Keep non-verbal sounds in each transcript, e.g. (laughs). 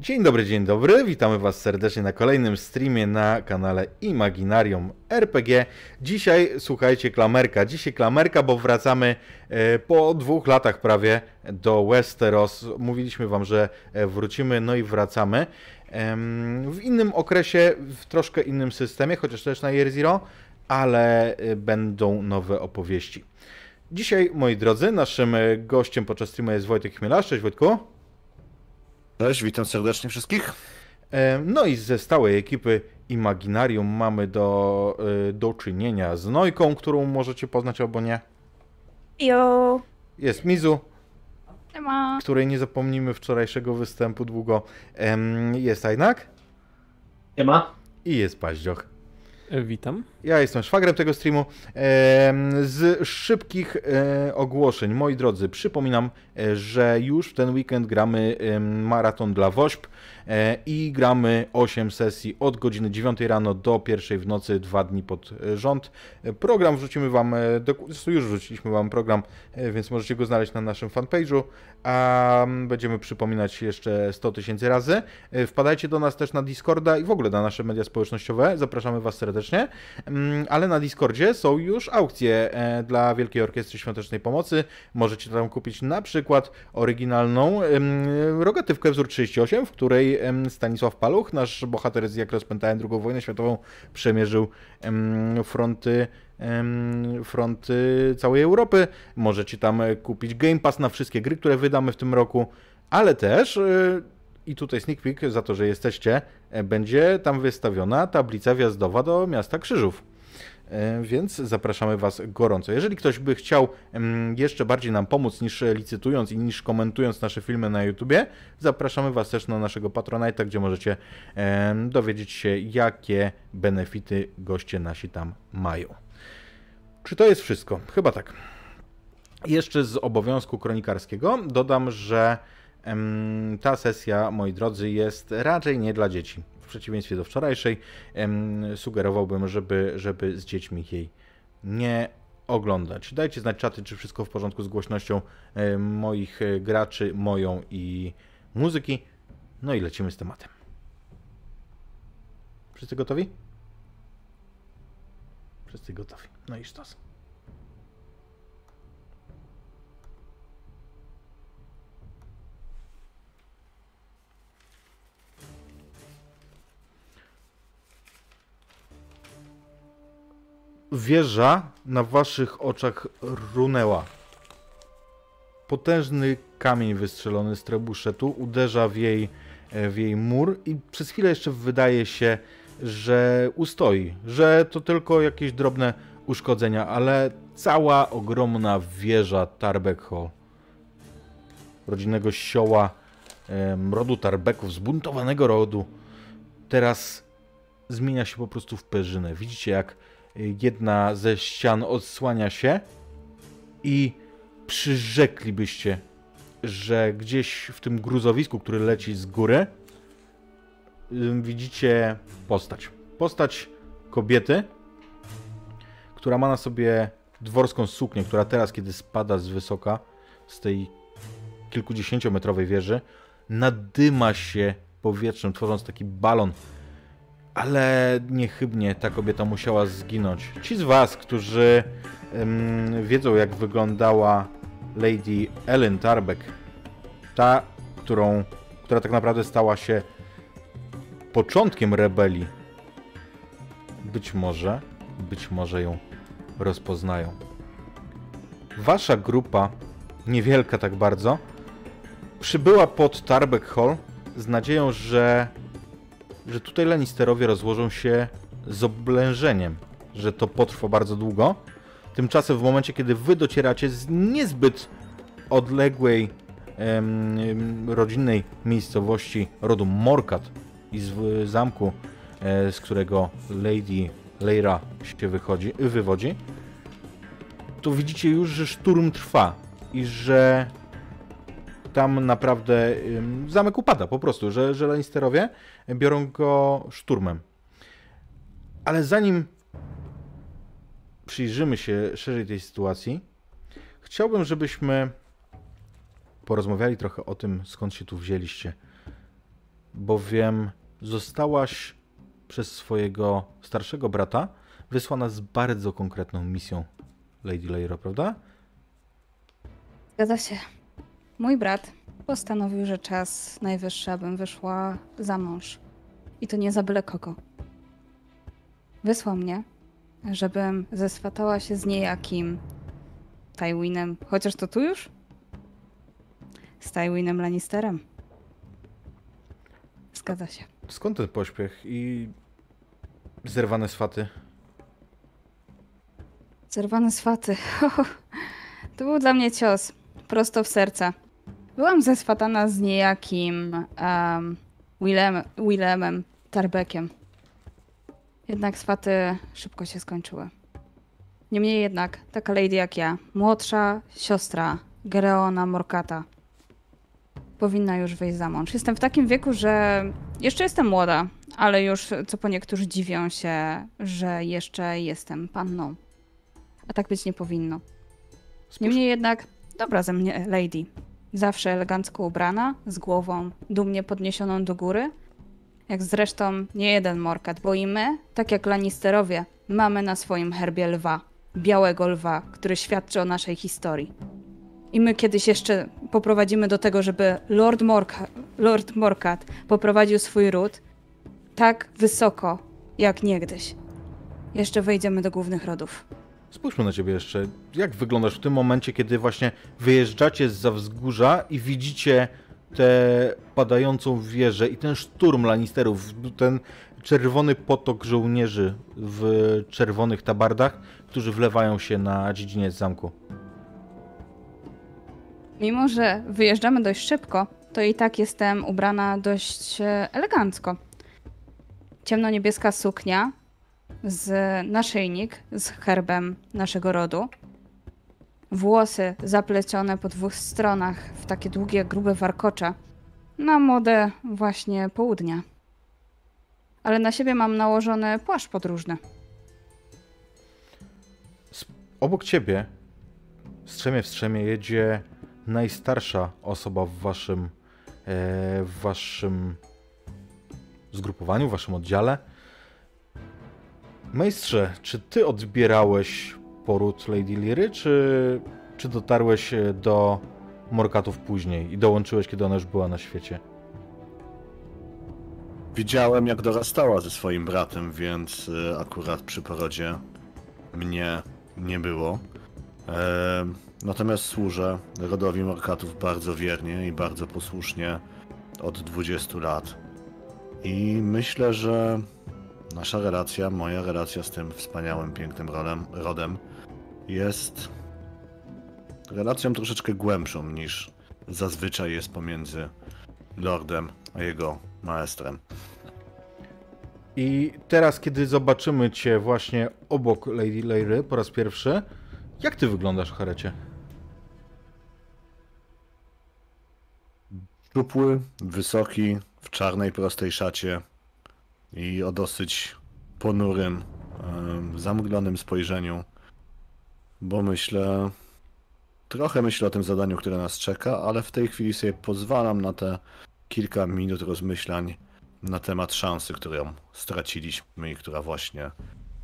Dzień dobry, dzień dobry. Witamy Was serdecznie na kolejnym streamie na kanale Imaginarium RPG. Dzisiaj, słuchajcie, klamerka. Dzisiaj klamerka, bo wracamy e, po dwóch latach prawie do Westeros. Mówiliśmy Wam, że e, wrócimy, no i wracamy. W innym okresie, w troszkę innym systemie, chociaż też na Year Zero, ale e, będą nowe opowieści. Dzisiaj, moi drodzy, naszym gościem podczas streamu jest Wojtek Chmielarz. Cześć Wojtku. Cześć, witam serdecznie wszystkich. No i ze stałej ekipy Imaginarium mamy do, e, do czynienia z Nojką, którą możecie poznać albo nie. Jo. Jest Mizu, Nie ma. której nie zapomnimy wczorajszego występu długo. Jest Ajnak Nie ma? i jest Paździoch. E, Witam. Ja jestem szwagrem tego streamu. Z szybkich e, ogłoszeń, moi drodzy, przypominam, e, że już w ten weekend gramy maraton dla WOŚP. E, i gramy 8 sesji od godziny 9 rano do 1 w nocy, dwa dni pod rząd. E, program wrzucimy Wam, e, już wrzuciliśmy Wam program, więc możecie go znaleźć na naszym fanpage'u, a będziemy przypominać jeszcze 100 tysięcy razy. Wpadajcie do nas też na Discorda i w ogóle na nasze media społecznościowe, zapraszamy Was serdecznie, mm, ale na Discordzie są już aukcje dla Wielkiej Orkiestry Świątecznej Pomocy. Możecie tam kupić na przykład oryginalną rogatywkę wzór 38, w której Stanisław Paluch, nasz bohater z jak rozpętałem II wojnę światową, przemierzył fronty fronty całej Europy. Możecie tam e, kupić Game Pass na wszystkie gry, które wydamy w tym roku, ale też e, i tutaj sneak peek za to, że jesteście, e, będzie tam wystawiona tablica wjazdowa do miasta Krzyżów. E, więc zapraszamy Was gorąco. Jeżeli ktoś by chciał jeszcze bardziej nam pomóc niż licytując i niż komentując nasze filmy na YouTubie, zapraszamy Was też na naszego Patronite'a, gdzie możecie dowiedzieć się, jakie benefity goście nasi tam mają. Czy to jest wszystko? Chyba tak. Jeszcze z obowiązku kronikarskiego dodam, że ta sesja, moi drodzy, jest raczej nie dla dzieci przeciwieństwie do wczorajszej, sugerowałbym, żeby, żeby z dziećmi jej nie oglądać. Dajcie znać czaty, czy wszystko w porządku z głośnością moich e, graczy, moją i muzyki. No i lecimy z tematem. Wszyscy gotowi? Wszyscy gotowi. No i sztos. Wieża na waszych oczach runęła. Potężny kamień wystrzelony z trebuszetu uderza w jej, w jej mur i przez chwilę jeszcze wydaje się, że ustoi, że to tylko jakieś drobne uszkodzenia, ale cała ogromna wieża Tarbek Hall, rodzinnego sioła, rodu Tarbeków, zbuntowanego rodu, teraz zmienia się po prostu w perzynę. Widzicie, jak jedna ze ścian odsłania się i przyrzeklibyście, że gdzieś w tym gruzowisku, który leci z góry, widzicie postać. Postać kobiety, która ma na sobie dworską suknię, która teraz, kiedy spada z wysoka, z tej kilkudziesięciometrowej wieży, nadyma się powietrzem, tworząc taki balon ale niechybnie ta kobieta musiała zginąć. Ci z Was, którzy um, wiedzą, jak wyglądała Lady Ellen Tarbeck, ta, którą, która tak naprawdę stała się początkiem rebelii, być może, być może ją rozpoznają. Wasza grupa, niewielka tak bardzo, przybyła pod Tarbeck Hall z nadzieją, że że tutaj Lannisterowie rozłożą się z oblężeniem, że to potrwa bardzo długo. Tymczasem w momencie, kiedy wy docieracie z niezbyt odległej em, rodzinnej miejscowości rodu Morkat i z zamku, e, z którego Lady Leira się wychodzi, wywodzi, to widzicie już, że szturm trwa i że tam naprawdę zamek upada po prostu, że, że Lannisterowie biorą go szturmem. Ale zanim przyjrzymy się szerzej tej sytuacji, chciałbym, żebyśmy porozmawiali trochę o tym, skąd się tu wzięliście. bowiem zostałaś przez swojego starszego brata wysłana z bardzo konkretną misją Lady Leiro, prawda? Zgadza się. Mój brat postanowił, że czas najwyższy, abym wyszła za mąż. I to nie za byle kogo. Wysłał mnie, żebym zeswatała się z niejakim Tywinem, chociaż to tu już? Z Tywinem Lannisterem. Zgadza się. Skąd ten pośpiech i zerwane swaty? Zerwane swaty. (laughs) To był dla mnie cios. Prosto w serce. Byłam zeswatana z niejakim um, Willem, Willemem Tarbeckiem. Jednak swaty szybko się skończyły. Niemniej jednak, taka lady jak ja, młodsza siostra Gereona Morkata, powinna już wyjść za mąż. Jestem w takim wieku, że jeszcze jestem młoda, ale już co po niektórzy dziwią się, że jeszcze jestem panną. A tak być nie powinno. Niemniej jednak, dobra ze mnie lady. Zawsze elegancko ubrana, z głową dumnie podniesioną do góry. Jak zresztą nie jeden morkat, bo i my, tak jak Lannisterowie, mamy na swoim herbie lwa. Białego lwa, który świadczy o naszej historii. I my kiedyś jeszcze poprowadzimy do tego, żeby Lord, Morka, Lord Morkat poprowadził swój ród tak wysoko, jak niegdyś. Jeszcze wejdziemy do głównych rodów. Spójrzmy na ciebie jeszcze. Jak wyglądasz w tym momencie, kiedy właśnie wyjeżdżacie z wzgórza i widzicie tę padającą wieżę i ten szturm Lannisterów, ten czerwony potok żołnierzy w czerwonych tabardach, którzy wlewają się na dziedziniec zamku. Mimo, że wyjeżdżamy dość szybko, to i tak jestem ubrana dość e, elegancko. Ciemno-niebieska suknia z naszyjnik z herbem naszego rodu. Włosy zaplecione po dwóch stronach w takie długie, grube warkocze. Na modę właśnie południa. Ale na siebie mam nałożony płaszcz podróżny. Obok ciebie, strzemie w strzemie, jedzie najstarsza osoba w waszym, e, w waszym zgrupowaniu, w waszym oddziale. Majstrze, czy ty odbierałeś poród Lady Liry, czy, czy dotarłeś e, do Morkatów później i dołączyłeś, kiedy ona już była na świecie? Widziałem, jak dorastała ze swoim bratem, więc y, akurat przy porodzie mnie nie było. E, natomiast służę rodowi Morkatów bardzo wiernie i bardzo posłusznie od 20 lat. I myślę, że nasza relacja, moja relacja z tym wspaniałym, pięknym rodem, rodem jest relacją troszeczkę głębszą niż zazwyczaj jest pomiędzy lordem a jego maestrem. I teraz, kiedy zobaczymy cię właśnie obok Lady Leiry po raz pierwszy, jak ty wyglądasz, Harecie? Szczupły, wysoki, w czarnej, prostej szacie i o dosyć ponurym, zamglonym spojrzeniu, bo myślę, trochę myślę o tym zadaniu, które nas czeka, ale w tej chwili sobie pozwalam na te kilka minut rozmyślań na temat szansy, którą straciliśmy i która właśnie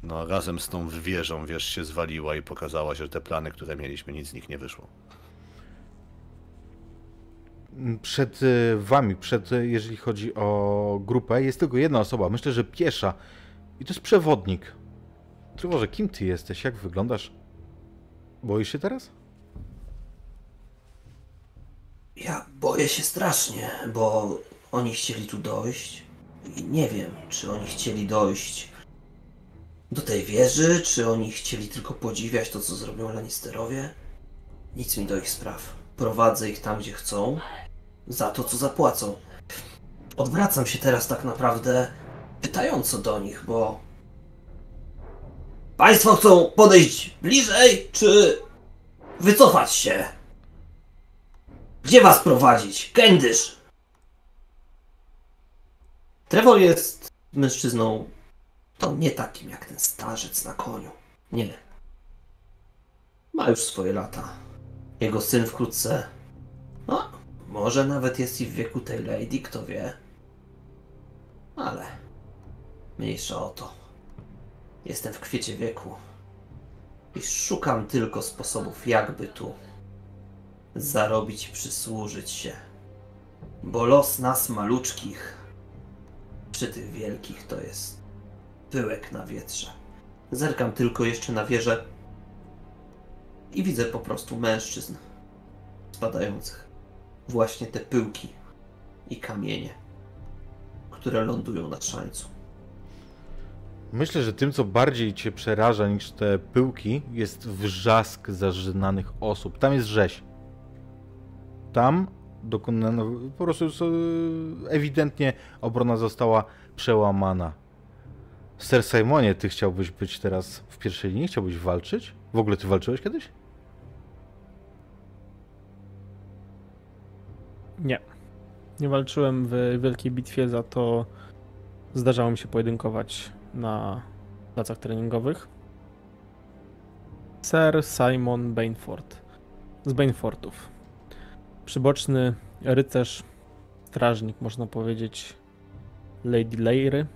no, razem z tą wieżą, wiesz, się zwaliła i pokazała, że te plany, które mieliśmy, nic z nich nie wyszło. Przed y, wami, przed, y, jeżeli chodzi o grupę, jest tylko jedna osoba, myślę, że piesza. I to jest przewodnik. Trwoże, kim ty jesteś? Jak wyglądasz? Boisz się teraz? Ja boję się strasznie, bo oni chcieli tu dojść i nie wiem, czy oni chcieli dojść do tej wieży, czy oni chcieli tylko podziwiać to, co zrobią Lannisterowie. Nic mi do ich spraw. Prowadzę ich tam, gdzie chcą, za to, co zapłacą. Odwracam się teraz tak naprawdę pytająco do nich, bo Państwo chcą podejść bliżej, czy wycofać się? Gdzie was prowadzić? Kędyż! Trevor jest mężczyzną to nie takim jak ten starzec na koniu. Nie. Ma już swoje lata. Jego syn wkrótce. No, może nawet jest i w wieku tej lady, kto wie. Ale mniejsza o to. Jestem w kwiecie wieku i szukam tylko sposobów, jakby tu zarobić i przysłużyć się. Bo los nas maluczkich przy tych wielkich to jest pyłek na wietrze. Zerkam tylko jeszcze na wieżę i widzę po prostu mężczyzn spadających. Właśnie te pyłki i kamienie, które lądują na szańcu. Myślę, że tym, co bardziej cię przeraża niż te pyłki, jest wrzask zażynanych osób. Tam jest rzeź. Tam dokonano, po prostu ewidentnie obrona została przełamana. Ser Simonie, ty chciałbyś być teraz w pierwszej linii? Chciałbyś walczyć? W ogóle ty walczyłeś kiedyś? Nie. Nie walczyłem w wielkiej bitwie, za to zdarzało mi się pojedynkować na placach treningowych. Sir Simon Bainford z Bainfordów. Przyboczny rycerz, strażnik, można powiedzieć, Lady Leiry.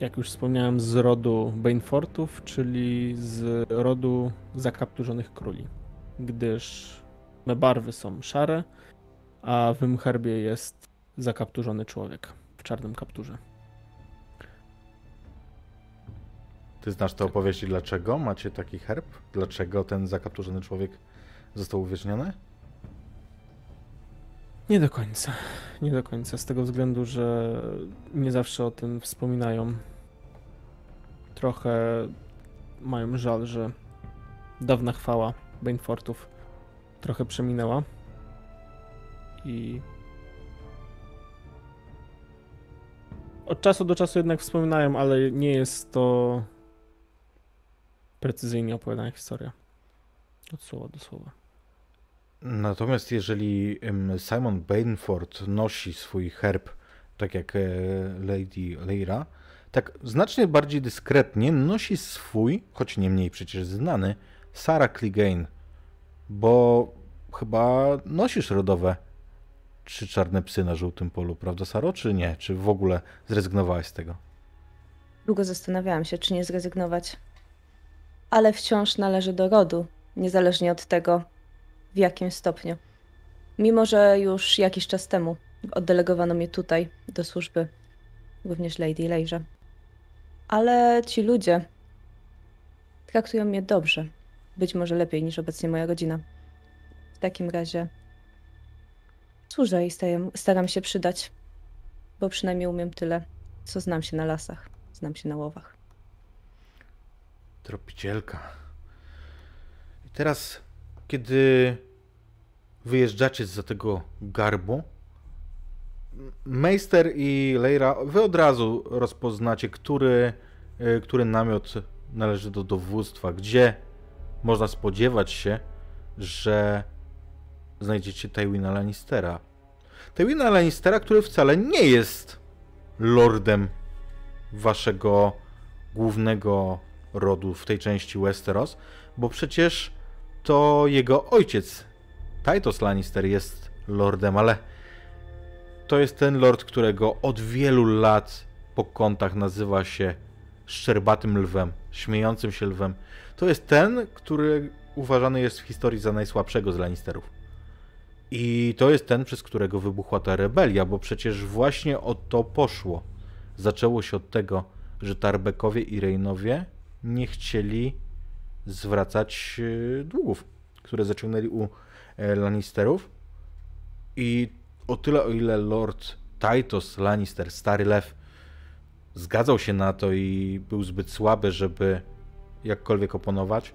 Jak już wspomniałem, z rodu Bainfortów, czyli z rodu zakapturzonych króli. Gdyż barwy są szare, a w mym herbie jest zakapturzony człowiek w czarnym kapturze. Ty znasz te opowieści, dlaczego macie taki herb? Dlaczego ten zakapturzony człowiek został uwieczniony? Nie do końca. Nie do końca, z tego względu, że nie zawsze o tym wspominają. Trochę mają żal, że dawna chwała Bainfortów trochę przeminęła. I od czasu do czasu jednak wspominają, ale nie jest to precyzyjnie opowiadana historia. Od słowa do słowa. Natomiast jeżeli Simon Bainford nosi swój herb, tak jak e, Lady Leira, tak znacznie bardziej dyskretnie nosi swój, choć nie mniej przecież znany, Sarah Clegane, bo chyba nosisz rodowe trzy czarne psy na żółtym polu, prawda Saro, czy nie? Czy w ogóle zrezygnowałaś z tego? Długo zastanawiałam się, czy nie zrezygnować. Ale wciąż należy do rodu, niezależnie od tego, w jakim stopniu. Mimo, że już jakiś czas temu oddelegowano mnie tutaj do służby, również Lady Lejrze. Ale ci ludzie traktują mnie dobrze, być może lepiej niż obecnie moja rodzina. W takim razie służę i staram się przydać, bo przynajmniej umiem tyle, co znam się na lasach, znam się na łowach. Tropicielka. I teraz kiedy wyjeżdżacie za tego garbu, Meister i Leira, wy od razu rozpoznacie, który, e, który namiot należy do dowództwa, gdzie można spodziewać się, że znajdziecie Tywina Lannistera. Tywina Lannistera, który wcale nie jest lordem waszego głównego rodu w tej części Westeros, bo przecież to jego ojciec, Titus Lannister, jest lordem, ale to jest ten lord, którego od wielu lat po kątach nazywa się szczerbatym lwem, śmiejącym się lwem. To jest ten, który uważany jest w historii za najsłabszego z Lannisterów. I to jest ten, przez którego wybuchła ta rebelia, bo przecież właśnie o to poszło. Zaczęło się od tego, że Tarbekowie i Reynowie nie chcieli zwracać e, długów, które zaciągnęli u e, Lannisterów. I o tyle, o ile Lord Titus Lannister, stary lew, zgadzał się na to i był zbyt słaby, żeby jakkolwiek oponować,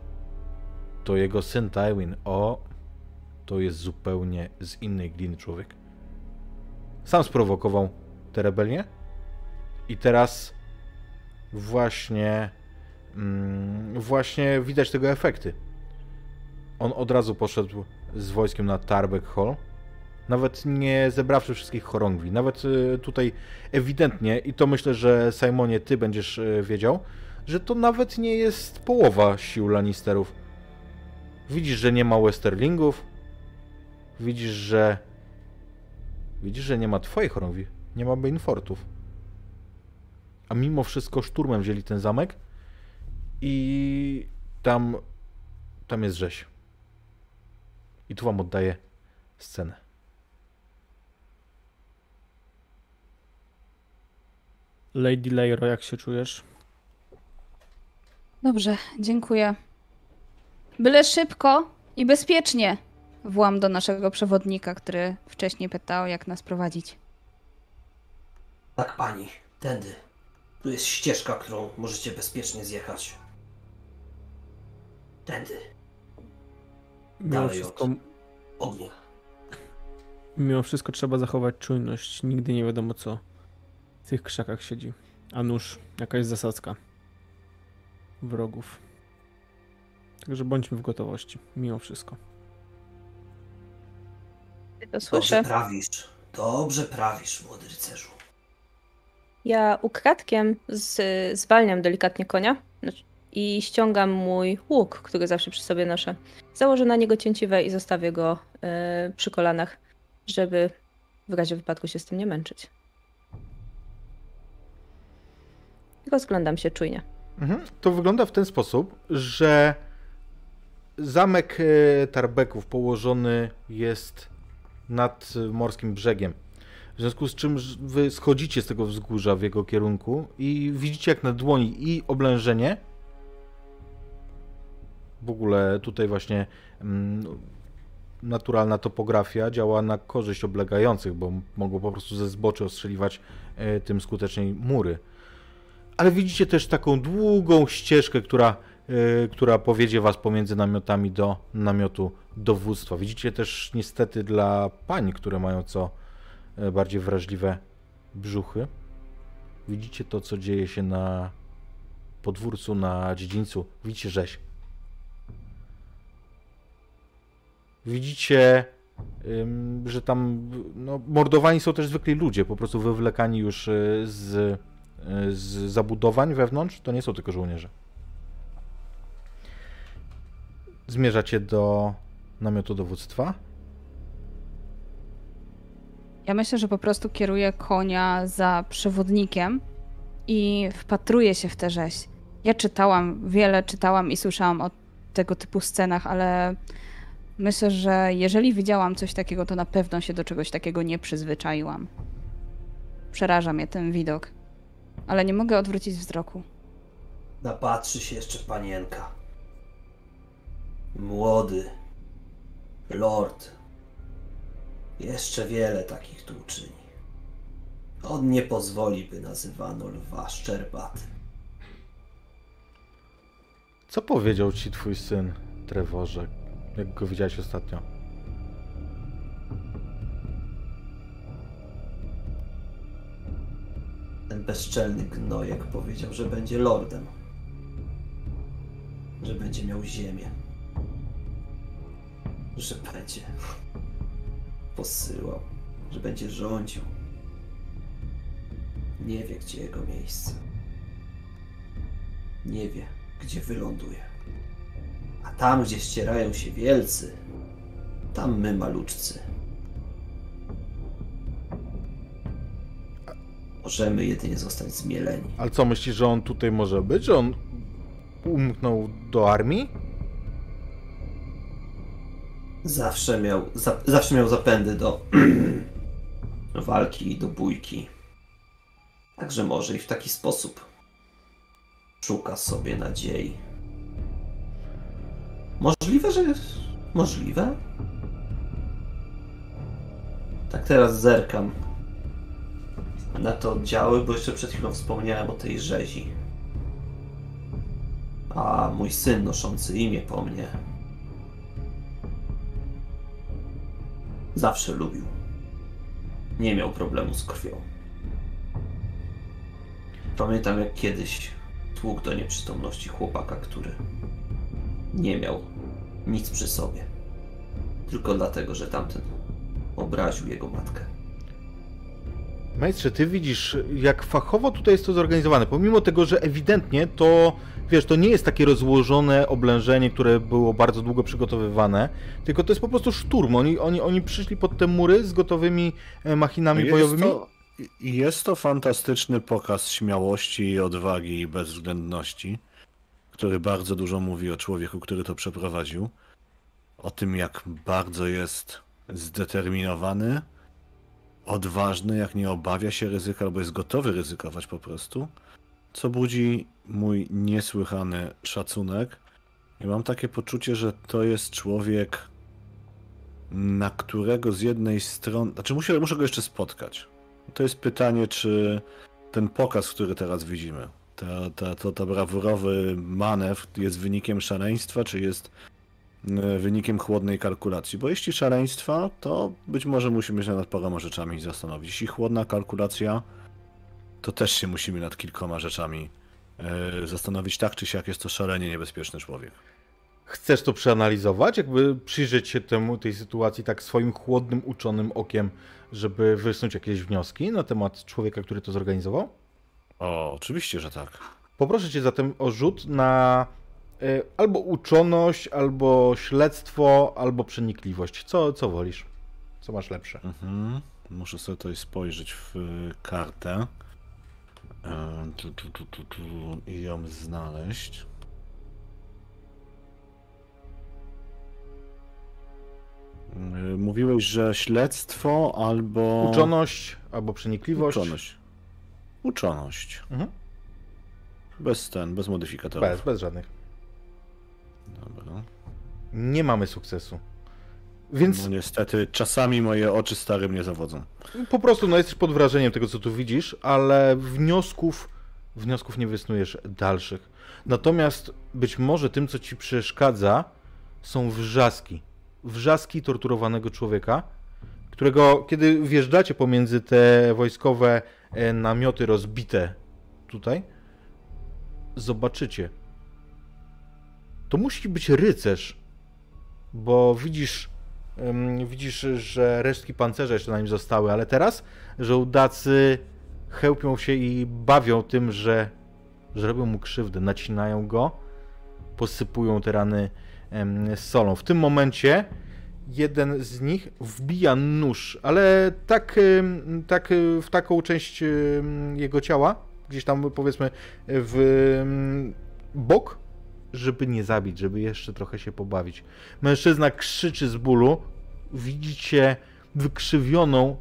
to jego syn Tywin, o, to jest zupełnie z innej gliny człowiek. Sam sprowokował tę rebelię i teraz właśnie Mm, właśnie widać tego efekty. On od razu poszedł z wojskiem na Tarbek Hall, nawet nie zebrawszy wszystkich chorągwi. Nawet y, tutaj ewidentnie, i to myślę, że Simonie, ty będziesz y, wiedział, że to nawet nie jest połowa sił Lannisterów. Widzisz, że nie ma Westerlingów, widzisz, że widzisz, że nie ma twojej chorągwi. Nie ma Banefortów. A mimo wszystko szturmem wzięli ten zamek i tam, tam jest rzeź. I tu wam oddaję scenę. Lady Leiro, jak się czujesz? Dobrze, dziękuję. Byle szybko i bezpiecznie. Włam do naszego przewodnika, który wcześniej pytał, jak nas prowadzić. Tak, pani, tędy. Tu jest ścieżka, którą możecie bezpiecznie zjechać. Mimo Tędy. Dalej wszystko, Ognia. mimo wszystko trzeba zachować czujność. Nigdy nie wiadomo, co w tych krzakach siedzi. A nóż, jakaś zasadzka wrogów. Także bądźmy w gotowości, mimo wszystko. Ty to Dobrze słyszę. prawisz. Dobrze prawisz, młody rycerzu. Ja ukradkiem z, zwalniam delikatnie konia znaczy- i ściągam mój łuk, który zawsze przy sobie noszę. Założę na niego cięciwe i zostawię go e, przy kolanach, żeby w razie wypadku się z tym nie męczyć. Rozglądam się czujnie. Mhm. To wygląda w ten sposób, że zamek e, Tarbeków położony jest nad morskim brzegiem. W związku z czym wy schodzicie z tego wzgórza w jego kierunku i widzicie jak na dłoni i oblężenie. W ogóle tutaj właśnie mm, naturalna topografia działa na korzyść oblegających, bo mogą po prostu ze zboczy ostrzeliwać e, tym skuteczniej mury ale widzicie też taką długą ścieżkę, która, yy, która powiedzie was pomiędzy namiotami do namiotu dowództwa. Widzicie też niestety dla pań, które mają co e, bardziej wrażliwe brzuchy. Widzicie to, co dzieje się na podwórcu, na dziedzińcu. Widzicie rzeź. Widzicie, że tam no, mordowani są też zwykli ludzie, po prostu wywlekani już y, z z zabudowań wewnątrz, to nie są tylko żołnierze. Zmierzacie do namiotu dowództwa. Ja myślę, że po prostu kieruję konia za przewodnikiem i wpatruję się w tę rzeź. Ja czytałam, wiele czytałam i słyszałam o tego typu scenach, ale myślę, że jeżeli widziałam coś takiego, to na pewno się do czegoś takiego nie przyzwyczaiłam. Przeraża mnie ten widok, ale nie mogę odwrócić wzroku. Napatrzy się jeszcze panienka. Młody. Lord. Jeszcze wiele takich tu uczyni. On nie pozwoli, by nazywano lwa szczerbaty. Co powiedział ci twój syn, Trevorze, jak go widziałeś ostatnio? Ten bezczelny gnojek powiedział, że będzie lordem. Że będzie miał ziemię. Że będzie posyłał. Że będzie rządził. Nie wie, gdzie jego miejsce. Nie wie, gdzie wyląduje. A tam, gdzie ścierają się wielcy, tam my maluczcy. Możemy jedynie zostać zmieleni. Ale co, myślisz, że on tutaj może być? Że on umknął do armii? Zawsze miał, za, zawsze miał zapędy do (clears throat) walki i do bójki. Także może i w taki sposób szuka sobie nadziei. Możliwe, że możliwe? Tak teraz zerkam na te oddziały, bo jeszcze przed chwilą wspomniałem o tej rzezi. A mój syn noszący imię po mnie Zawsze lubił. Nie miał problemu z krwią. Pamiętam jak kiedyś tłukł do nieprzytomności chłopaka, który nie miał nic przy sobie. Tylko dlatego, że tamten obraził jego matkę. Majstrze, ty widzisz, jak fachowo tutaj jest to zorganizowane. Pomimo tego, że ewidentnie to, wiesz, to nie jest takie rozłożone oblężenie, które było bardzo długo przygotowywane, tylko to jest po prostu szturm. Oni, oni, oni przyszli pod te mury z gotowymi e, machinami Jest bojowymi. to, I- I jest to fantastyczny pokaz śmiałości, odwagi i bezwzględności, który bardzo dużo mówi o człowieku, który to przeprowadził. O tym, jak bardzo jest zdeterminowany, odważny, jak nie obawia się ryzyka, albo jest gotowy ryzykować po prostu, co budzi mój niesłychany szacunek. I mam takie poczucie, że to jest człowiek, na którego z jednej strony. Znaczy, muszę, muszę go jeszcze spotkać. To jest pytanie, czy ten pokaz, który teraz widzimy, ta, ta, to, ta brawurowy manewr jest wynikiem szaleństwa, czy jest wynikiem chłodnej kalkulacji. Bo jeśli szaleństwa, to być może musimy się nad paroma rzeczami zastanowić. Jeśli chłodna kalkulacja, to też się musimy nad kilkoma rzeczami e, zastanowić. Tak czy siak jest to szalenie niebezpieczny człowiek. Chcesz to przeanalizować, jakby przyjrzeć się temu, tej sytuacji tak swoim chłodnym, uczonym okiem, żeby wysnuć jakieś wnioski na temat człowieka, który to zorganizował? O, oczywiście, że tak. Poproszę cię zatem o rzut na albo uczoność, albo śledztwo, albo przenikliwość. Co, co wolisz? Co masz lepsze? Mhm. Muszę sobie tutaj spojrzeć w y, kartę. Tu, tu, tu, tu, tu, I ją znaleźć. Y, Mówiłeś, że śledztwo albo. Uczoność, albo przenikliwość. Uczoność. Uczoność. Mhm. Bez ten, bez modyfikatorów. Bez, bez żadnych. Dobra. Nie mamy sukcesu. Więc No niestety, czasami moje oczy starym nie zawodzą. po prostu no, jesteś pod wrażeniem tego, co tu widzisz, ale wniosków, wniosków nie wysnujesz dalszych. Natomiast być może tym, co ci przeszkadza, są wrzaski. Wrzaski torturowanego człowieka, którego, kiedy wjeżdżacie pomiędzy te wojskowe e, namioty rozbite tutaj, zobaczycie. To musi być rycerz, bo widzisz, widzisz, że resztki pancerza jeszcze na nim zostały, ale teraz żołdacy chełpią się i bawią tym, że, że robią mu krzywdę, nacinają go, posypują te rany solą. W tym momencie jeden z nich wbija nóż, ale tak, tak w taką część jego ciała, gdzieś tam powiedzmy w bok, żeby nie zabić, żeby jeszcze trochę się pobawić. Mężczyzna krzyczy z bólu. Widzicie wykrzywioną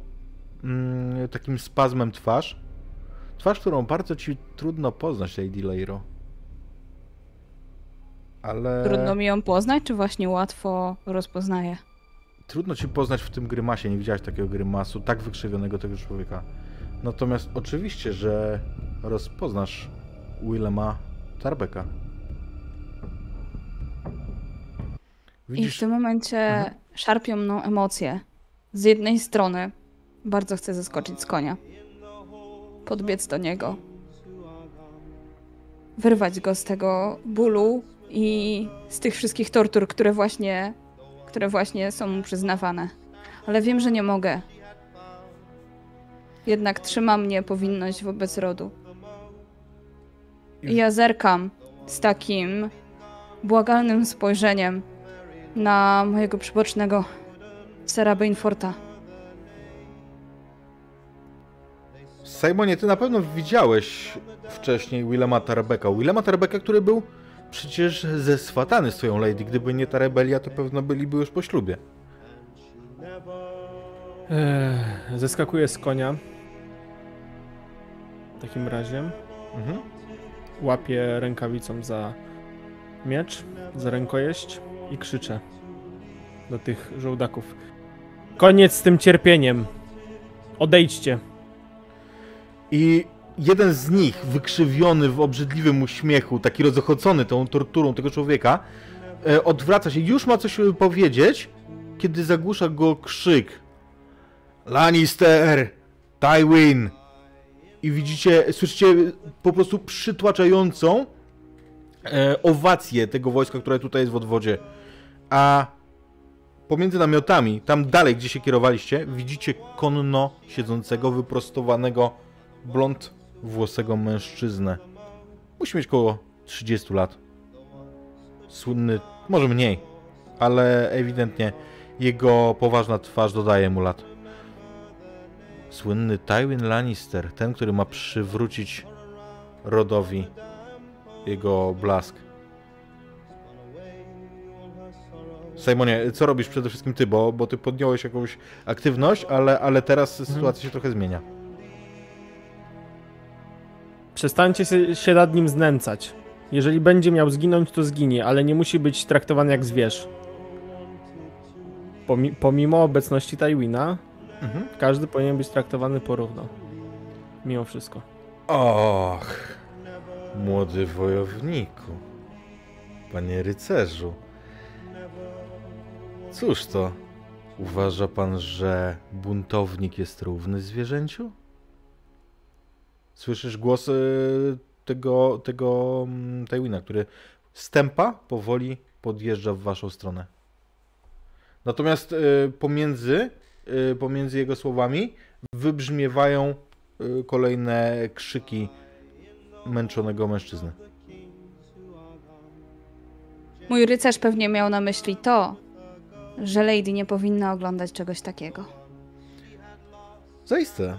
mm, takim spazmem twarz. Twarz, którą bardzo ci trudno poznać, Lady Leiro. Ale Trudno mi ją poznać, czy właśnie łatwo rozpoznaję? trudno ci poznać w tym grymasie. Nie widziałeś takiego grymasu, tak wykrzywionego tego człowieka. Natomiast oczywiście, że rozpoznasz Willema Tarbeka. I w tym momencie Mhm. szarpią mną emocje. Z jednej strony bardzo chcę zeskoczyć z konia. Podbiec do niego. Wyrwać go z tego bólu i z tych wszystkich tortur, które właśnie, które właśnie są mu przyznawane. Ale wiem, że nie mogę. Jednak trzyma mnie powinność wobec rodu. I ja zerkam z takim błagalnym spojrzeniem na mojego przybocznego Sera Bainforta. Simonie, ty na pewno widziałeś wcześniej Willema Tarbeka. Willema Tarbeka, który był przecież zeswatany z twoją lady. Gdyby nie ta rebelia, to pewno byliby już po ślubie. Ech, zeskakuję z konia. W takim razie Mhm. łapię rękawicą za miecz, za rękojeść i krzyczę do tych żołdaków. Koniec z tym cierpieniem! Odejdźcie! I jeden z nich, wykrzywiony w obrzydliwym uśmiechu, taki rozochocony tą torturą tego człowieka, e, odwraca się, już ma coś powiedzieć, kiedy zagłusza go krzyk. Lannister! Tywin! I widzicie, słyszycie po prostu przytłaczającą e, tego wojska, które tutaj jest w odwodzie. A pomiędzy namiotami, tam dalej, gdzie się kierowaliście, widzicie konno siedzącego, wyprostowanego, blond włosego mężczyznę. Musi mieć około 30 lat. Słynny, może mniej, ale ewidentnie jego poważna twarz dodaje mu lat. Słynny Tywin Lannister, ten, który ma przywrócić rodowi jego blask. Simonie, co robisz przede wszystkim ty, bo, bo ty podjąłeś jakąś aktywność, ale, ale teraz sytuacja się trochę zmienia. Przestańcie się, się nad nim znęcać. Jeżeli będzie miał zginąć, to zginie, ale nie musi być traktowany jak zwierz. Pomi pomimo obecności Tywina, Mhm. każdy powinien być traktowany porówno. Mimo wszystko. Och, młody wojowniku, panie rycerzu. Cóż to? Uważa pan, że buntownik jest równy zwierzęciu? Słyszysz głos y, tego, tego mm, Tywina, który stępa powoli podjeżdża w waszą stronę. Natomiast y, pomiędzy, y, pomiędzy jego słowami wybrzmiewają kolejne krzyki męczonego mężczyzny. Mój rycerz pewnie miał na myśli to, że Lady nie powinna oglądać czegoś takiego. Zaiste.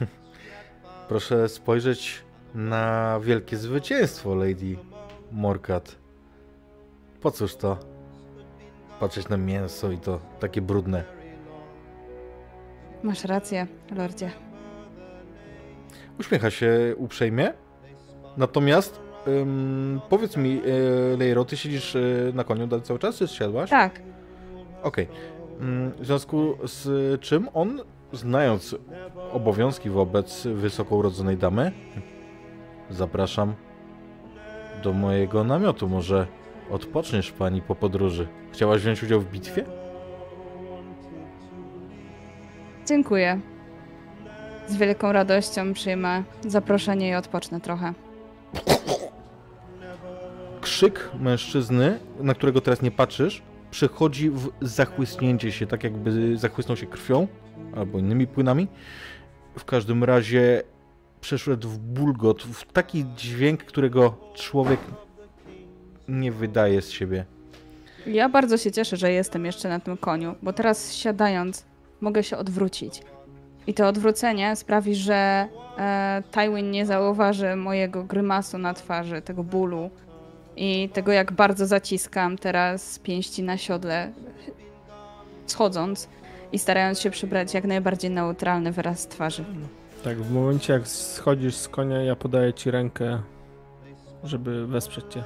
(laughs) Proszę spojrzeć na wielkie zwycięstwo Lady Morkat. Po cóż to? Patrzeć na mięso i to takie brudne. Masz rację, lordzie. Uśmiecha się uprzejmie. Natomiast ym, powiedz mi, yy, Leiro, ty siedzisz yy, na koniu cały czas, czy zsiadłaś? Tak, Okej. Mm, W związku z czym on, znając obowiązki wobec wysoko urodzonej damy, zapraszam do mojego namiotu. Może odpoczniesz pani po podróży. Chciałaś wziąć udział w bitwie? dziękuję. Z wielką radością przyjmę zaproszenie i odpocznę trochę. Krzyk mężczyzny, na którego teraz nie patrzysz, przechodzi w zachłysnięcie się, tak jakby zachłysnął się krwią albo innymi płynami. W każdym razie przeszedł w bulgot, w taki dźwięk, którego człowiek nie wydaje z siebie. Ja bardzo się cieszę, że jestem jeszcze na tym koniu, bo teraz siadając mogę się odwrócić. I to odwrócenie sprawi, że e, Tywin nie zauważy mojego grymasu na twarzy, tego bólu i tego, jak bardzo zaciskam teraz pięści na siodle, schodząc i starając się przybrać jak najbardziej neutralny wyraz twarzy. Tak, w momencie jak schodzisz z konia, ja podaję ci rękę, żeby wesprzeć cię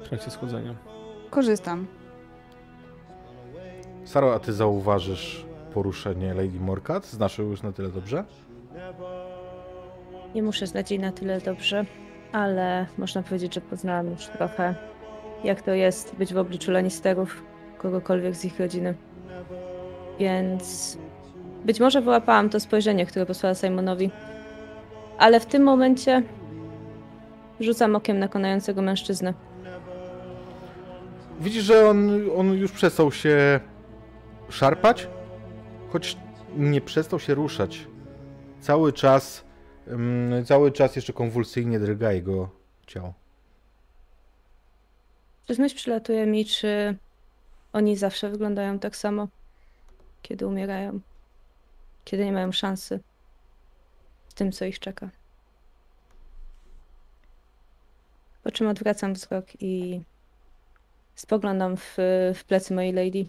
w trakcie schodzenia. Korzystam. Saro, a ty zauważysz poruszenie Lady Morkat? Znasz ją już na tyle dobrze? Nie muszę znać jej na tyle dobrze, ale można powiedzieć, że poznałam już trochę, jak to jest być w obliczu Lannisterów, kogokolwiek z ich rodziny. Więc być może wyłapałam to spojrzenie, które posłała Simonowi. Ale w tym momencie rzucam okiem na konającego mężczyznę. Widzisz, że on, on już przestał się szarpać, choć nie przestał się ruszać. Cały czas, ym, cały czas jeszcze konwulsyjnie drga jego ciało. Przez myśl przylatuje mi, czy oni zawsze wyglądają tak samo, kiedy umierają, kiedy nie mają szansy z tym, co ich czeka. Po czym odwracam wzrok i spoglądam w, w plecy mojej lady.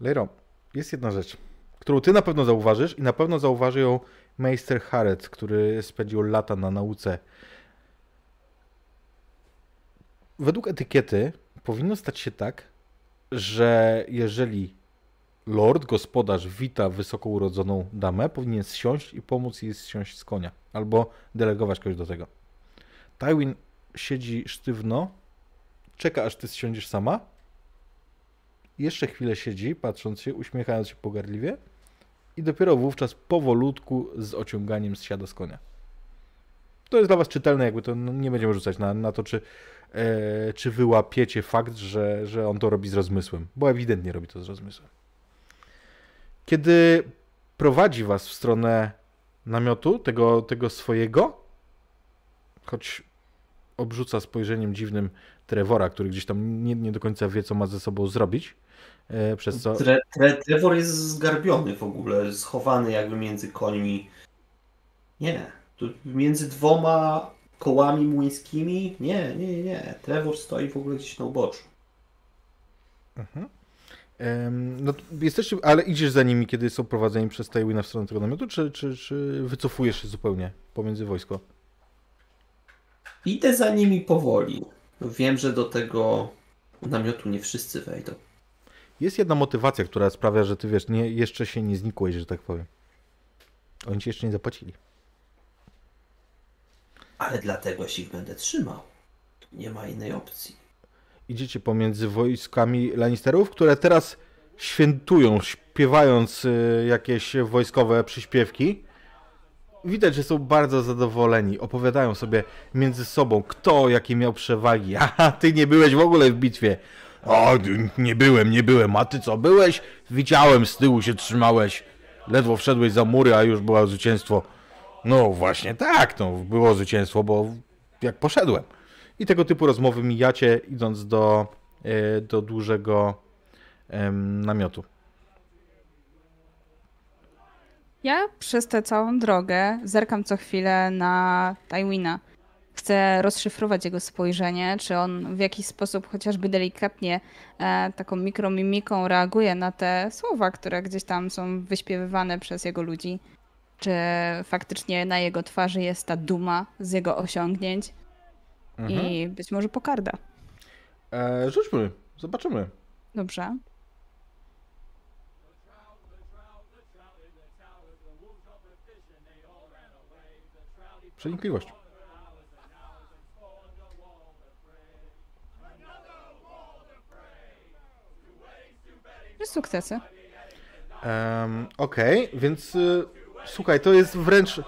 Leiro, jest jedna rzecz, którą ty na pewno zauważysz i na pewno zauważy ją Meister Harret, który spędził lata na nauce. Według etykiety powinno stać się tak, że jeżeli lord, gospodarz wita wysoko urodzoną damę, powinien zsiąść i pomóc jej zsiąść z konia. Albo delegować kogoś do tego. Tywin siedzi sztywno, czeka aż ty zsiądziesz sama. Jeszcze chwilę siedzi, patrząc się, uśmiechając się pogardliwie. I dopiero wówczas powolutku z ociąganiem zsiada z konia. To jest dla was czytelne, jakby to no, nie będziemy rzucać na, na to, czy, e, czy wyłapiecie fakt, że, że on to robi z rozmysłem, bo ewidentnie robi to z rozmysłem. Kiedy prowadzi was w stronę namiotu, tego, tego swojego, choć obrzuca spojrzeniem dziwnym Trevora, który gdzieś tam nie, nie do końca wie, co ma ze sobą zrobić, przez co... Tre, tre, Trevor jest zgarbiony w ogóle, schowany jakby między końmi. Nie, tu między dwoma kołami młyńskimi. Nie, nie, nie, nie. Trevor stoi w ogóle gdzieś na uboczu. Mhm. No, to jesteście, ale idziesz za nimi, kiedy są prowadzeni przez Tywina w stronę tego namiotu, czy, czy, czy wycofujesz się zupełnie pomiędzy wojsko? Idę za nimi powoli. Wiem, że do tego namiotu nie wszyscy wejdą. Jest jedna motywacja, która sprawia, że ty wiesz, nie, jeszcze się nie znikłeś, że tak powiem. Oni ci jeszcze nie zapłacili. Ale dlatego się ich będę trzymał. Nie ma innej opcji. Idziecie pomiędzy wojskami Lannisterów, które teraz świętują, śpiewając y, jakieś wojskowe przyśpiewki. Widać, że są bardzo zadowoleni. Opowiadają sobie między sobą, kto jakie miał przewagi. (laughs) Aha, ty nie byłeś w ogóle w bitwie. O, nie byłem, nie byłem. A ty co, byłeś? Widziałem, z tyłu się trzymałeś. Ledwo wszedłeś za mury, a już było zwycięstwo. No właśnie tak, no, było zwycięstwo, bo jak poszedłem. I tego typu rozmowy mijacie, idąc do, e, do dużego namiotu. Ja przez tę całą drogę zerkam co chwilę na Tywina. Chcę rozszyfrować jego spojrzenie, czy on w jakiś sposób chociażby delikatnie e, taką mikromimiką reaguje na te słowa, które gdzieś tam są wyśpiewywane przez jego ludzi. Czy faktycznie na jego twarzy jest ta duma z jego osiągnięć i być może pokarda. E, rzućmy, zobaczymy. Dobrze. Przenikliwość. Trzy sukcesy. Em, Okej, więc y, słuchaj, to jest wręcz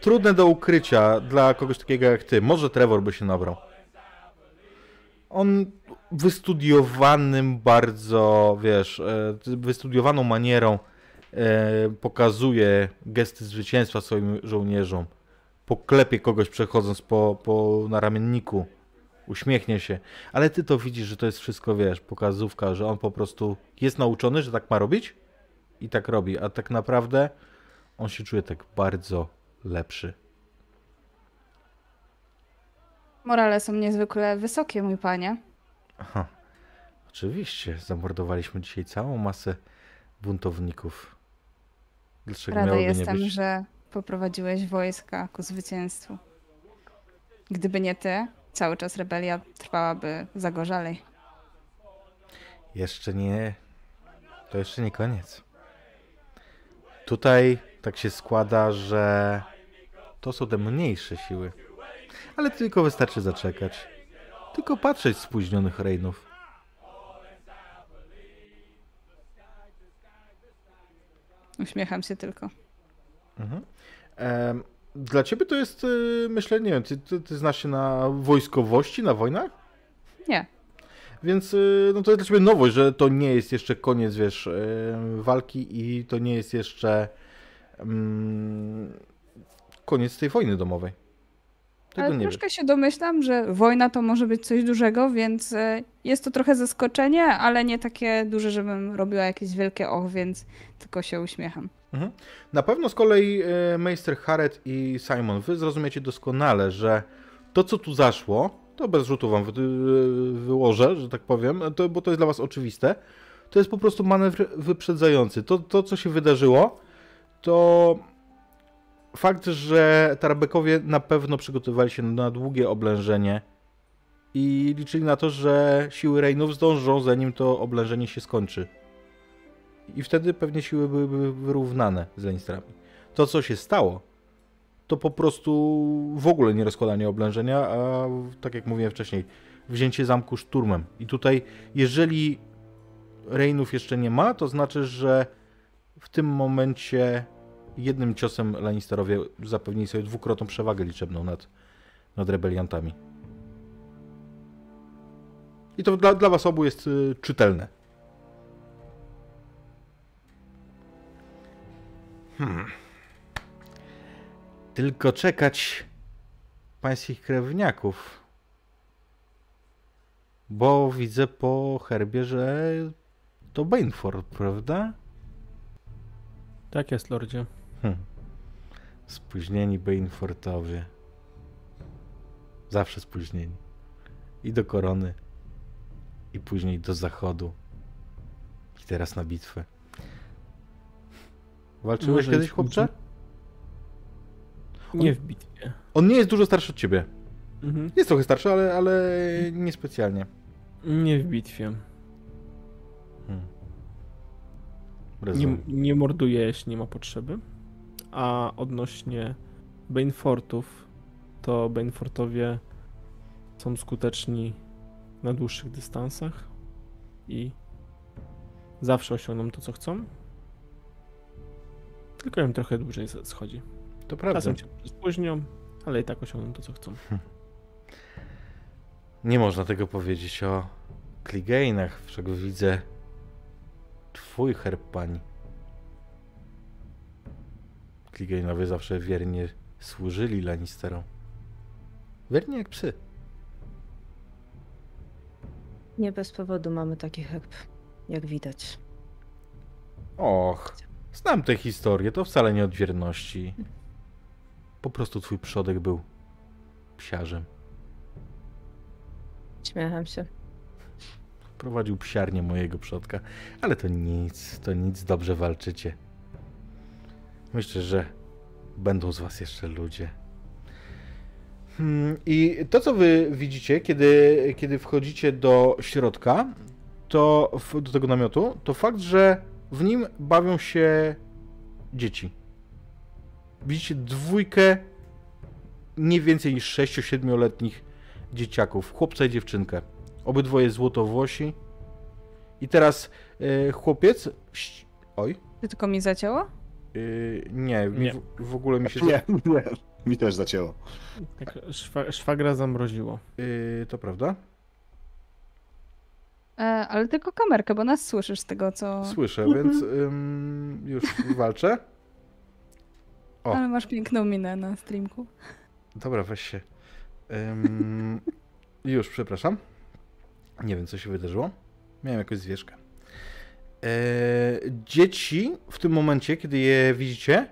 trudne do ukrycia dla kogoś takiego jak ty. Może Trevor by się nabrał. On wystudiowanym bardzo, wiesz, e, wystudiowaną manierą e, pokazuje gesty zwycięstwa swoim żołnierzom. Poklepie kogoś przechodząc po, po naramienniku. Uśmiechnie się. Ale ty to widzisz, że to jest wszystko, wiesz, pokazówka, że on po prostu jest nauczony, że tak ma robić i tak robi. A tak naprawdę on się czuje tak bardzo lepszy. Morale są niezwykle wysokie, mój panie. Aha. Oczywiście, zamordowaliśmy dzisiaj całą masę buntowników. Dlaczego Rada jestem, że poprowadziłeś wojska ku zwycięstwu. Gdyby nie ty, cały czas rebelia trwałaby zagorzalej. Jeszcze nie. To jeszcze nie koniec. Tutaj tak się składa, że to są te mniejsze siły. Ale tylko wystarczy zaczekać. Tylko patrzeć spóźnionych rejnów. Uśmiecham się tylko. Em, Dla ciebie to jest, y, myślę, nie wiem, ty, ty, ty znasz się na wojskowości, na wojnach? Nie. Więc y, no to jest dla ciebie nowość, że to nie jest jeszcze koniec, wiesz, y, walki i to nie jest jeszcze mm, koniec tej wojny domowej. Tego Ale nie wiesz. troszkę się domyślam, że wojna to może być coś dużego, więc jest to trochę zaskoczenie, ale nie takie duże, żebym robiła jakieś wielkie och, więc tylko się uśmiecham. Mhm. Na pewno z kolei e, Meister Harret i Simon, wy zrozumiecie doskonale, że to, co tu zaszło, to bez rzutu wam wy, wyłożę, że tak powiem, to, bo to jest dla was oczywiste, to jest po prostu manewr wyprzedzający. To, to co się wydarzyło, to fakt, że Tarabekowie na pewno przygotowywali się na długie oblężenie i liczyli na to, że siły Reinów zdążą, zanim to oblężenie się skończy. I wtedy pewnie siły byłyby wyrównane z Lannisterami. To, co się stało, to po prostu w ogóle nie rozkładanie oblężenia, a tak jak mówiłem wcześniej, wzięcie zamku szturmem. I tutaj, jeżeli Reinów jeszcze nie ma, to znaczy, że w tym momencie jednym ciosem Lannisterowie zapewnili sobie dwukrotną przewagę liczebną nad, nad rebeliantami. I to dla, dla was obu jest y, czytelne. Hmm. Tylko czekać pańskich krewniaków. Bo widzę po herbie, że To Bainford, prawda? Tak jest, lordzie. Hm. Spóźnieni Bainfortowie. Zawsze spóźnieni. I do korony. I później do zachodu. I teraz na bitwę. Walczyłeś kiedyś, chłopcze? Nie w bitwie. On nie jest dużo starszy od ciebie. Mhm. Jest trochę starszy, ale, ale niespecjalnie. Nie w bitwie. Hmm. Nie, nie morduje, jeśli nie ma potrzeby. A odnośnie Banefortów, to Banefortowie są skuteczni na dłuższych dystansach i zawsze osiągną to, co chcą. Tylko im trochę dłużej schodzi. To prawda. Czasem się spóźnią, ale i tak osiągną to, co chcą. Nie można tego powiedzieć o Clegane'ach, czego widzę twój herb pani. Clegane'owie zawsze wiernie służyli Lannisterom. Wiernie jak psy. Nie bez powodu mamy taki herb, jak widać. Och, znam tę historię, to wcale nie od wierności. Po prostu twój przodek był psiarzem. Śmiecham się. Prowadził psiarnię mojego przodka. Ale to nic, to nic, dobrze walczycie. Myślę, że będą z was jeszcze ludzie. Hmm, I to, co wy widzicie, kiedy, kiedy wchodzicie do środka, to do tego namiotu, to fakt, że w nim bawią się dzieci. Widzicie dwójkę nie więcej niż 6-7-letnich dzieciaków, chłopca i dziewczynkę. Obydwoje złotowłosi. I teraz e, chłopiec. Oj. Ty tylko mi zacięło? Yy, nie, mi Nie. W, w ogóle mi się. Nie, (laughs) nie. Mi też zacięło. Tak, szwa, szwagra zamroziło. Yy, to prawda? E, ale tylko kamerkę, bo nas słyszysz z tego, co... Słyszę, więc ym, już walczę. O. Ale masz piękną minę na streamku. Dobra, weź się. Ym, już, przepraszam. Nie wiem, co się wydarzyło. Miałem jakąś zwierzkę. E, dzieci w tym momencie, kiedy je widzicie,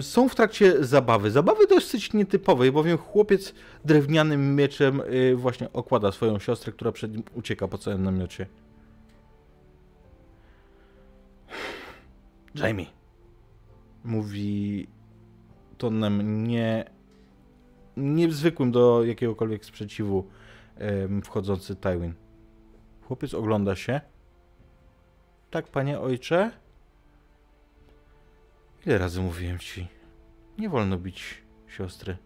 są w trakcie zabawy. Zabawy dosyć nietypowej, bowiem chłopiec drewnianym mieczem y, właśnie okłada swoją siostrę, która przed nim ucieka po całym namiocie. Jamie. Mówi tonem nie, niezwykłym do jakiegokolwiek sprzeciwu wchodzący Tywin. Chłopiec ogląda się. Tak, panie ojcze? Ile razy mówiłem ci? Nie wolno bić siostry.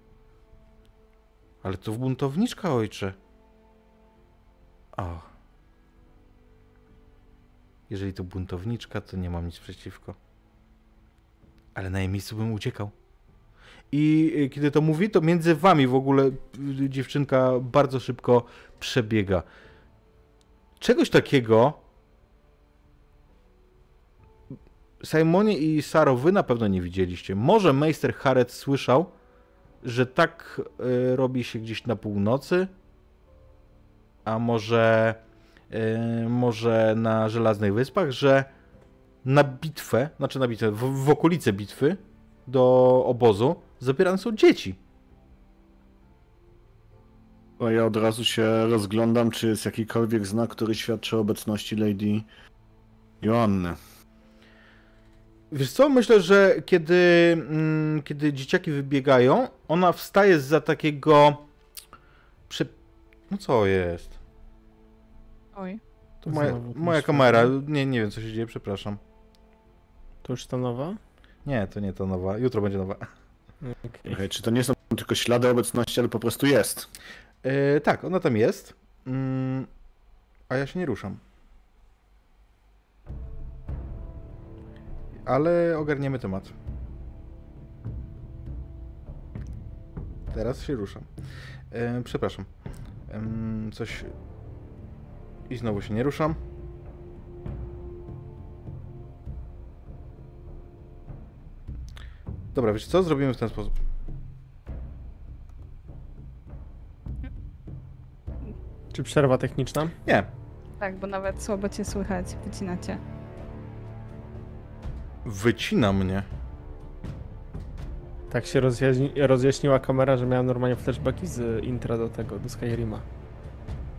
Ale to buntowniczka, ojcze. O. Jeżeli to buntowniczka, to nie mam nic przeciwko. Ale na jej miejscu bym uciekał. I y, kiedy to mówi, to między wami w ogóle y, dziewczynka bardzo szybko przebiega. Czegoś takiego Simonie i Saro, wy na pewno nie widzieliście. Może Meister Harret słyszał, że tak y, robi się gdzieś na północy, a może, y, może na Żelaznych Wyspach, że na bitwę, znaczy na bitwę, w, w okolice bitwy do obozu zabierane są dzieci. A ja od razu się rozglądam, czy jest jakikolwiek znak, który świadczy o obecności Lady Joanny. Wiesz co, myślę, że kiedy, mm, kiedy dzieciaki wybiegają, ona wstaje za takiego... Prze... No co jest? Oj. To moja, moja kamera. Nie, nie wiem co się dzieje, przepraszam. To już ta nowa? Nie, to nie to nowa. Jutro będzie nowa. Okej. Okej, czy to nie są tylko ślady obecności, ale po prostu jest? E, tak, ona tam jest. Mm, a ja się nie ruszam. Ale ogarniemy temat. Teraz się ruszam. E, przepraszam. Em, coś. I znowu się nie ruszam. Dobra, wiesz co? Zrobimy w ten sposób. Czy przerwa techniczna? Nie. Tak, bo nawet słabo cię słychać, wycinacie. Wycina mnie. Tak się rozjaśni, rozjaśniła kamera, że miałem normalnie flashbacki z intra do tego, do Skyrima.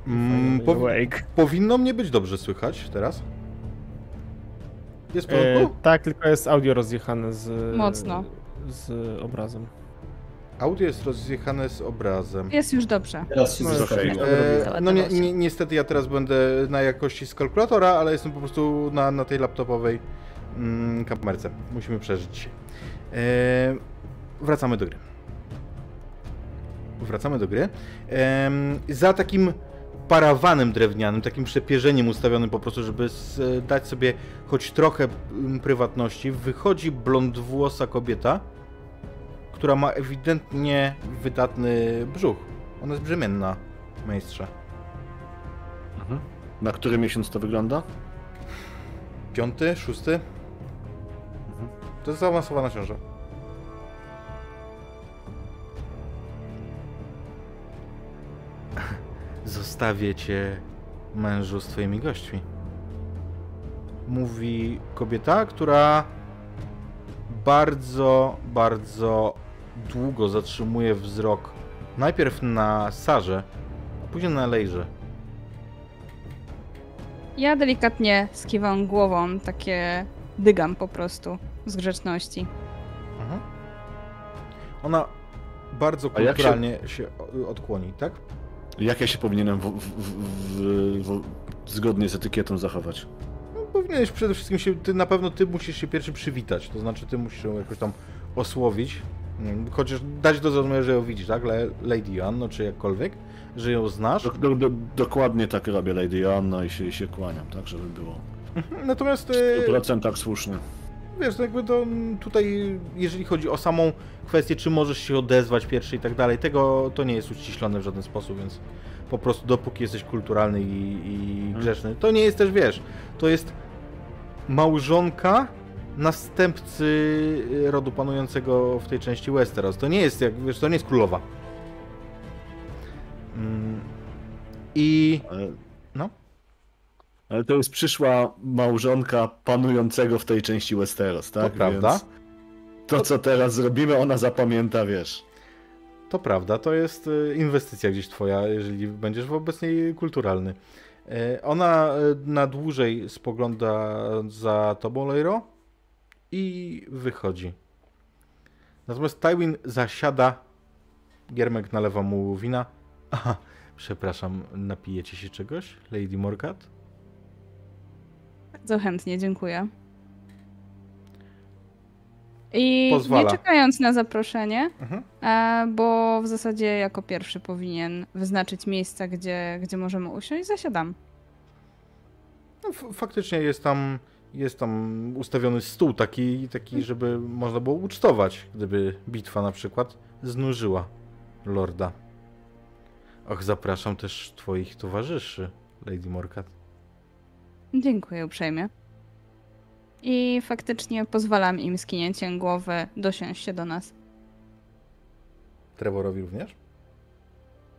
Mm, powi- powinno mnie być dobrze słychać teraz. Jest w E, porządku? tak, tylko jest audio rozjechane z... Mocno. Z obrazem. Audio jest rozjechane z obrazem. Jest już dobrze. Teraz się No, jest zyskali. okej. E, no ni ni niestety ja teraz będę na jakości z kalkulatora, ale jestem po prostu na, na tej laptopowej mm, kamerce. Musimy przeżyć dzisiaj. E, wracamy do gry. Wracamy do gry. Em, za takim parawanem drewnianym, takim przepierzeniem ustawionym po prostu, żeby s- dać sobie choć trochę prywatności, wychodzi blondwłosa kobieta, która ma ewidentnie wydatny brzuch. Ona jest brzemienna, majstrze. Mhm. Na który miesiąc to wygląda? Piąty, szósty? To jest zaawansowana ciąża. (laughs) Zostawię cię, mężu, z twoimi gośćmi. Mówi kobieta, która bardzo, bardzo długo zatrzymuje wzrok najpierw na Sarze, a później na Lejrze. Ja delikatnie skiwam głową, takie dygam po prostu z grzeczności. Mhm. Ona bardzo się- kulturalnie się... o- odkłoni, tak? Jak ja się powinienem w, w, w, w, zgodnie z etykietą zachować? No, powinieneś przede wszystkim się, ty na pewno ty musisz się pierwszy przywitać, to znaczy ty musisz ją jakoś tam osłowić, chociaż dać do zrozumienia, że ją widzisz, tak? Lady Joanno, czy jakkolwiek, że ją znasz. Do, do, do, dokładnie tak robię Lady Joanna i się, i się kłaniam, tak żeby było Natomiast w e, 100% słusznie. wiesz, no jakby to tutaj, jeżeli chodzi o samą kwestię, czy możesz się odezwać pierwszy i tak dalej, tego to nie jest uściślone w żaden sposób, więc po prostu dopóki jesteś kulturalny i, i grzeczny, to nie jest też, wiesz, to jest małżonka następcy rodu panującego w tej części Westeros. To nie jest, jak wiesz, to nie jest królowa. Mm, I Ale, to jest przyszła małżonka panującego w tej części Westeros, tak? to prawda. Więc to, co teraz zrobimy, ona zapamięta, wiesz. To prawda, to jest y, inwestycja gdzieś twoja, jeżeli będziesz wobec niej kulturalny. E, Ona e, na dłużej spogląda za tobą, Leiro, i wychodzi. Natomiast Tywin zasiada, Giermek nalewa mu wina. Aha, przepraszam, napijecie się czegoś, Lady Morgat? Bardzo chętnie, dziękuję. I Pozwala. nie czekając na zaproszenie, Mhm. e, bo w zasadzie jako pierwszy powinien wyznaczyć miejsca, gdzie, gdzie możemy usiąść, zasiadam. No, faktycznie jest tam, jest tam ustawiony stół taki, taki, żeby można było ucztować, gdyby bitwa na przykład znużyła lorda. Och, zapraszam też twoich towarzyszy, Lady Morcat. Dziękuję uprzejmie. I faktycznie pozwalam im skinięciem głowy dosiąść się do nas. Trevorowi również?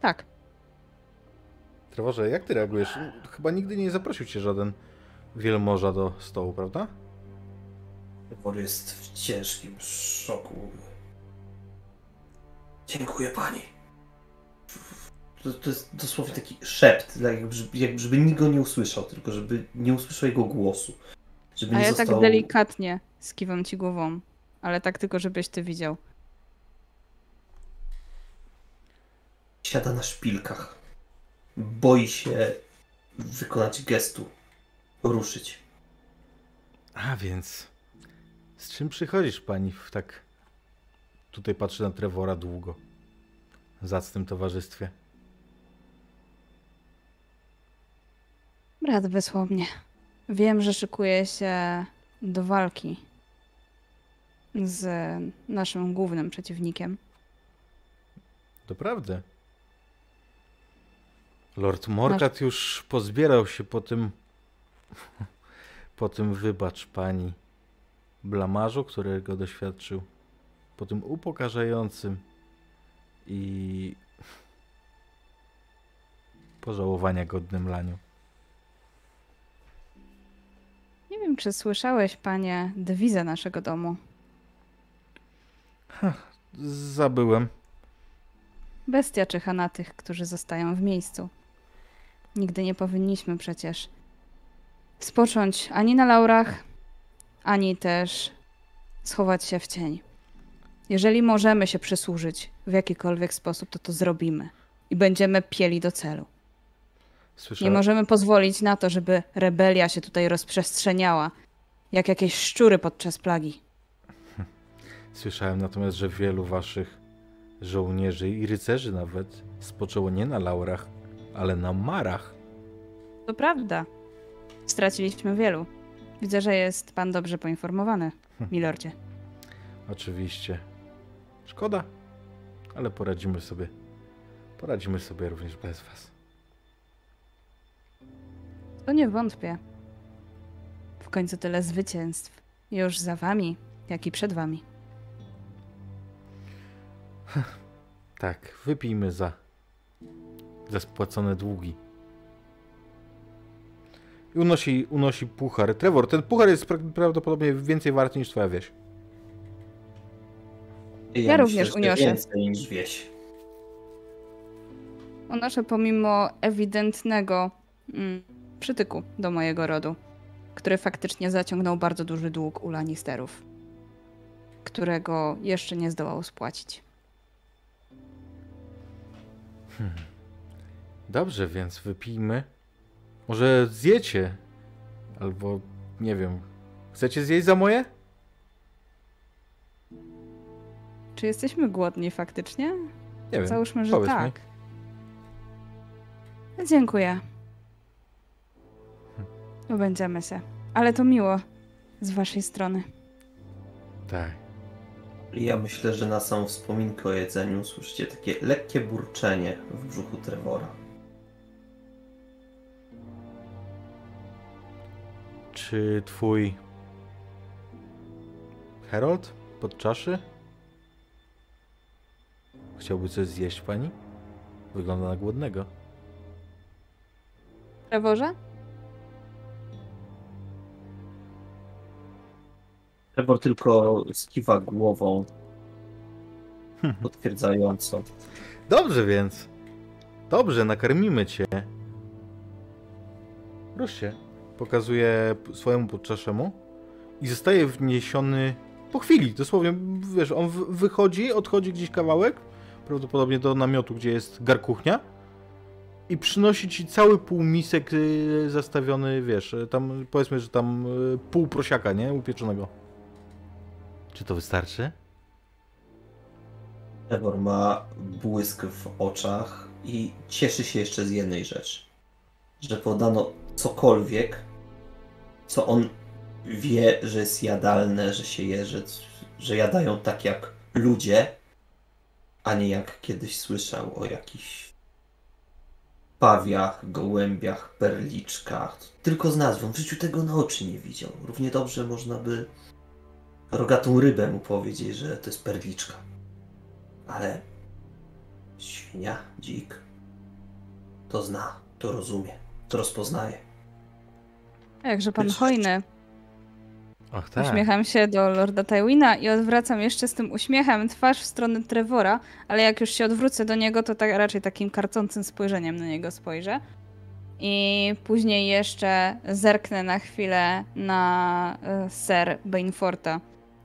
Tak. Trevorze, jak ty reagujesz? Chyba nigdy nie zaprosił cię żaden wielmoża do stołu, prawda? Wor jest w ciężkim szoku. Dziękuję pani. To, to jest dosłownie taki szept, tak jakby, żeby- jakby nikt go nie usłyszał, tylko żeby nie usłyszał jego głosu. Żeby A nie ja został... tak delikatnie skiwam ci głową. Ale tak tylko, żebyś ty widział. Siada na szpilkach. Boi się wykonać gestu. Ruszyć. A więc, z czym przychodzisz pani w tak... Tutaj patrzę na Trevora długo. Zacnym towarzystwie. Brat wysłał mnie. Wiem, że szykuje się do walki z naszym głównym przeciwnikiem. Doprawdy. Lord Morgat już pozbierał się po tym. (laughs) po tym, wybacz pani, blamarzu, którego doświadczył. Po tym upokarzającym i (laughs) pożałowania godnym laniu. Czy słyszałeś, panie, dewizę naszego domu? Zabyłem. Bestia czyha na tych, którzy zostają w miejscu. Nigdy nie powinniśmy przecież spocząć ani na laurach, ani też schować się w cień. Jeżeli możemy się przysłużyć w jakikolwiek sposób, to to zrobimy i będziemy pieli do celu. Nie Słyszałem, możemy pozwolić na to, żeby rebelia się tutaj rozprzestrzeniała, jak jakieś szczury podczas plagi. (laughs) Słyszałem natomiast, że wielu waszych żołnierzy i rycerzy nawet spoczęło nie na laurach, ale na marach. To prawda. Straciliśmy wielu. Widzę, że jest pan dobrze poinformowany, milordzie. Oczywiście. Szkoda, ale poradzimy sobie. Poradzimy sobie również bez was. To nie wątpię. W końcu tyle zwycięstw. Już za wami, jak i przed wami. (laughs) Tak, wypijmy za, za spłacone długi. I unosi, unosi puchar. Trevor, ten puchar jest pra- prawdopodobnie więcej wart niż twoja wieś. Ja również że uniosę. Więcej niż wieś. Unoszę pomimo ewidentnego mm, przytyku do mojego rodu, który faktycznie zaciągnął bardzo duży dług u Lannisterów, którego jeszcze nie zdołał spłacić. Dobrze, więc wypijmy. Może zjecie? Albo nie wiem. Chcecie zjeść za moje? Czy jesteśmy głodni faktycznie? Nie wiem. Załóżmy, że powiedz mi. tak. Dziękuję. Ubędziemy się. Ale to miło z waszej strony. Tak. Ja myślę, że na samą wspominkę o jedzeniu słyszycie takie lekkie burczenie w brzuchu Trevora. Czy twój Harold pod czaszy? Chciałby coś zjeść pani? Wygląda na głodnego. Trevorze? Trevor tylko skiwa głową potwierdzająco. Dobrze więc. Dobrze, nakarmimy cię. Się. Pokazuje swojemu podczaszemu i zostaje wniesiony po chwili. Dosłownie, wiesz, on wychodzi, odchodzi gdzieś kawałek, prawdopodobnie do namiotu, gdzie jest garkuchnia i przynosi ci cały półmisek y, zastawiony, wiesz, y, tam powiedzmy, że tam y, pół prosiaka, nie? Upieczonego. Czy to wystarczy? Trevor ma błysk w oczach i cieszy się jeszcze z jednej rzeczy. Że podano cokolwiek, co on wie, że jest jadalne, że się je, że, że jadają tak jak ludzie, a nie jak kiedyś słyszał o jakichś pawiach, gołębiach, perliczkach. Tylko z nazwą. W życiu tego na oczy nie widział. Równie dobrze można by rogatą rybę mu powiedzieć, że to jest perliczka. Ale świnia, dzik, to zna, to rozumie, to rozpoznaje. Jakże pan Wiesz, hojny. Ach tak. Uśmiecham się do Lorda Tywina i odwracam jeszcze z tym uśmiechem twarz w stronę Trevora, ale jak już się odwrócę do niego, to tak raczej takim karcącym spojrzeniem na niego spojrzę. I później jeszcze zerknę na chwilę na e, Sir Bainforta,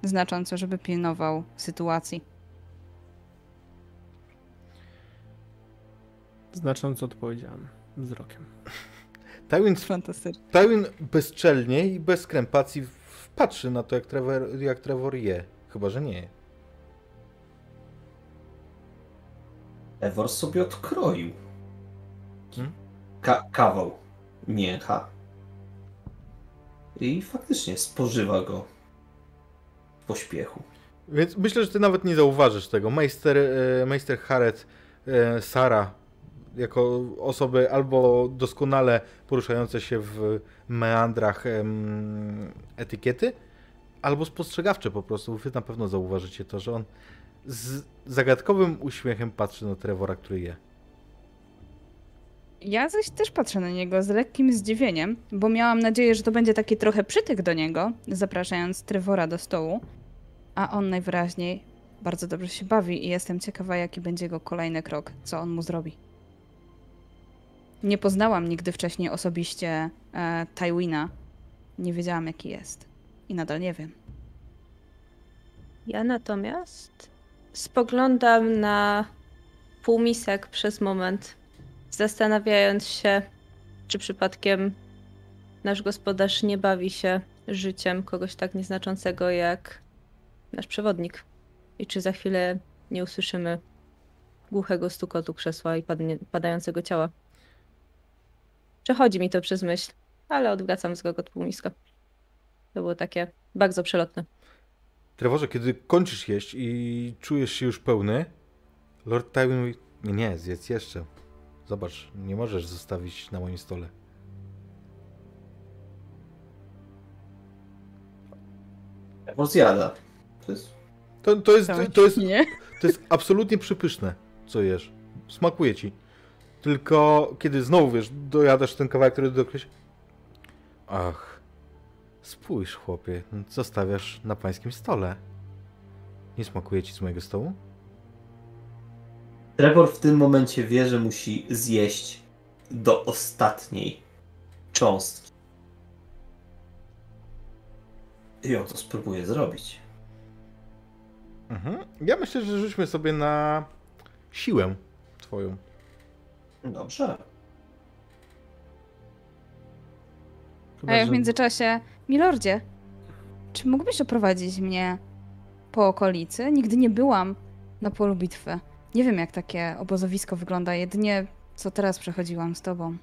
znacząco, żeby pilnował sytuacji. Znacząco odpowiedziałem wzrokiem. (laughs) Tywin. Tywin bezczelnie i bez krępacji patrzy na to, jak Trevor, jak Trevor je. Chyba, że nie. Ewor sobie odkroił Hmm? ka- kawał mięcha i faktycznie spożywa go pośpiechu. Więc myślę, że ty nawet nie zauważysz tego. Meister, e, Meister Harret, e, Sara, jako osoby albo doskonale poruszające się w meandrach etykiety, albo spostrzegawcze po prostu. Wy na pewno zauważycie to, że on z zagadkowym uśmiechem patrzy na Trevora, który je. Ja zaś też patrzę na niego z lekkim zdziwieniem, bo miałam nadzieję, że to będzie taki trochę przytyk do niego, zapraszając Trevora do stołu, a on najwyraźniej bardzo dobrze się bawi i jestem ciekawa, jaki będzie jego kolejny krok, co on mu zrobi. Nie poznałam nigdy wcześniej osobiście e, Tywina. Nie wiedziałam, jaki jest. I nadal nie wiem. Ja natomiast spoglądam na półmisek przez moment, zastanawiając się, czy przypadkiem nasz gospodarz nie bawi się życiem kogoś tak nieznaczącego jak nasz przewodnik. I czy za chwilę nie usłyszymy głuchego stukotu krzesła i padnie, padającego ciała. Przechodzi mi to przez myśl, ale odwracam wzrok od półmiska. To było takie bardzo przelotne. Trevorze, kiedy kończysz jeść i czujesz się już pełny, Lord Tywin mówi, nie, zjedz jeszcze. Zobacz, nie możesz zostawić na moim stole. Trevor zjada. To jest... To, to, jest, to, jest, Nie? to jest absolutnie przypyszne, co jesz. Smakuje ci. Tylko kiedy znowu, wiesz, dojadasz ten kawałek, który dokreś... Ach, spójrz chłopie, zostawiasz na pańskim stole. Nie smakuje ci z mojego stołu? Trevor w tym momencie wie, że musi zjeść do ostatniej cząstki. I on to spróbuje zrobić. Mhm. Ja myślę, że rzućmy sobie na siłę twoją. Dobrze. Chyba, A ja w międzyczasie, Milordzie, czy mógłbyś oprowadzić mnie po okolicy? Nigdy nie byłam na polu bitwy. Nie wiem, jak takie obozowisko wygląda, jedynie co teraz przechodziłam z tobą,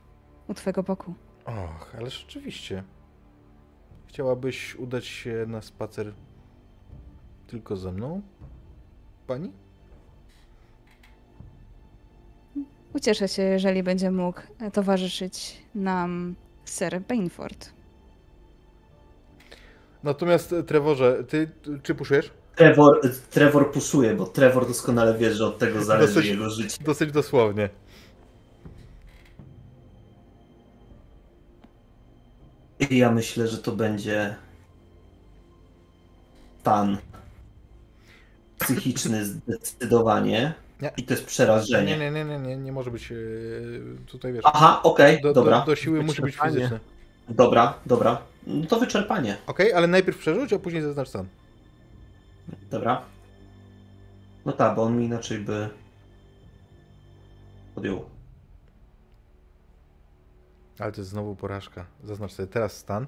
u twego boku. Och, ale rzeczywiście. Chciałabyś udać się na spacer tylko ze mną? Pani? Ucieszę się, jeżeli będzie mógł towarzyszyć nam Sir Bainford. Natomiast Trevorze, ty ty- czy puszujesz? Trevor, Trevor puszuje, bo Trevor doskonale wie, że od tego zależy Dosyć- jego życie. Dosyć dosłownie. I ja myślę, że to będzie stan psychiczny zdecydowanie. Nie. I to jest Nie, przerażenie. nie, nie, nie, nie, nie może być e, tutaj, wiesz, Aha, okej, do, dobra. do, do siły musi być fizyczne. Dobra, dobra. No To wyczerpanie. Okej, ale najpierw przerzuć, a później zaznacz stan. Dobra. No tak, bo on mi inaczej by podjął. Ale to jest znowu porażka. Zaznacz sobie teraz stan.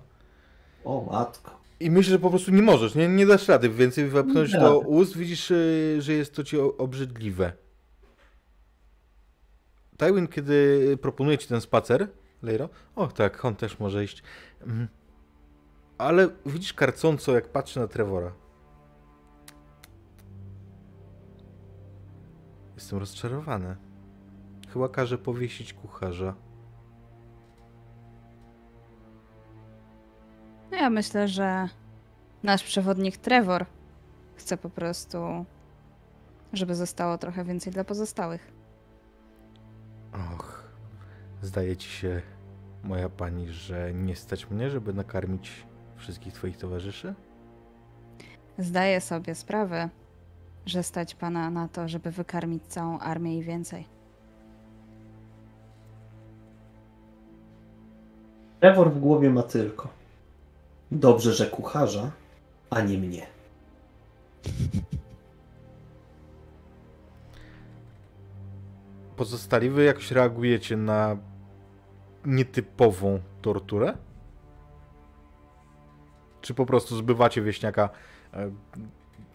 O matko. I myślę, że po prostu nie możesz, nie, nie dasz rady więcej wepchnąć Nie do ust, widzisz, y, że jest to ci obrzydliwe. Tywin, kiedy proponuje ci ten spacer, Leiro, o tak, on też może iść. Mm. Ale widzisz karcąco, jak patrzy na Trevora. Jestem rozczarowany. Chyba każe powiesić kucharza. No Ja myślę, że nasz przewodnik Trevor chce po prostu, żeby zostało trochę więcej dla pozostałych. Och, zdaje ci się, moja pani, że nie stać mnie, żeby nakarmić wszystkich twoich towarzyszy? Zdaję sobie sprawę, że stać pana na to, żeby wykarmić całą armię i więcej. Trevor w głowie ma tylko. Dobrze, że kucharza, a nie mnie. Pozostali wy jakoś reagujecie na nietypową torturę? Czy po prostu zbywacie wieśniaka, e,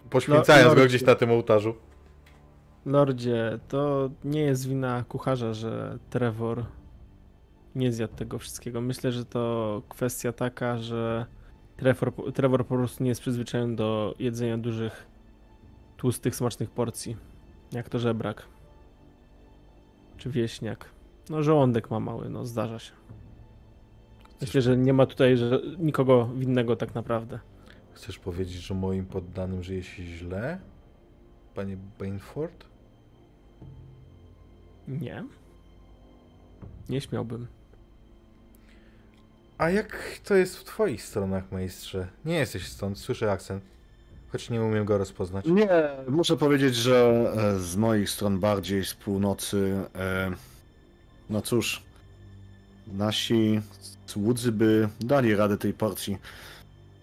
poświęcając No, go no, gdzieś na tym ołtarzu? Lordzie, to nie jest wina kucharza, że Trevor nie zjadł tego wszystkiego. Myślę, że to kwestia taka, że Trevor, Trevor po prostu nie jest przyzwyczajony do jedzenia dużych, tłustych, smacznych porcji. Jak to żebrak. Czy wieśniak. No żołądek ma mały, no zdarza się. Myślę, że nie ma tutaj że nikogo winnego tak naprawdę. Chcesz powiedzieć, że moim poddanym żyje się źle? Panie Bainford? Nie. Nie śmiałbym. A jak to jest w twoich stronach, majstrze? Nie jesteś stąd, słyszę akcent. Choć nie umiem go rozpoznać. Nie, muszę powiedzieć, że e, z moich stron bardziej z północy. e, No cóż, nasi słudzy by dali radę tej porcji.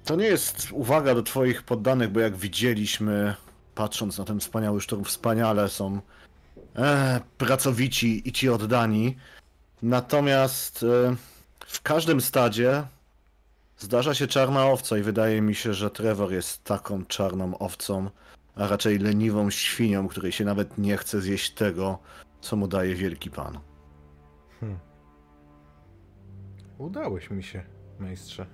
To nie jest uwaga do Twoich poddanych, bo jak widzieliśmy, patrząc na ten wspaniały szturm, wspaniale są e, pracowici i ci oddani. Natomiast e, w każdym stadzie Zdarza się czarna owca i wydaje mi się, że Trevor jest taką czarną owcą, a raczej leniwą świnią, której się nawet nie chce zjeść tego, co mu daje wielki pan. Hmm. Udałeś mi się, majstrze.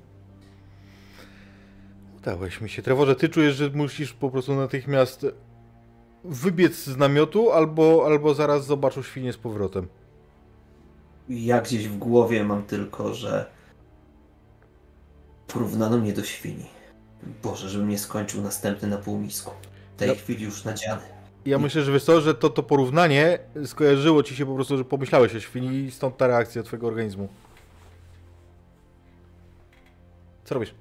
Udałeś mi się. Trevorze, ty czujesz, że musisz po prostu natychmiast wybiec z namiotu, albo, albo zaraz zobaczysz świnię z powrotem. Ja gdzieś w głowie mam tylko, że porównano mnie do świni. Boże, żebym nie skończył następny na półmisku. W tej chwili już nadziany. Ja myślę, że wiesz co, że to, to porównanie skojarzyło ci się po prostu, że pomyślałeś o świni i stąd ta reakcja twojego organizmu. Co robisz?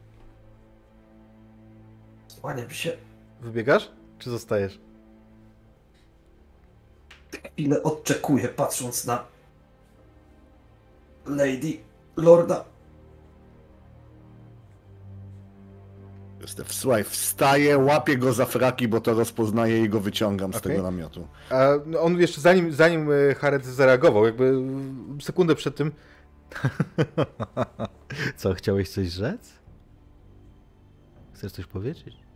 Skłaniam się. Wybiegasz? Czy zostajesz? Ile odczekuję, patrząc na Lady Lorda. Jestem, słuchaj, wstaję, łapię go za fraki, bo to rozpoznaję i go wyciągam z Okej. tego namiotu. A no, on jeszcze zanim, zanim e, Haret zareagował, jakby sekundę przed tym. (laughs) Co, chciałeś coś rzec? Chcesz coś powiedzieć?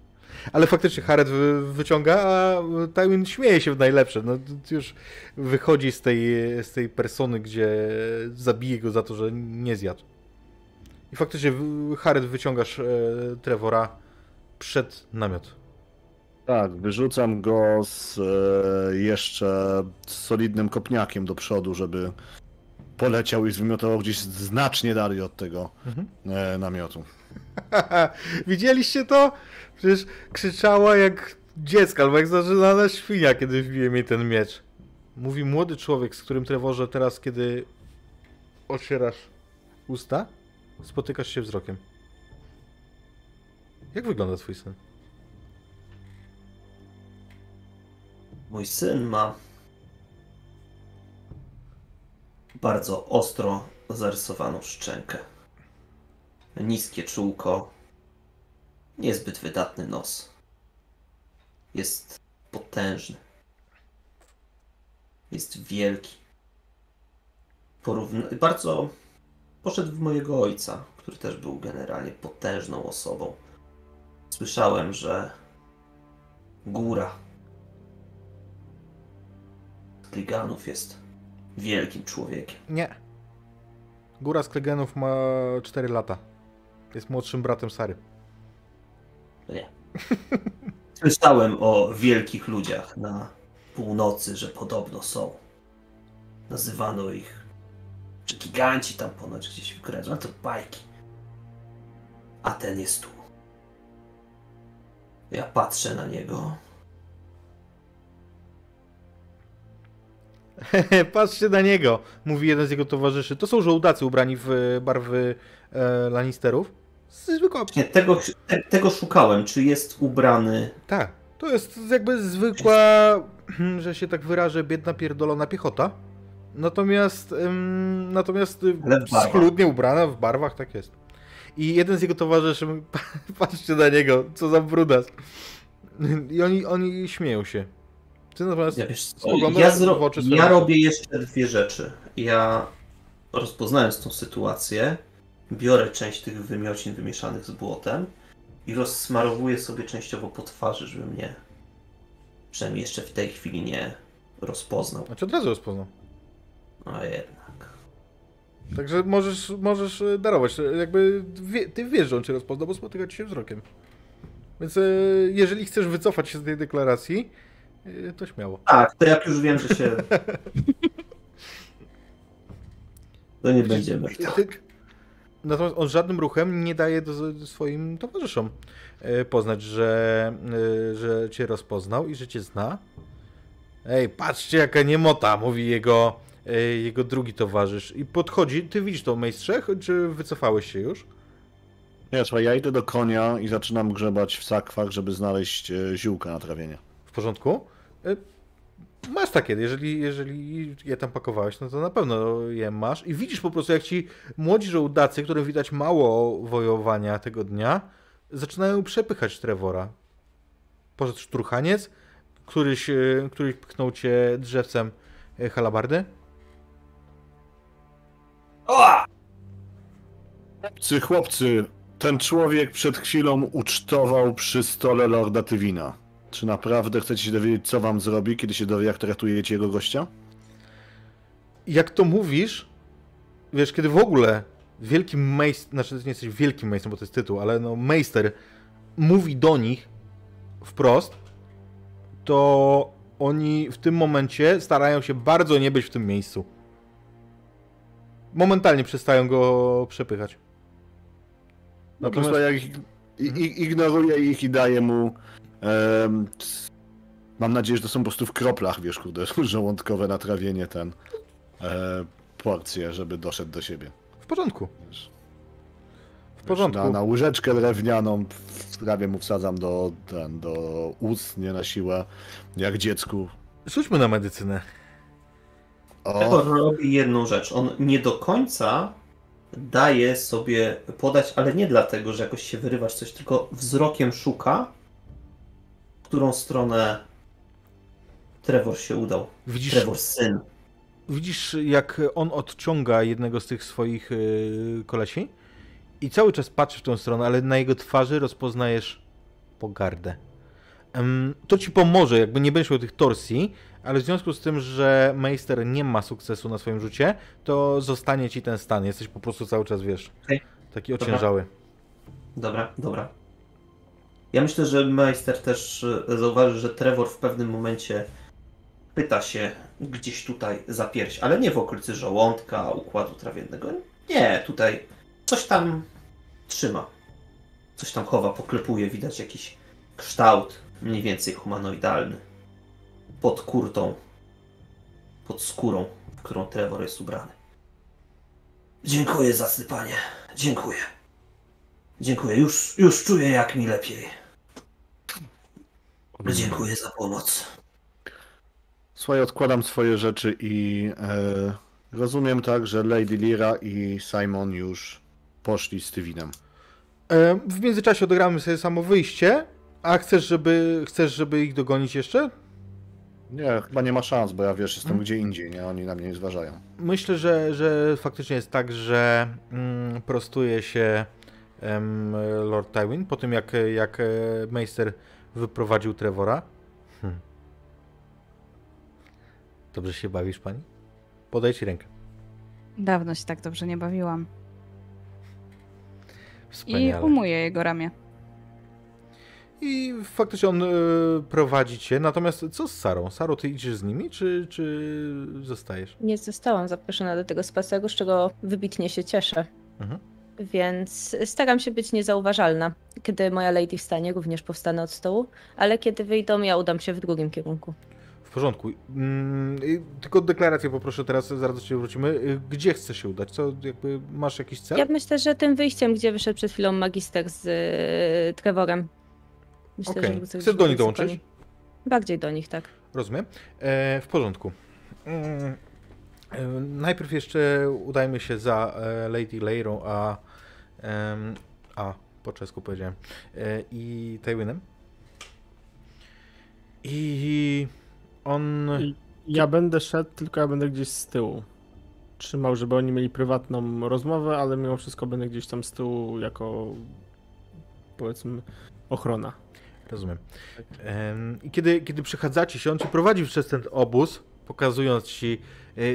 Ale faktycznie Haret wy, wyciąga, a Tywin śmieje się w najlepsze. No, już wychodzi z tej, z tej persony, gdzie zabije go za to, że nie zjadł. I faktycznie Haret wyciągasz e, Trevora przed namiot. Tak, wyrzucam go z e, jeszcze solidnym kopniakiem do przodu, żeby poleciał i zwymiotował gdzieś znacznie dalej od tego Mhm. e, namiotu. (laughs) Widzieliście to? Przecież krzyczała jak dziecko, albo jak zażynana świnia, kiedy wbiłem jej ten miecz. Mówi młody człowiek, z którym Trevorze teraz, kiedy otwierasz usta, spotykasz się wzrokiem. Jak wygląda twój syn? Mój syn ma bardzo ostro zarysowaną szczękę. Niskie czółko. Niezbyt wydatny nos. Jest potężny. Jest wielki. Bardzo poszedł w mojego ojca, który też był generalnie potężną osobą. Słyszałem, że góra Kliganów jest wielkim człowiekiem. Nie. Góra z Klegenów ma 4 lata. Jest młodszym bratem Sary. Nie. (laughs) Słyszałem o wielkich ludziach na północy, że podobno są. Nazywano ich, czy giganci tam ponoć gdzieś w grę, no to bajki. A ten jest tu. Ja patrzę na niego. (laughs) Patrzcie na niego, mówi jeden z jego towarzyszy. To są żołdacy ubrani w barwy e, Lannisterów. Zwykła Nie, tego, te, tego szukałem. Czy jest ubrany? Tak, to jest jakby zwykła, że się tak wyrażę, biedna pierdolona piechota. Natomiast, ym, natomiast schludnie ubrana w barwach, tak jest. I jeden z jego towarzyszy, (laughs) patrzcie na niego, co za brudas. I oni, oni śmieją się. Ty natomiast Ja, wiesz ja, w zro... oczy ja robię jeszcze dwie rzeczy. Ja rozpoznając tą sytuację, biorę część tych wymiocin wymieszanych z błotem i rozsmarowuję sobie częściowo po twarzy, żeby mnie przynajmniej jeszcze w tej chwili nie rozpoznał. Znaczy od razu rozpoznał. A jednak. Także możesz, możesz e, darować. E, Jakby wie, ty wiesz, że on cię rozpoznał, bo spotyka ci się wzrokiem. Więc e, jeżeli chcesz wycofać się z tej deklaracji, to śmiało. Tak, to jak już wiem, że się. (laughs) To nie będziemy. Ty- Natomiast on żadnym ruchem nie daje do, swoim towarzyszom e, poznać, że, e, że cię rozpoznał i że cię zna. Ej, patrzcie jaka niemota, mówi jego e, jego drugi towarzysz i podchodzi. Ty widzisz to, Mejstrze, czy wycofałeś się już? Nie, słuchaj, ja idę do konia i zaczynam grzebać w sakwach, żeby znaleźć ziółka na trawienie. W porządku? Masz takie, jeżeli, jeżeli je tam pakowałeś, no to na pewno je masz. I widzisz po prostu, jak ci młodzi żołdacy, którym widać mało wojowania tego dnia, zaczynają przepychać Trevora. Poszedł szturchaniec, któryś, e, któryś pchnął cię drzewcem e, halabardy. Chłopcy, chłopcy, ten człowiek przed chwilą ucztował przy stole Lorda Tywina. Czy naprawdę chcecie się dowiedzieć, co wam zrobi, kiedy się dowie, jak tratujecie jego gościa? jak to mówisz, wiesz, kiedy w ogóle wielki meister, znaczy nie jesteś wielkim meistrem, bo to jest tytuł, ale no meister mówi do nich wprost, to oni w tym momencie starają się bardzo nie być w tym miejscu. Momentalnie przestają go przepychać. No po Natomiast- prostu jak ich, ignoruje ich i daje mu... c- mam nadzieję, że to są po prostu w kroplach, wiesz, kurde, (laughs) żołądkowe natrawienie ten... E, porcje, żeby doszedł do siebie. W porządku. Wiesz. W porządku. Na, na łyżeczkę drewnianą w prawie mu wsadzam do, ten, do ust, nie na siłę, jak dziecku. Rzućmy na medycynę. O, robi jedną rzecz. On nie do końca daje sobie podać, ale nie dlatego, że jakoś się wyrywa czy coś, tylko wzrokiem szuka, którą stronę Trevor się udał. Widzisz, Trevor syn. widzisz jak on odciąga jednego z tych swoich yy, kolesi i cały czas patrzy w tą stronę, ale na jego twarzy rozpoznajesz pogardę. To ci pomoże, jakby nie będziesz miał tych torsji, ale w związku z tym, że Meister nie ma sukcesu na swoim rzucie, to zostanie ci ten stan. Jesteś po prostu cały czas, wiesz, Okej. taki ociężały. Dobra, dobra. Ja myślę, że Meister też e, zauważy, że Trevor w pewnym momencie pyta się gdzieś tutaj za pierś, ale nie w okolicy żołądka, układu trawiennego. Nie, tutaj coś tam trzyma. Coś tam chowa, poklepuje, widać jakiś kształt mniej więcej humanoidalny. Pod kurtą, pod skórą, w którą Trevor jest ubrany. Dziękuję za sypanie. Dziękuję. Dziękuję. Już, już czuję, jak mi lepiej. Dziękuję za pomoc. Słuchaj, odkładam swoje rzeczy i e, rozumiem tak, że Lady Lira i Simon już poszli z Tywinem. E, w międzyczasie odegramy sobie samo wyjście, a chcesz, żeby, chcesz, żeby ich dogonić jeszcze? Nie, chyba nie ma szans, bo ja wiesz, jestem Hmm. gdzie indziej, nie? Oni na mnie nie zważają. Myślę, że, że faktycznie jest tak, że mm, prostuje się em, Lord Tywin po tym, jak, jak e, Meister wyprowadził Trevora. Hm. Dobrze się bawisz, pani? Podaj ci rękę. Dawno się tak dobrze nie bawiłam. I Wspaniale. umuję jego ramię. I faktycznie on e, prowadzi cię. Natomiast co z Sarą? Saro, ty idziesz z nimi, czy, czy zostajesz? Nie zostałam zaproszona do tego spaceru, z czego wybitnie się cieszę. Mhm. Więc staram się być niezauważalna. Kiedy moja lady wstanie, również powstanę od stołu, ale kiedy wyjdą, ja udam się w drugim kierunku. W porządku. Mm, i tylko deklarację poproszę teraz, zaraz do ciebie wrócimy. Y, Gdzie chcesz się udać? Co, jakby masz jakiś cel? Ja myślę, że tym wyjściem, gdzie wyszedł przed chwilą magister z y, Trevorem. Myślę, Okej. wrócę Chcesz do nich dołączyć? Bardziej do nich, tak. Rozumiem. E, w porządku. Mm, najpierw jeszcze udajmy się za e, Lady Leirą, a, a po czesku powiedziałem, e, i Tywinem. I on... Ja będę szedł, tylko ja będę gdzieś z tyłu. Trzymał, żeby oni mieli prywatną rozmowę, ale mimo wszystko będę gdzieś tam z tyłu jako powiedzmy ochrona. Rozumiem. Em, I kiedy, kiedy przechadzacie się, on ci prowadzi przez ten obóz, pokazując ci,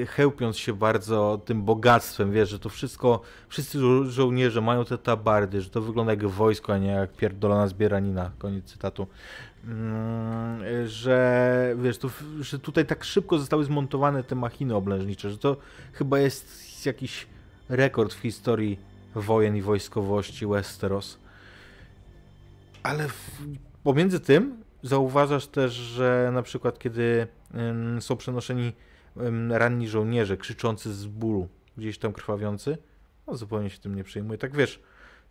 chełpiąc się bardzo tym bogactwem, wiesz, że to wszystko, wszyscy żo- żołnierze mają te tabardy, że to wygląda jak wojsko, a nie jak pierdolona zbieranina, koniec cytatu. Mm, e, Że wiesz, to, że tutaj tak szybko zostały zmontowane te machiny oblężnicze, że to chyba jest jakiś rekord w historii wojen i wojskowości Westeros. Ale w, pomiędzy tym zauważasz też, że na przykład kiedy są przenoszeni ranni żołnierze, krzyczący z bólu, gdzieś tam krwawiący, no zupełnie się tym nie przejmuje. Tak wiesz,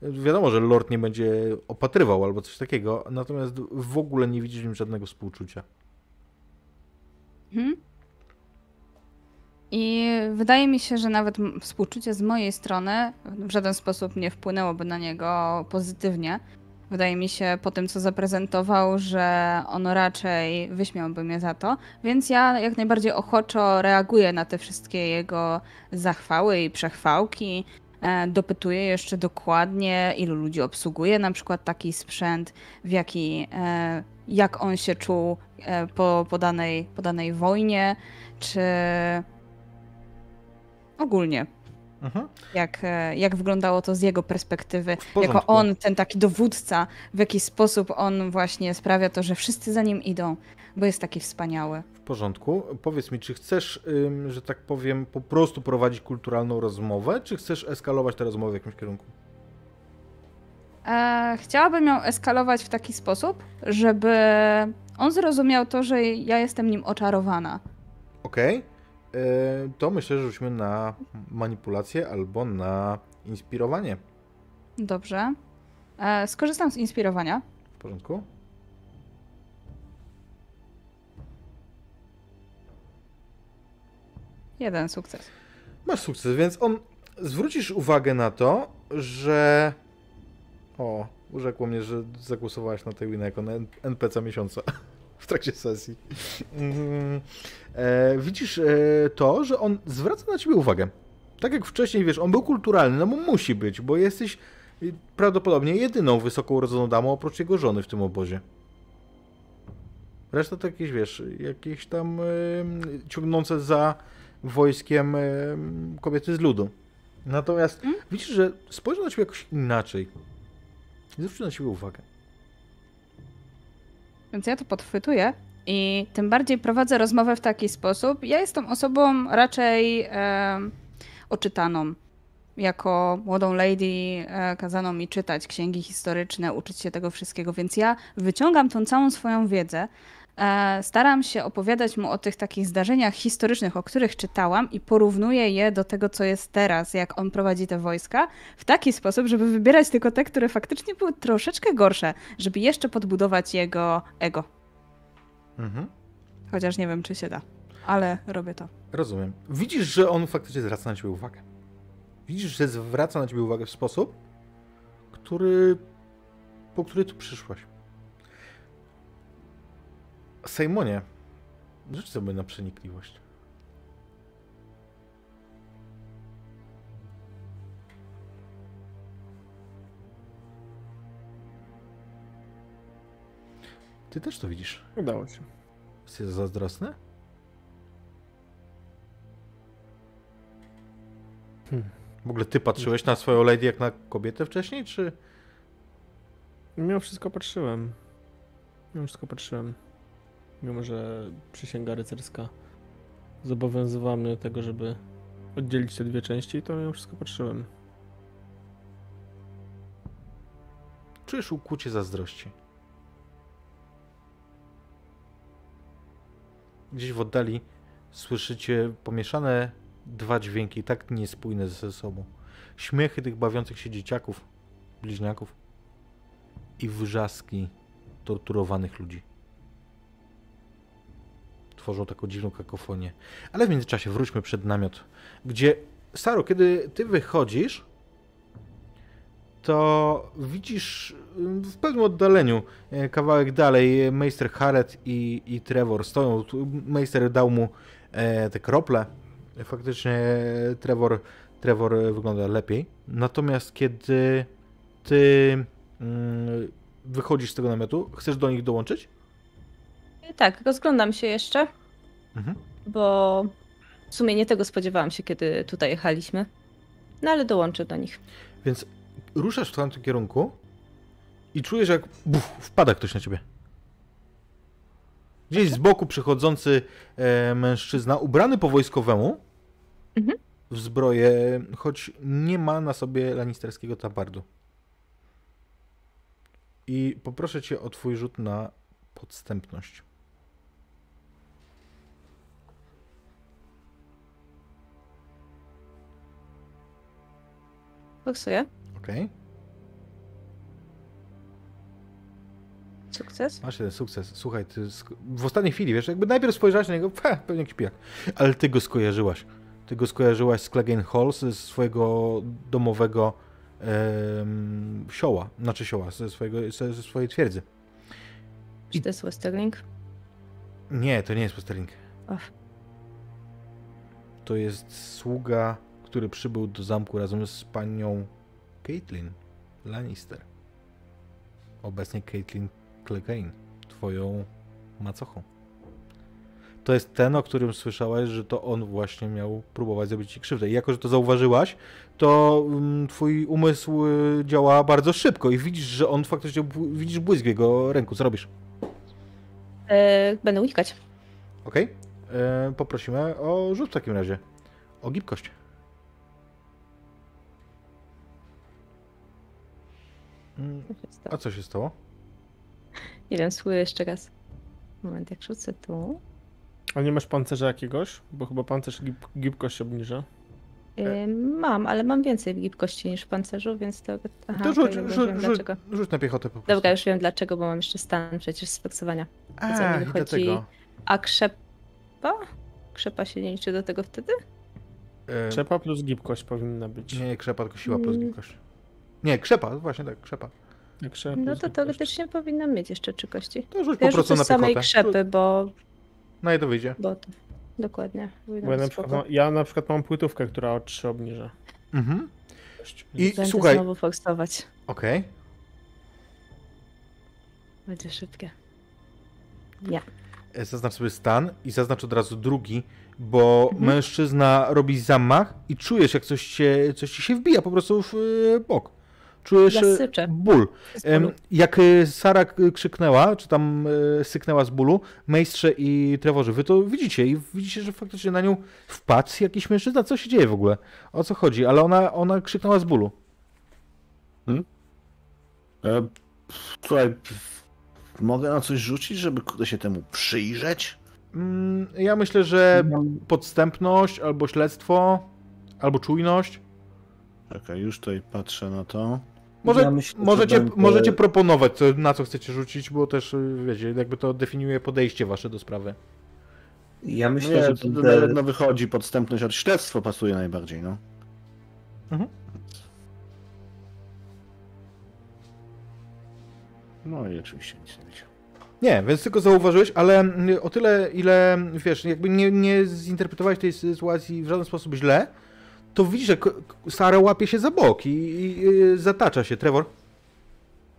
wiadomo, że Lord nie będzie opatrywał albo coś takiego, natomiast w ogóle nie widzisz w nim żadnego współczucia. Mhm. I wydaje mi się, że nawet współczucie z mojej strony w żaden sposób nie wpłynęłoby na niego pozytywnie. Wydaje mi się po tym, co zaprezentował, że on raczej wyśmiałby mnie za to, więc ja jak najbardziej ochoczo reaguję na te wszystkie jego zachwały i przechwałki. E, Dopytuję jeszcze dokładnie, ilu ludzi obsługuje na przykład taki sprzęt, w jaki, e, jak on się czuł e, po, po, danej, po danej wojnie, czy ogólnie, Mhm. jak, e, jak wyglądało to z jego perspektywy, jako on, ten taki dowódca, w jaki sposób on właśnie sprawia to, że wszyscy za nim idą, bo jest taki wspaniały. W porządku. Powiedz mi, czy chcesz, że tak powiem, po prostu prowadzić kulturalną rozmowę, czy chcesz eskalować tę rozmowę w jakimś kierunku? E, chciałabym ją eskalować w taki sposób, żeby on zrozumiał to, że ja jestem nim oczarowana. Okej. Y, To myślę, że rzućmy na manipulację albo na inspirowanie. Dobrze. E, skorzystam z inspirowania. W porządku? Jeden sukces. Masz sukces, więc on zwrócisz uwagę na to, że. O, urzekło mnie, że zagłosowałaś na tej jako na NPC miesiąca w trakcie sesji. Mhm. E, widzisz e, to, że on zwraca na ciebie uwagę. Tak jak wcześniej, wiesz, on był kulturalny, no bo musi być, bo jesteś y, prawdopodobnie jedyną wysoko urodzoną damą oprócz jego żony w tym obozie. Reszta to jakieś, wiesz, jakieś tam y, ciągnące za wojskiem em, kobiety z ludu. Natomiast Mm. widzisz, że spojrzał na ciebie jakoś inaczej. Zwrócił na ciebie uwagę. Więc ja to podchwytuję i tym bardziej prowadzę rozmowę w taki sposób. Ja jestem osobą raczej em, oczytaną. Jako młodą lady e, kazano mi czytać księgi historyczne, uczyć się tego wszystkiego, więc ja wyciągam tą całą swoją wiedzę. E, staram się opowiadać mu o tych takich zdarzeniach historycznych, o których czytałam i porównuję je do tego, co jest teraz, jak on prowadzi te wojska, w taki sposób, żeby wybierać tylko te, które faktycznie były troszeczkę gorsze, żeby jeszcze podbudować jego ego. Mhm. Chociaż nie wiem, czy się da, ale robię to. Rozumiem. Widzisz, że on faktycznie zwraca na ciebie uwagę. Widzisz, że zwraca na ciebie uwagę w sposób, który. po który tu przyszłaś. Sejmonie, rzuć sobie na przenikliwość. Ty też to widzisz. Udało się. Jesteś zazdrosny? Hmm. W ogóle ty patrzyłeś na swoją lady jak na kobietę wcześniej, czy... Mimo wszystko patrzyłem. Mimo wszystko patrzyłem. Mimo, że przysięga rycerska zobowiązywała mnie do tego, żeby oddzielić te dwie części, to mimo wszystko patrzyłem. Czujesz ukłucie zazdrości. Gdzieś w oddali słyszycie pomieszane dwa dźwięki, tak niespójne ze sobą. Śmiechy tych bawiących się dzieciaków, bliźniaków i wrzaski torturowanych ludzi. Tworzą taką dziwną kakofonię. Ale w międzyczasie wróćmy przed namiot, gdzie, Saro, kiedy ty wychodzisz, to widzisz y, w pewnym oddaleniu, e, kawałek dalej, e, Meister Harret i, i Trevor stoją. Meister dał mu e, te krople. Faktycznie Trevor, Trevor wygląda lepiej. Natomiast kiedy ty mm, wychodzisz z tego namiotu, chcesz do nich dołączyć? Tak, rozglądam się jeszcze, Mhm. bo w sumie nie tego spodziewałam się, kiedy tutaj jechaliśmy. No ale dołączę do nich. Więc ruszasz w tamtym kierunku i czujesz, jak buf, wpada ktoś na ciebie. Gdzieś z boku przychodzący e, mężczyzna, ubrany po wojskowemu, Mhm. w zbroję, choć nie ma na sobie lanisterskiego tabardu. I poproszę cię o twój rzut na podstępność. Forsuję. Okej. Sukces. Masz jeden sukces. Słuchaj, ty w ostatniej chwili, wiesz, jakby najpierw spojrzałaś na niego, pewnie kipijak. Ale ty go skojarzyłaś. Ty go skojarzyłaś z Clegane Hall, ze swojego domowego em, sioła. Znaczy sioła, ze, swojego, ze, ze swojej twierdzy. Czy to jest Westerling? Nie, to nie jest Westerling. Ach. To jest sługa, który przybył do zamku razem z panią Caitlin Lannister. Obecnie Caitlin Clegane, twoją macochą. To jest ten, o którym słyszałaś, że to on właśnie miał próbować zrobić ci krzywdę. I jako, że to zauważyłaś, to mm, twój umysł y, działa bardzo szybko i widzisz, że on faktycznie, widzisz błysk w jego ręku. Co robisz? E, będę unikać. Okej. E, Poprosimy o rzut w takim razie. O gibkość. Co się stało? A co się stało? Nie wiem, spróbuję jeszcze raz. Moment, jak rzucę tu. A nie masz pancerza jakiegoś? Bo chyba pancerz gib gibkość obniża. E, mam, ale mam więcej gibkości niż w pancerzu, więc to... Aha, to rzuć, dobra, rzuć, rzuć, dlaczego. rzuć na piechotę po prostu. Dobra, już wiem dlaczego, bo mam jeszcze stan przecież z faksowania. co mi A, wychodzi? A krzepa? Krzepa się nie liczy do tego wtedy? E, Krzepa plus gibkość powinna być. Nie, krzepa, tylko siła plus Mm. gibkość. Nie, krzepa, właśnie tak, krzepa. Jak krzepa No to teoretycznie powinnam mieć jeszcze trzy kości. To rzuć Ja po prostu na z samej piechotę. krzepy, bo... Na jedno wyjdzie. bo to... Dokładnie. Bo ja, na przykład mam, ja na przykład mam płytówkę, która o 3 obniża. Mhm. I Będę słuchaj, znowu forsować. okej. Będzie szybkie. Nie. E, Zaznacz sobie stan i zaznacz od razu drugi, bo Mhm. mężczyzna robi zamach i czujesz, jak coś, się, coś ci się wbija po prostu w e, bok. Czujesz Ja e, ból. Jak e, Sara krzyknęła, czy tam e, syknęła z bólu, Mejstrze i Trevorze, wy to widzicie i widzicie, że faktycznie na nią wpadł jakiś mężczyzna. Co się dzieje w ogóle? O co chodzi? Ale ona, ona krzyknęła z bólu. E, słuchaj, mogę na coś rzucić, żeby kurde się temu przyjrzeć? Mm, Ja myślę, że podstępność, albo śledztwo, albo czujność. Czekaj, już tutaj patrzę na to. Może, Ja myślę, że możecie, będę- możecie proponować, co, na co chcecie rzucić, bo też, y, wiecie, jakby to definiuje podejście wasze do sprawy. Ja myślę, Nie, że to będę... nawet no wychodzi podstępność od śledztwo pasuje najbardziej, no. Mhm. No i oczywiście nic nie wiecie. Nie, więc tylko zauważyłeś, ale mm, o tyle, ile, wiesz, jakby nie, nie zinterpretowałeś tej sytuacji w żaden sposób źle, to widzisz, że Sara łapie się za bok i, i, i zatacza się. Trevor?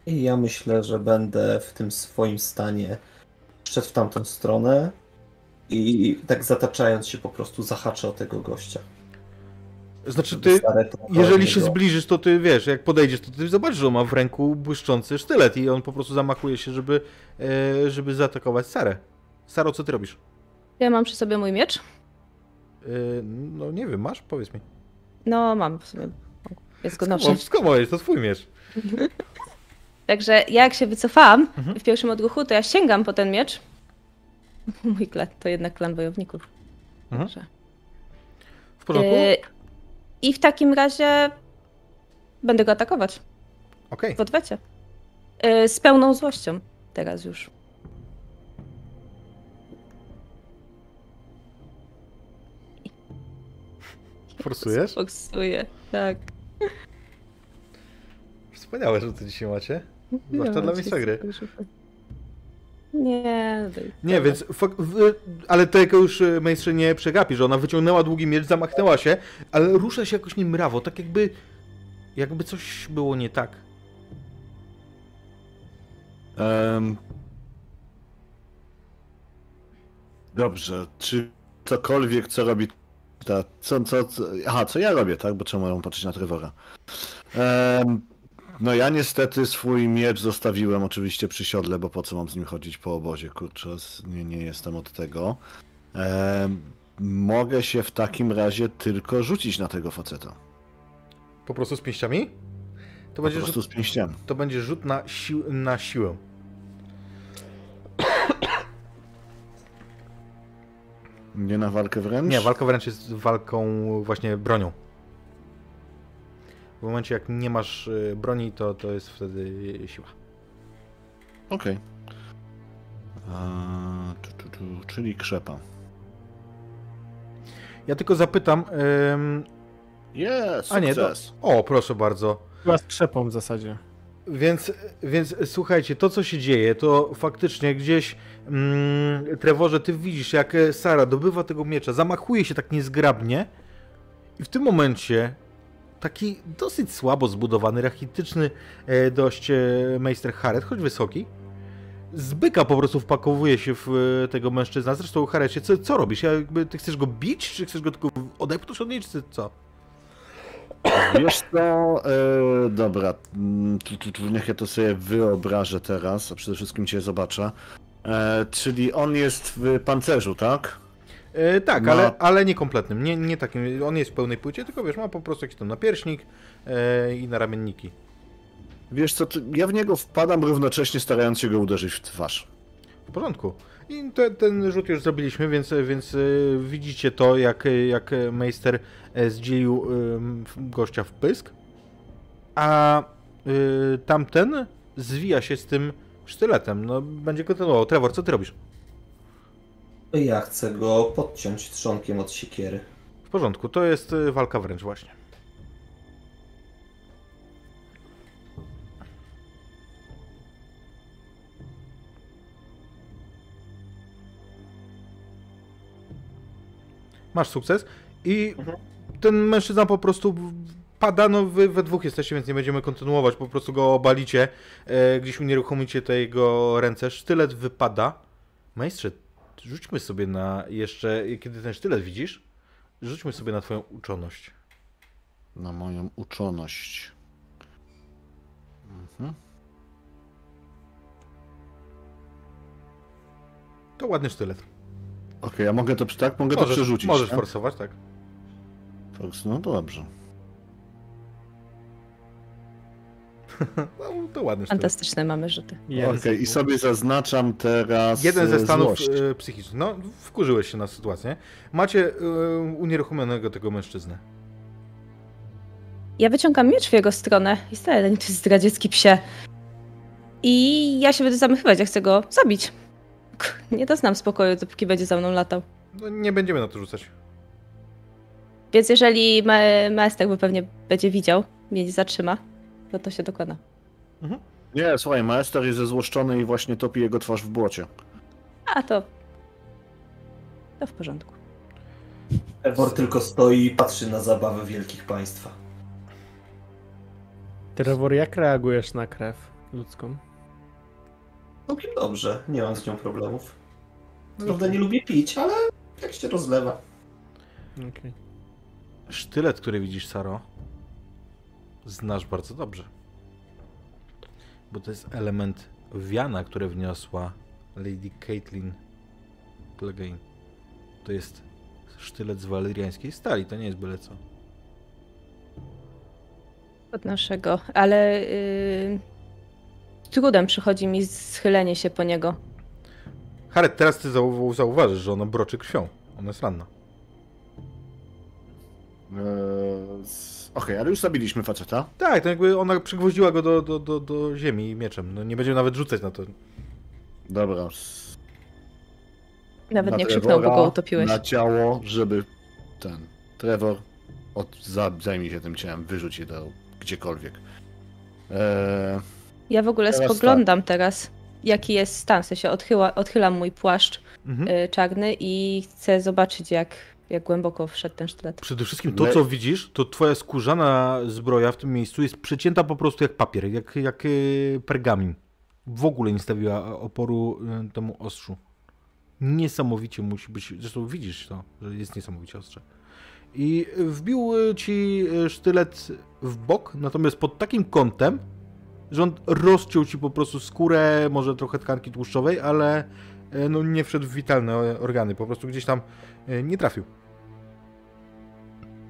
I ja myślę, że będę w tym swoim stanie szedł w tamtą stronę i tak zataczając się po prostu zahaczę o tego gościa. Znaczy ty, jeżeli się zbliżysz, to ty wiesz, jak podejdziesz, to ty zobaczysz, że on ma w ręku błyszczący sztylet i on po prostu zamachuje się, żeby, e, żeby zaatakować Sarę. Saro, co ty robisz? Ja mam przy sobie mój miecz. E, no nie wiem, masz? Powiedz mi. No, mam w sumie. Jest go noszę. Skąd jest? To twój miecz. (laughs) Także ja jak się wycofałam Mhm. w pierwszym odruchu, to ja sięgam po ten miecz. (laughs) Mój klan to jednak klan wojowników. Mhm. Także. W porządku? Yy, I w takim razie będę go atakować Okej. w odwecie. Yy, z pełną złością. Teraz już. Forsujesz? Forsuję, tak. Wspaniałe, że to dzisiaj macie. Zwłaszcza No, dla mistrza gry. Nie, Nie, więc ale tego już e, majstrze nie przegapi, że ona wyciągnęła długi miecz, zamachnęła się, ale rusza się jakoś nim mrawo, tak jakby jakby coś było nie tak. Em, Dobrze, czy cokolwiek, co robi ta, co, co, co, aha, co ja robię, tak? Bo czemu mam patrzeć na Trevora? No ja niestety swój miecz zostawiłem oczywiście przy siodle, bo po co mam z nim chodzić po obozie, kurczę, nie, nie jestem od tego. Mogę się w takim razie tylko rzucić na tego faceta. Po prostu z pięściami? To Po będzie, prostu rzut, z pięściami. to będzie rzut na, sił, na siłę. Nie na walkę wręcz? Nie, walka wręcz jest walką właśnie bronią. W momencie jak nie masz y, broni, to, to jest wtedy siła. Okej. Tu, Czyli krzepa. Ja tylko zapytam. ym, Jest, a nie, to, o, proszę bardzo. Chyba z krzepą w zasadzie. Więc, więc słuchajcie, to co się dzieje, to faktycznie gdzieś, mm, Trevorze, ty widzisz, jak e, Sara dobywa tego miecza, zamachuje się tak niezgrabnie i w tym momencie taki dosyć słabo zbudowany, rachityczny e, dość e, Meister Haret, choć wysoki, z byka po prostu wpakowuje się w e, tego mężczyzna. Zresztą, Harecie, co, co robisz? Ja, jakby, ty chcesz go bić, czy chcesz go tylko odepchnąć od niej, czy co? Wiesz co, e, dobra, mm, tu, tu, tu, niech ja to sobie wyobrażę teraz, a przede wszystkim cię zobaczę. E, czyli on jest w pancerzu, tak? E, tak, Ma- ale, ale nie kompletnym, nie, nie takim, on jest w pełnej płycie, tylko wiesz, ma po prostu jakiś tam napierśnik i naramienniki. Wiesz co, ja w niego wpadam równocześnie starając się go uderzyć w twarz. W porządku. I te, ten rzut już zrobiliśmy, więc, więc e, widzicie to, jak, jak Meister e, zdzielił gościa w pysk, a e, tamten zwija się z tym sztyletem. No, będzie kontynuował. Trevor, co ty robisz? Ja chcę go podciąć trzonkiem od siekiery. W porządku, to jest e, walka wręcz właśnie. Masz sukces i ten mężczyzna po prostu pada, no wy we dwóch jesteście, więc nie będziemy kontynuować, po prostu go obalicie, e, gdzieś unieruchomicie te jego ręce, sztylet wypada. Majstrze, rzućmy sobie na jeszcze, kiedy ten sztylet widzisz, rzućmy sobie na twoją uczoność. Na moją uczoność. Mhm. To ładny sztylet. Okej, a mogę to, przy- tak? Mogę to Możesz, przerzucić. możesz tak? forsować, tak. Fors- No to dobrze. (laughs) No, to ładny sztylet. Fantastyczne mamy rzuty. Okej, i sobie zaznaczam teraz Jeden ze e, stanów złość. e, psychicznych. No, wkurzyłeś się na sytuację. Macie e, unieruchomionego tego mężczyznę. Ja wyciągam miecz w jego stronę i staję na nim, to jest zdradziecki psie. I ja się będę zamychać, ja chcę go zabić. K- Nie doznam spokoju, dopóki będzie za mną latał. No, nie będziemy na to rzucać. Więc jeżeli ma- maester by pewnie będzie widział, mnie nie zatrzyma, to to się dokona. Nie, słuchaj, maester jest zezłoszczony i właśnie topi jego twarz w błocie. A to... To w porządku. Trevor tylko stoi i patrzy na zabawę wielkich państwa. Trevor, jak reagujesz na krew ludzką? Całkiem dobrze, nie mam z nią problemów. Prawda nie lubię pić, ale jak się rozlewa. Okej. Sztylet, który widzisz, Saro, znasz bardzo dobrze. Bo to jest element wiana, które wniosła Lady Caitlin Clegane. To jest sztylet z walyriańskiej stali, to nie jest byle co. Podnoszę go, ale... Yy... Trudem przychodzi mi schylenie się po niego. Harry, teraz ty zau- zauważysz, że ona broczy krwią. Ona jest ranna. Eee, Okej, ale już zabiliśmy faceta. Tak, to jakby ona przygwoździła go do, do, do, do ziemi mieczem. No nie będziemy nawet rzucać na to. Dobra. Nawet na nie krzyknął, bo go utopiłeś. Na ciało, żeby ten Trevor od, za, zajmij się tym ciałem, wyrzuć je to gdziekolwiek. Eee, Ja w ogóle Teraz spoglądam teraz, jaki jest stan. W sensie odchyła, odchylam mój płaszcz Mhm. y, czarny i chcę zobaczyć, jak, jak głęboko wszedł ten sztylet. Przede wszystkim to, co widzisz, to twoja skórzana zbroja w tym miejscu jest przecięta po prostu jak papier, jak, jak y, pergamin. W ogóle nie stawiła oporu y, temu ostrzu. Niesamowicie musi być, zresztą widzisz to, że jest niesamowicie ostrze. I wbił ci sztylet w bok, natomiast pod takim kątem, że on rozciął ci po prostu skórę, może trochę tkanki tłuszczowej, ale y, no, nie wszedł w witalne organy, po prostu gdzieś tam y, nie trafił.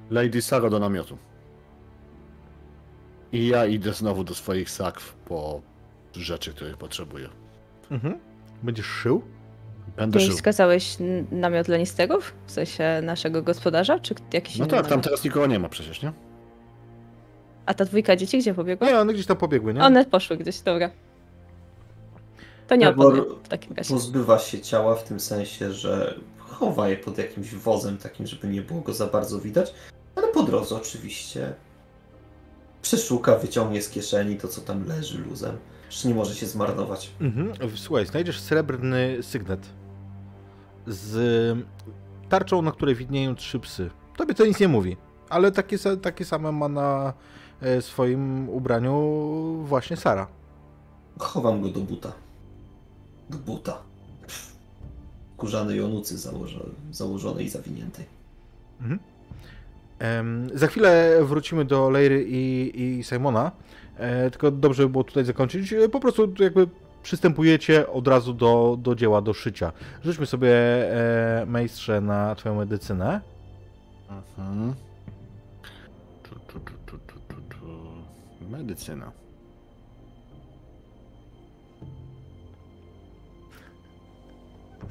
Lady Saro do namiotu. I ja idę znowu do swoich sakw po rzeczy, których potrzebuję. Mhm. Będziesz szył? Będę Ty żył. wskazałeś namiot Lannisterów? W sensie naszego gospodarza, czy jakiś No inny tak, tam namiot? teraz nikogo nie ma przecież, nie? A ta dwójka dzieci gdzie pobiegła? Nie, one gdzieś tam pobiegły, nie? One poszły gdzieś, dobra. To nie Trevor opowiem w takim razie. Pozbywa się ciała w tym sensie, że chowa je pod jakimś wozem takim, żeby nie było go za bardzo widać, ale po drodze oczywiście przeszuka, wyciągnie z kieszeni to, co tam leży luzem. Że nie może się zmarnować. Mhm. Słuchaj, znajdziesz srebrny sygnet z tarczą, na której widnieją trzy psy. Tobie to nic nie mówi, ale takie, takie same ma na swoim ubraniu właśnie Sara. Chowam go do buta. Do buta. Kurzanej onucy założo- założonej i zawiniętej. Mhm. Em, za chwilę wrócimy do Leiry i, i Simona, e, tylko dobrze by było tutaj zakończyć. E, Po prostu tu jakby przystępujecie od razu do, do dzieła, do szycia. Rzućmy sobie e, majstrze na twoją medycynę. Mhm. Medycyna.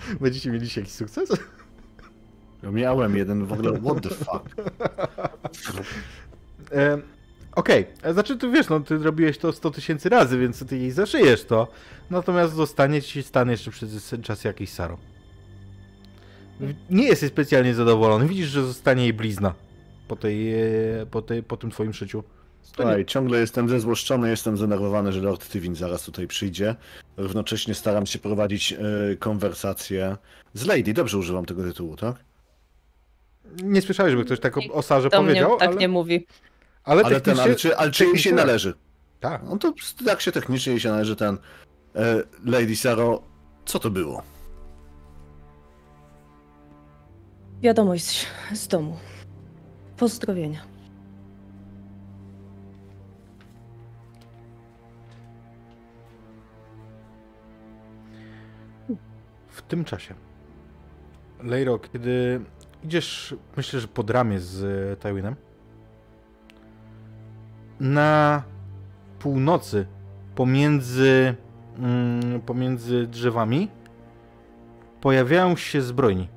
(laughs) Będziecie mieli jakiś sukces? Ja miałem jeden w ogóle, what the fuck. (laughs) E, Okej, okay. znaczy ty wiesz, no ty robiłeś to 100 tysięcy razy, więc ty jej zaszyjesz to. Natomiast zostanie ci stan jeszcze przez czas jakiś Saro. Nie jesteś specjalnie zadowolony. Widzisz, że zostanie jej blizna po, tej, e, po, tej, po tym twoim szyciu. Słuchaj, ciągle jestem zezłoszczony, jestem zdenerwowany, że Lord Tywin zaraz tutaj przyjdzie. Równocześnie staram się prowadzić e, konwersację z Lady. Dobrze używam tego tytułu, tak? Nie słyszałeś, żeby ktoś tak o, o Sarze To mnie powiedział, tak ale, nie mówi. ale, Ale ten, ale czy, ale czy jej się należy? Tak. No to tak się technicznie jej się należy ten e, Lady Saro. Co to było? Wiadomość z domu. Pozdrowienia. Tym czasie, Leiro, kiedy idziesz, myślę, że pod ramię z e, Tywinem, na północy, pomiędzy, mm, pomiędzy drzewami, pojawiają się zbrojni.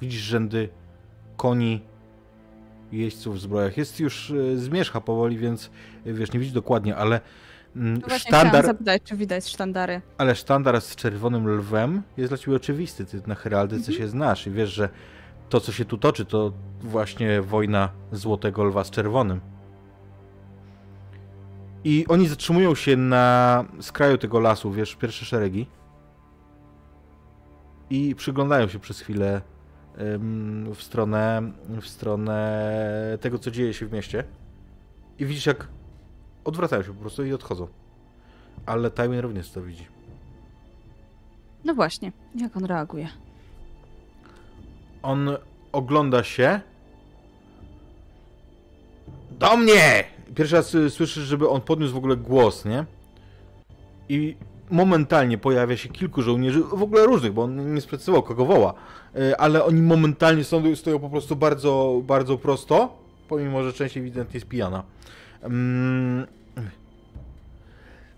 Widzisz rzędy koni, jeźdźców w zbrojach. Jest już e, zmierzcha powoli, więc e, wiesz, nie widzisz dokładnie, ale No właśnie sztandar, zapytać, czy widać sztandary. ale sztandar z czerwonym lwem jest dla ciebie oczywisty. Ty na heraldyce się znasz i wiesz, że to, co się tu toczy, to właśnie wojna złotego lwa z czerwonym. I oni zatrzymują się na skraju tego lasu, wiesz, pierwsze szeregi. I przyglądają się przez chwilę w stronę, w stronę tego, co dzieje się w mieście. I widzisz, jak odwracają się po prostu i odchodzą. Ale Tywin również to widzi. No właśnie, jak on reaguje? On ogląda się. Do mnie! Pierwszy raz y, słyszysz, żeby on podniósł w ogóle głos, nie? I momentalnie pojawia się kilku żołnierzy, w ogóle różnych, bo on nie sprecyzował kogo woła, y, ale oni momentalnie stoją, stoją po prostu bardzo, bardzo prosto, pomimo, że część ewidentnie jest pijana. Mm.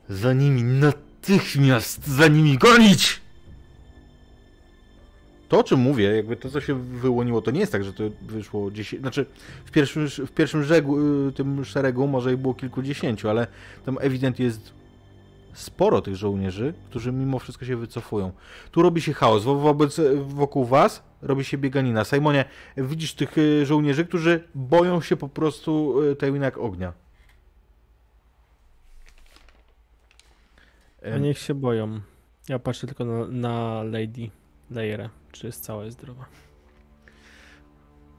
Za nimi natychmiast, za nimi gonić! To, o czym mówię, jakby to, co się wyłoniło, to nie jest tak, że to wyszło 10. Znaczy, w pierwszym, w pierwszym y, tym szeregu może ich było kilkudziesięciu, ale tam ewidentnie jest sporo tych żołnierzy, którzy mimo wszystko się wycofują. Tu robi się chaos. Wo wobec, wokół was robi się bieganina. Simonie, widzisz tych y, żołnierzy, którzy boją się po prostu y, Tywina jak ognia. A niech się boją. Ja patrzę tylko na, na Lady Leirę, czy jest cała i zdrowa.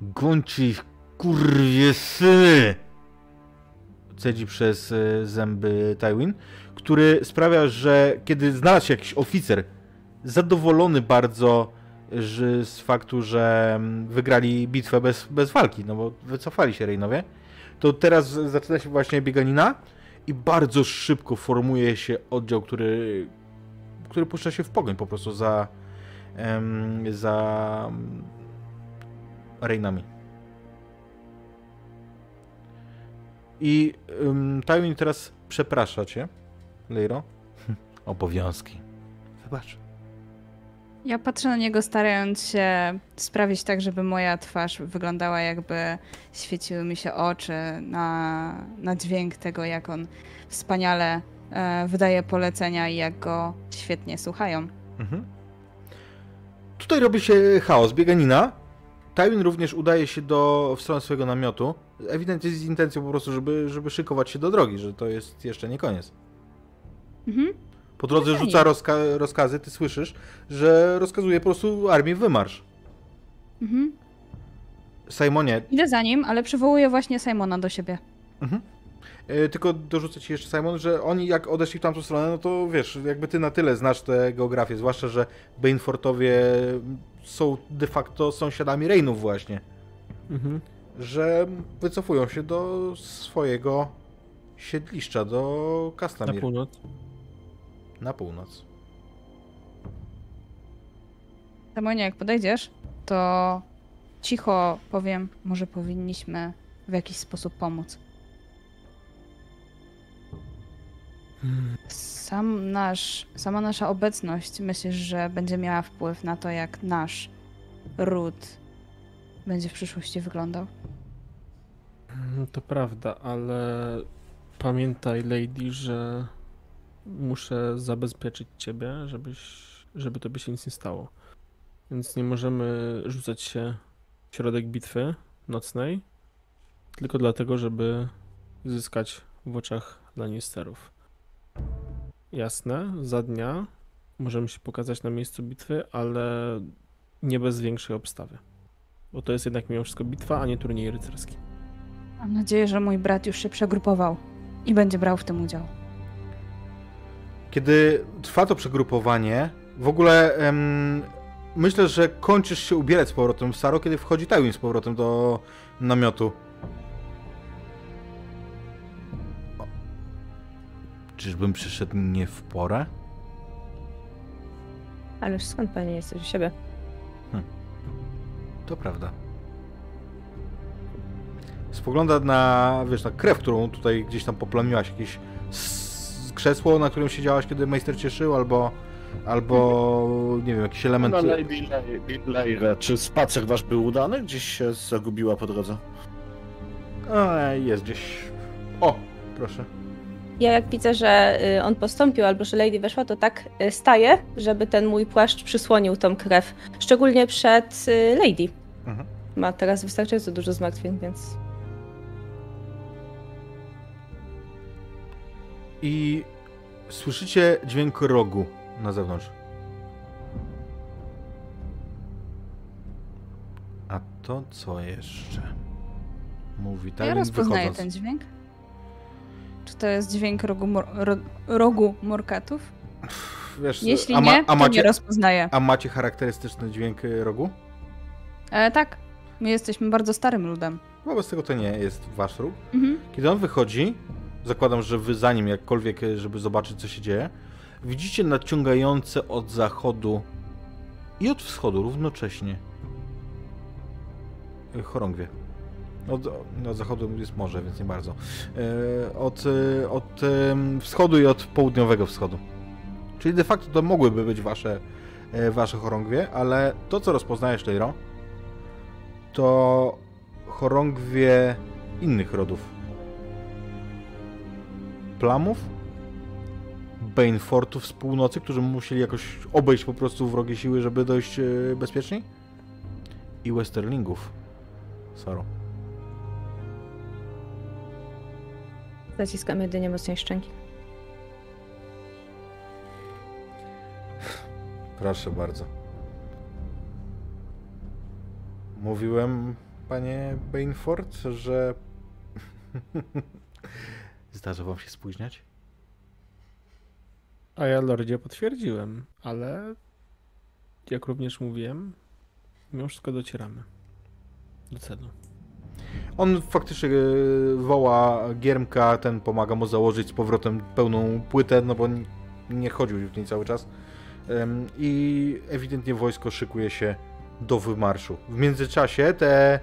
Gońcie ich, kurwie syny! Cedzi przez e, zęby Tywin, który sprawia, że kiedy znalazł się jakiś oficer, zadowolony bardzo że, z faktu, że mm, wygrali bitwę bez, bez walki, no bo wycofali się Reinowie, to teraz zaczyna się właśnie bieganina i bardzo szybko formuje się oddział, który, który puszcza się w pogoń po prostu za, em, za Reinami. I um, Tywin teraz przeprasza cię, Leiro. (laughs) Obowiązki. Wybacz. Ja patrzę na niego, starając się sprawić tak, żeby moja twarz wyglądała jakby świeciły mi się oczy na, na dźwięk tego, jak on wspaniale e, wydaje polecenia i jak go świetnie słuchają. Mhm. Tutaj robi się chaos, bieganina. Tywin również udaje się do, w stronę swojego namiotu. Ewidentnie z intencją po prostu, żeby, żeby szykować się do drogi, że to jest jeszcze nie koniec. Mhm. Po drodze rzuca rozka rozkazy, ty słyszysz, że rozkazuje po prostu armii wymarsz. Mhm. Simonie, Idę za nim, ale przywołuję właśnie Simona do siebie. Mhm. E, Tylko dorzucę ci jeszcze, Simon, że oni jak odeszli w tamtą stronę, no to wiesz, jakby ty na tyle znasz tę geografię, zwłaszcza, że Banefortowie są de facto sąsiadami Reinów właśnie, Mhm. że wycofują się do swojego siedliszcza, do Na Castamir, północ. Na północ. Simonie, jak podejdziesz, to cicho powiem, może powinniśmy w jakiś sposób pomóc. Sam nasz, sama nasza obecność myślisz, że będzie miała wpływ na to, jak nasz ród będzie w przyszłości wyglądał? Mm, To prawda, ale pamiętaj, Lady, że muszę zabezpieczyć ciebie, żebyś, żeby tobie się nic nie stało. Więc nie możemy rzucać się w środek bitwy nocnej, tylko dlatego, żeby zyskać w oczach Lannisterów. Jasne, za dnia możemy się pokazać na miejscu bitwy, ale nie bez większej obstawy. Bo to jest jednak mimo wszystko bitwa, a nie turniej rycerski. Mam nadzieję, że mój brat już się przegrupował i będzie brał w tym udział. Kiedy trwa to przegrupowanie, w ogóle em, myślę, że kończysz się ubierać z powrotem w Saro, kiedy wchodzi Tywin z powrotem do namiotu. O. Czyżbym przyszedł nie w porę? Ależ skąd panie jesteś u siebie? To prawda. Spogląda na, wiesz, na krew, którą tutaj gdzieś tam poplamiłaś, jakieś krzesło, na którym siedziałaś, kiedy majster cieszył, albo, albo nie wiem, jakiś element... No, Lady Le- Leire, czy spacer wasz był udany? Gdzieś się zagubiła po drodze? A, jest gdzieś... O, proszę. Ja jak widzę, że y, on postąpił albo że Lady weszła, to tak y, staję, żeby ten mój płaszcz przysłonił tą krew. Szczególnie przed y, Lady. Mhm. Ma teraz wystarczająco dużo zmartwień, więc I słyszycie dźwięk rogu na zewnątrz. A to co jeszcze? Mówi Ja Tywin rozpoznaję wychodząc. ten dźwięk. Czy to jest dźwięk rogu, mor- ro- rogu morkatów? Wiesz, Jeśli a, ma, nie, a, to macie, nie rozpoznaję. a macie charakterystyczny dźwięk rogu? E, tak, my jesteśmy bardzo starym ludem. Wobec tego to nie jest wasz róg. Mhm. Kiedy on wychodzi, zakładam, że wy za nim jakkolwiek, e, żeby zobaczyć, co się dzieje, widzicie nadciągające od zachodu i od wschodu równocześnie e, chorągwie. Od, od zachodu jest morze, więc nie bardzo. E, Od, od wschodu i od południowego wschodu. Czyli de facto to mogłyby być wasze, wasze chorągwie, ale to, co rozpoznajesz, Leiro, to chorągwie innych rodów. Plamów, Banefortów z północy, którzy musieli jakoś obejść po prostu wrogie siły, żeby dojść e, bezpieczniej. I Westerlingów. Saro. zaciskam jedynie mocniej szczęki. Proszę bardzo. Mówiłem, panie Banefort, że (laughs) zdarza wam się spóźniać? A ja Lordzie potwierdziłem, ale jak również mówiłem, mimo wszystko docieramy do celu. On faktycznie e, woła Giermka, ten pomaga mu założyć z powrotem pełną płytę, no bo nie chodził w niej cały czas. I ewidentnie wojsko szykuje się do wymarszu. W międzyczasie te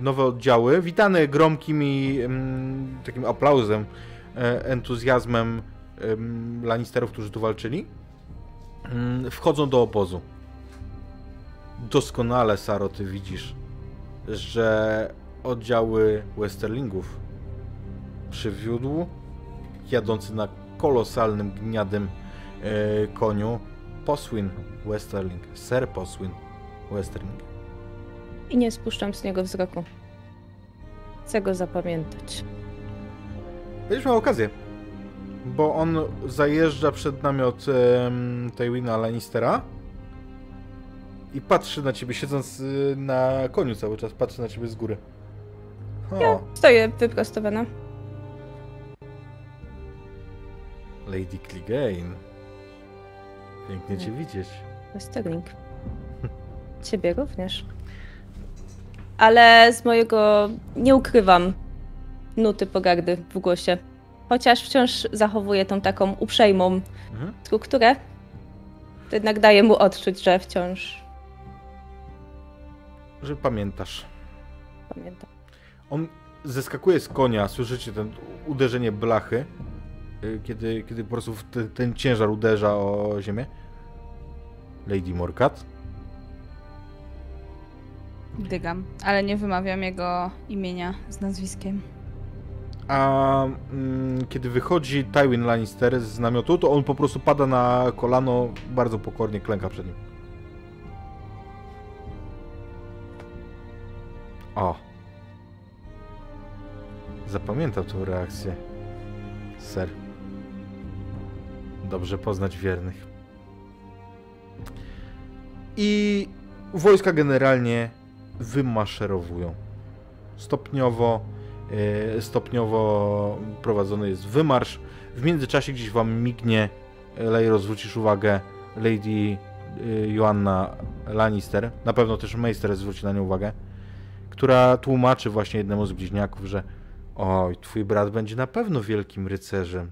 nowe oddziały, witane gromkim i em, takim aplauzem, e, entuzjazmem em, Lannisterów, którzy tu walczyli, em, wchodzą do obozu. doskonale, Saro, ty widzisz, że oddziały Westerlingów przywiódł jadący na kolosalnym, gniadym e, koniu Poswin Westerling, Sir Poswin Westerling. I nie spuszczam z niego wzroku. Chcę go zapamiętać. Będziesz miał okazję, bo on zajeżdża przed namiot um, Tywina Lannistera i patrzy na ciebie, siedząc y, na koniu cały czas, patrzy na ciebie z góry. O, Stoję wyprostowana. Lady Clegane. Pięknie cię widzieć. Westerling. Ciebie również. Ale z mojego nie ukrywam nuty pogardy w głosie. Chociaż wciąż zachowuję tą taką uprzejmą Mhm. strukturę, to jednak daje mu odczuć, że wciąż Że pamiętasz. pamiętam. On zeskakuje z konia, słyszycie ten uderzenie blachy, y, kiedy, kiedy po prostu w te, ten ciężar uderza o ziemię. Lady Morcat. Dygam, ale nie wymawiam jego imienia z nazwiskiem. A mm, kiedy wychodzi Tywin Lannister z namiotu, to on po prostu pada na kolano, bardzo pokornie klęka przed nim. O. Zapamiętam tą reakcję. Ser. Dobrze poznać wiernych. I wojska generalnie wymaszerowują. Stopniowo E, stopniowo prowadzony jest wymarsz. W międzyczasie gdzieś wam mignie, Lejro, zwrócisz uwagę, Lady e, Joanna Lannister, na pewno też Meister zwróci na nią uwagę, która tłumaczy właśnie jednemu z bliźniaków, że oj, twój brat będzie na pewno wielkim rycerzem.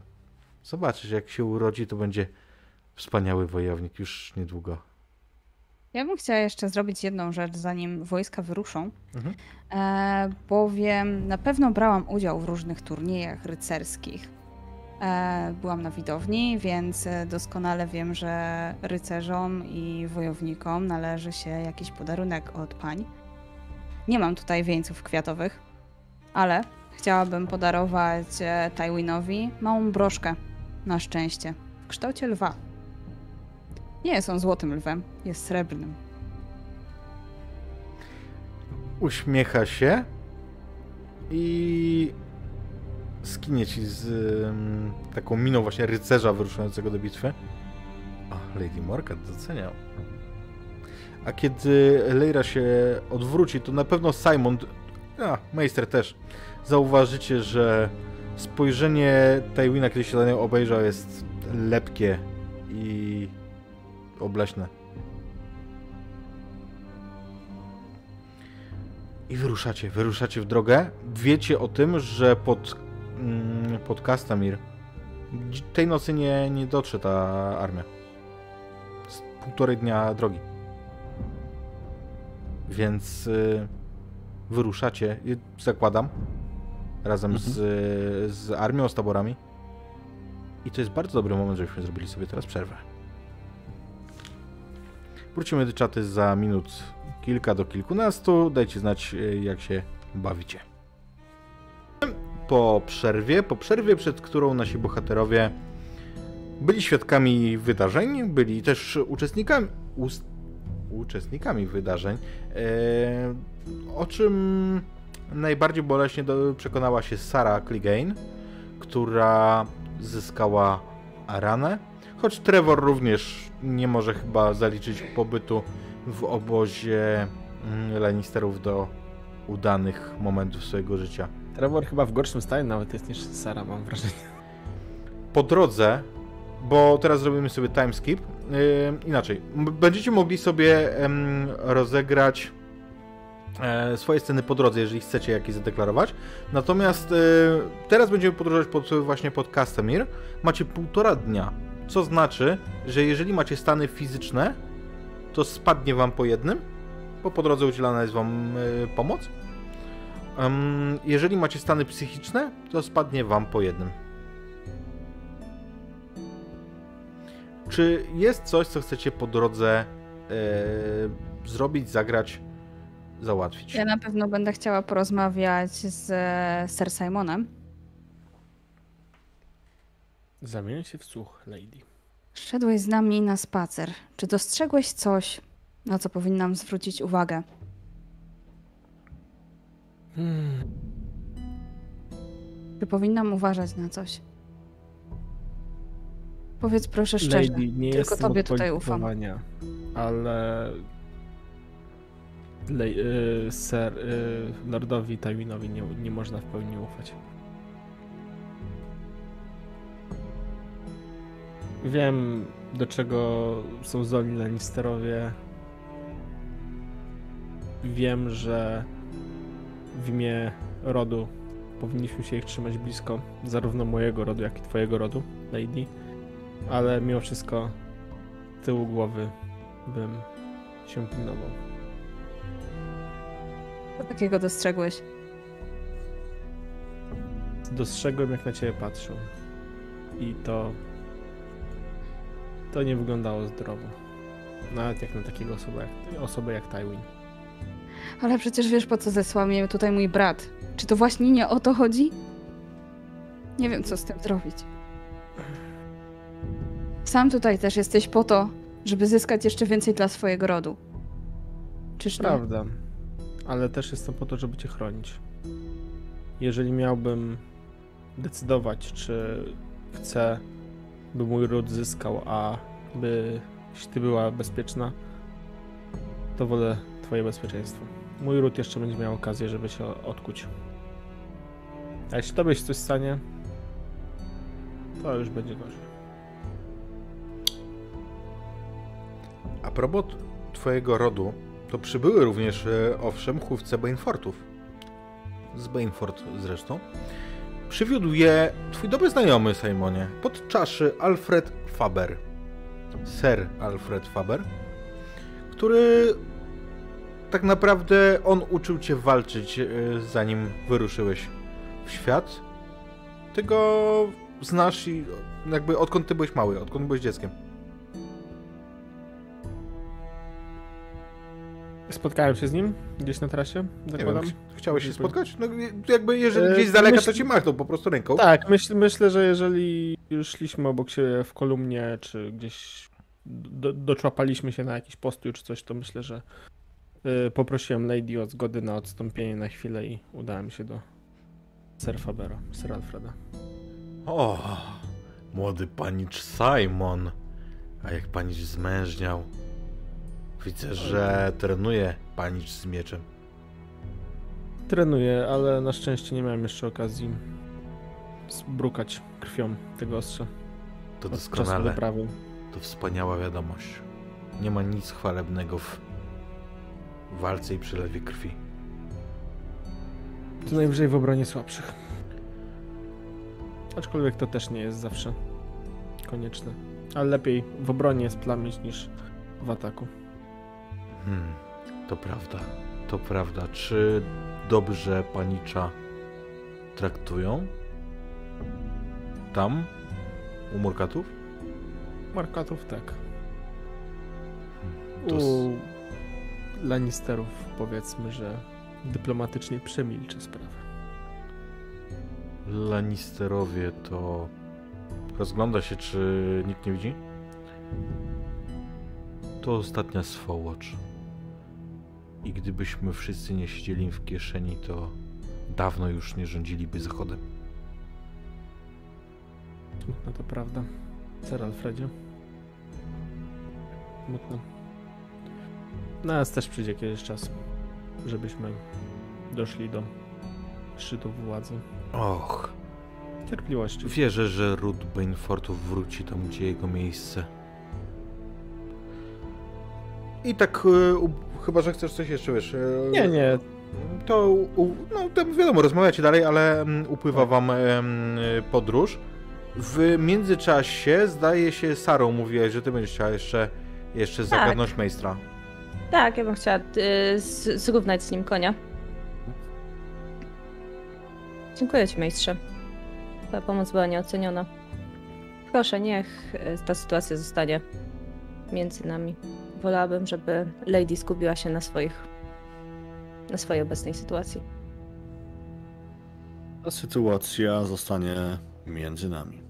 Zobaczysz, jak się urodzi, to będzie wspaniały wojownik już niedługo. Ja bym chciała jeszcze zrobić jedną rzecz, zanim wojska wyruszą, Mhm. e, bowiem na pewno brałam udział w różnych turniejach rycerskich. E, byłam na widowni, więc e, doskonale wiem, że rycerzom i wojownikom należy się jakiś podarunek od pań. Nie mam tutaj wieńców kwiatowych, ale chciałabym podarować e, Tywinowi małą broszkę na szczęście w kształcie lwa. Nie jest on złotym lwem, jest srebrnym. uśmiecha się i skinie ci z taką miną właśnie rycerza wyruszającego do bitwy. O, Lady Morcat doceniał. A kiedy Leira się odwróci, to na pewno Simon, a Meister też, zauważycie, że spojrzenie Tywina, kiedy się na nią obejrzał, jest lepkie i obleśne. I wyruszacie, wyruszacie w drogę. Wiecie o tym, że pod, mm, pod Kastamir tej nocy nie, nie dotrze ta armia. Z półtorej dnia drogi. Więc y, wyruszacie, zakładam, razem z, z armią, z taborami. I to jest bardzo dobry moment, żebyśmy zrobili sobie teraz przerwę. Wrócimy do czaty za minut kilka do kilkunastu. Dajcie znać, e, jak się bawicie. Po przerwie, po przerwie, przed którą nasi bohaterowie byli świadkami wydarzeń, byli też uczestnikami, uczestnikami wydarzeń, e, o czym najbardziej boleśnie przekonała się Sara Clegane, która zyskała ranę, choć Trevor również nie może chyba zaliczyć pobytu w obozie mm, Lannisterów do udanych momentów swojego życia. Trevor chyba w gorszym stanie nawet jest niż Sara, mam wrażenie. Po drodze, bo teraz zrobimy sobie timeskip, yy, inaczej, będziecie mogli sobie em, rozegrać e, swoje sceny po drodze, jeżeli chcecie jakieś zadeklarować. Natomiast e, teraz będziemy podróżować pod, właśnie pod Castamir. Macie półtora dnia, co znaczy, że jeżeli macie stany fizyczne, to spadnie wam po jednym, bo po drodze udzielana jest wam e, pomoc. Jeżeli macie stany psychiczne, to spadnie wam po jednym. Czy jest coś, co chcecie po drodze e, zrobić, zagrać, załatwić. Ja na pewno będę chciała porozmawiać z e, Sir Simonem. Zamień się w słuch, lady. Szedłeś z nami na spacer. Czy dostrzegłeś coś, na co powinnam zwrócić uwagę? Hmm. Czy powinnam uważać na coś? Powiedz proszę szczerze. Lady, nie tylko tobie tutaj ufam. ale Le, y, ser, y, Lordowi Tywinowi nie, nie można w pełni ufać. Wiem, do czego są zdolni Lannisterowie. Wiem, że w imię rodu powinniśmy się ich trzymać blisko, zarówno mojego rodu, jak i twojego rodu, Lady. Ale mimo wszystko tyłu głowy bym się pilnował. Co takiego dostrzegłeś? Dostrzegłem, jak na ciebie patrzą. I to. To nie wyglądało zdrowo. Nawet jak na takiego osobę jak, osobę jak Tywin. Ale przecież wiesz, po co zesłał mnie tutaj mój brat. Czy to właśnie nie o to chodzi? Nie wiem, co z tym zrobić. Sam tutaj też jesteś po to, żeby zyskać jeszcze więcej dla swojego rodu. Czyż nie? Prawda. Ale też jestem po to, żeby cię chronić. Jeżeli miałbym decydować, czy chcę, by mój ród zyskał, a byś ty była bezpieczna, to wolę twoje bezpieczeństwo. Mój ród jeszcze będzie miał okazję, żeby się odkuć. A jeśli tobie się coś stanie, to już będzie gorzej. A propos twojego rodu, to przybyły również, e, owszem, chówce Bainfortów. Z Bainfort zresztą. Przywiódł je twój dobry znajomy, Simonie, pod czaszy Alfred Faber. Sir Alfred Faber, który tak naprawdę on uczył cię walczyć, e, zanim wyruszyłeś w świat. Ty go znasz i jakby odkąd ty byłeś mały, odkąd byłeś dzieckiem. Spotkałem się z nim gdzieś na trasie, Nie wiem, zakładam. Chciałeś się spotkać? No jakby jeżeli E, gdzieś z daleka, myśl- to ci machnął po prostu ręką. Tak, myśl, myślę, że jeżeli już szliśmy obok siebie w kolumnie, czy gdzieś do, doczłapaliśmy się na jakiś postój czy coś, to myślę, że y, poprosiłem Lady o zgodę na odstąpienie na chwilę i udałem się do Sir Fabera, Sir Alfreda. O, młody panicz Simon. A jak panicz zmężniał. Widzę, że trenuje panicz z mieczem. Trenuję, ale na szczęście nie miałem jeszcze okazji zbrukać krwią tego ostrza To doskonale. To wspaniała wiadomość. Nie ma nic chwalebnego w walce i przelewie krwi. To najwyżej w obronie słabszych. Aczkolwiek to też nie jest zawsze konieczne. Ale lepiej w obronie splamić niż w ataku. Hmm, to prawda. To prawda. Czy dobrze panicza traktują? Tam? U Murkatów? Markatów tak. To s- U Lannisterów powiedzmy, że dyplomatycznie przemilczę sprawę. Lannisterowie to... Rozgląda się, czy nikt nie widzi? To ostatnia swołocz. I gdybyśmy wszyscy nie siedzieli im w kieszeni, to dawno już nie rządziliby zachodem. Smutna to prawda. Sir Alfredzie. Smutno. Nas też przyjdzie kiedyś czas, żebyśmy doszli do szczytu władzy. Och, Cierpliwości. wierzę, że ród Bainfortów wróci tam, gdzie jego miejsce. I tak, e, chyba, że chcesz coś jeszcze, wiesz... e, Nie, nie. To, no to wiadomo, rozmawiacie dalej, ale mm, upływa wam em, podróż. W międzyczasie, zdaje się, Sarą mówiłaś, że ty będziesz chciała jeszcze, jeszcze zagadnąć Majstra. Tak, ja bym chciała y, z- zrównać z nim konia. Dziękuję ci, majstrze. Twoja pomoc była nieoceniona. Proszę, niech ta sytuacja zostanie między nami. Wolałabym, żeby Lady skupiła się na swoich, na swojej obecnej sytuacji. Ta sytuacja zostanie między nami.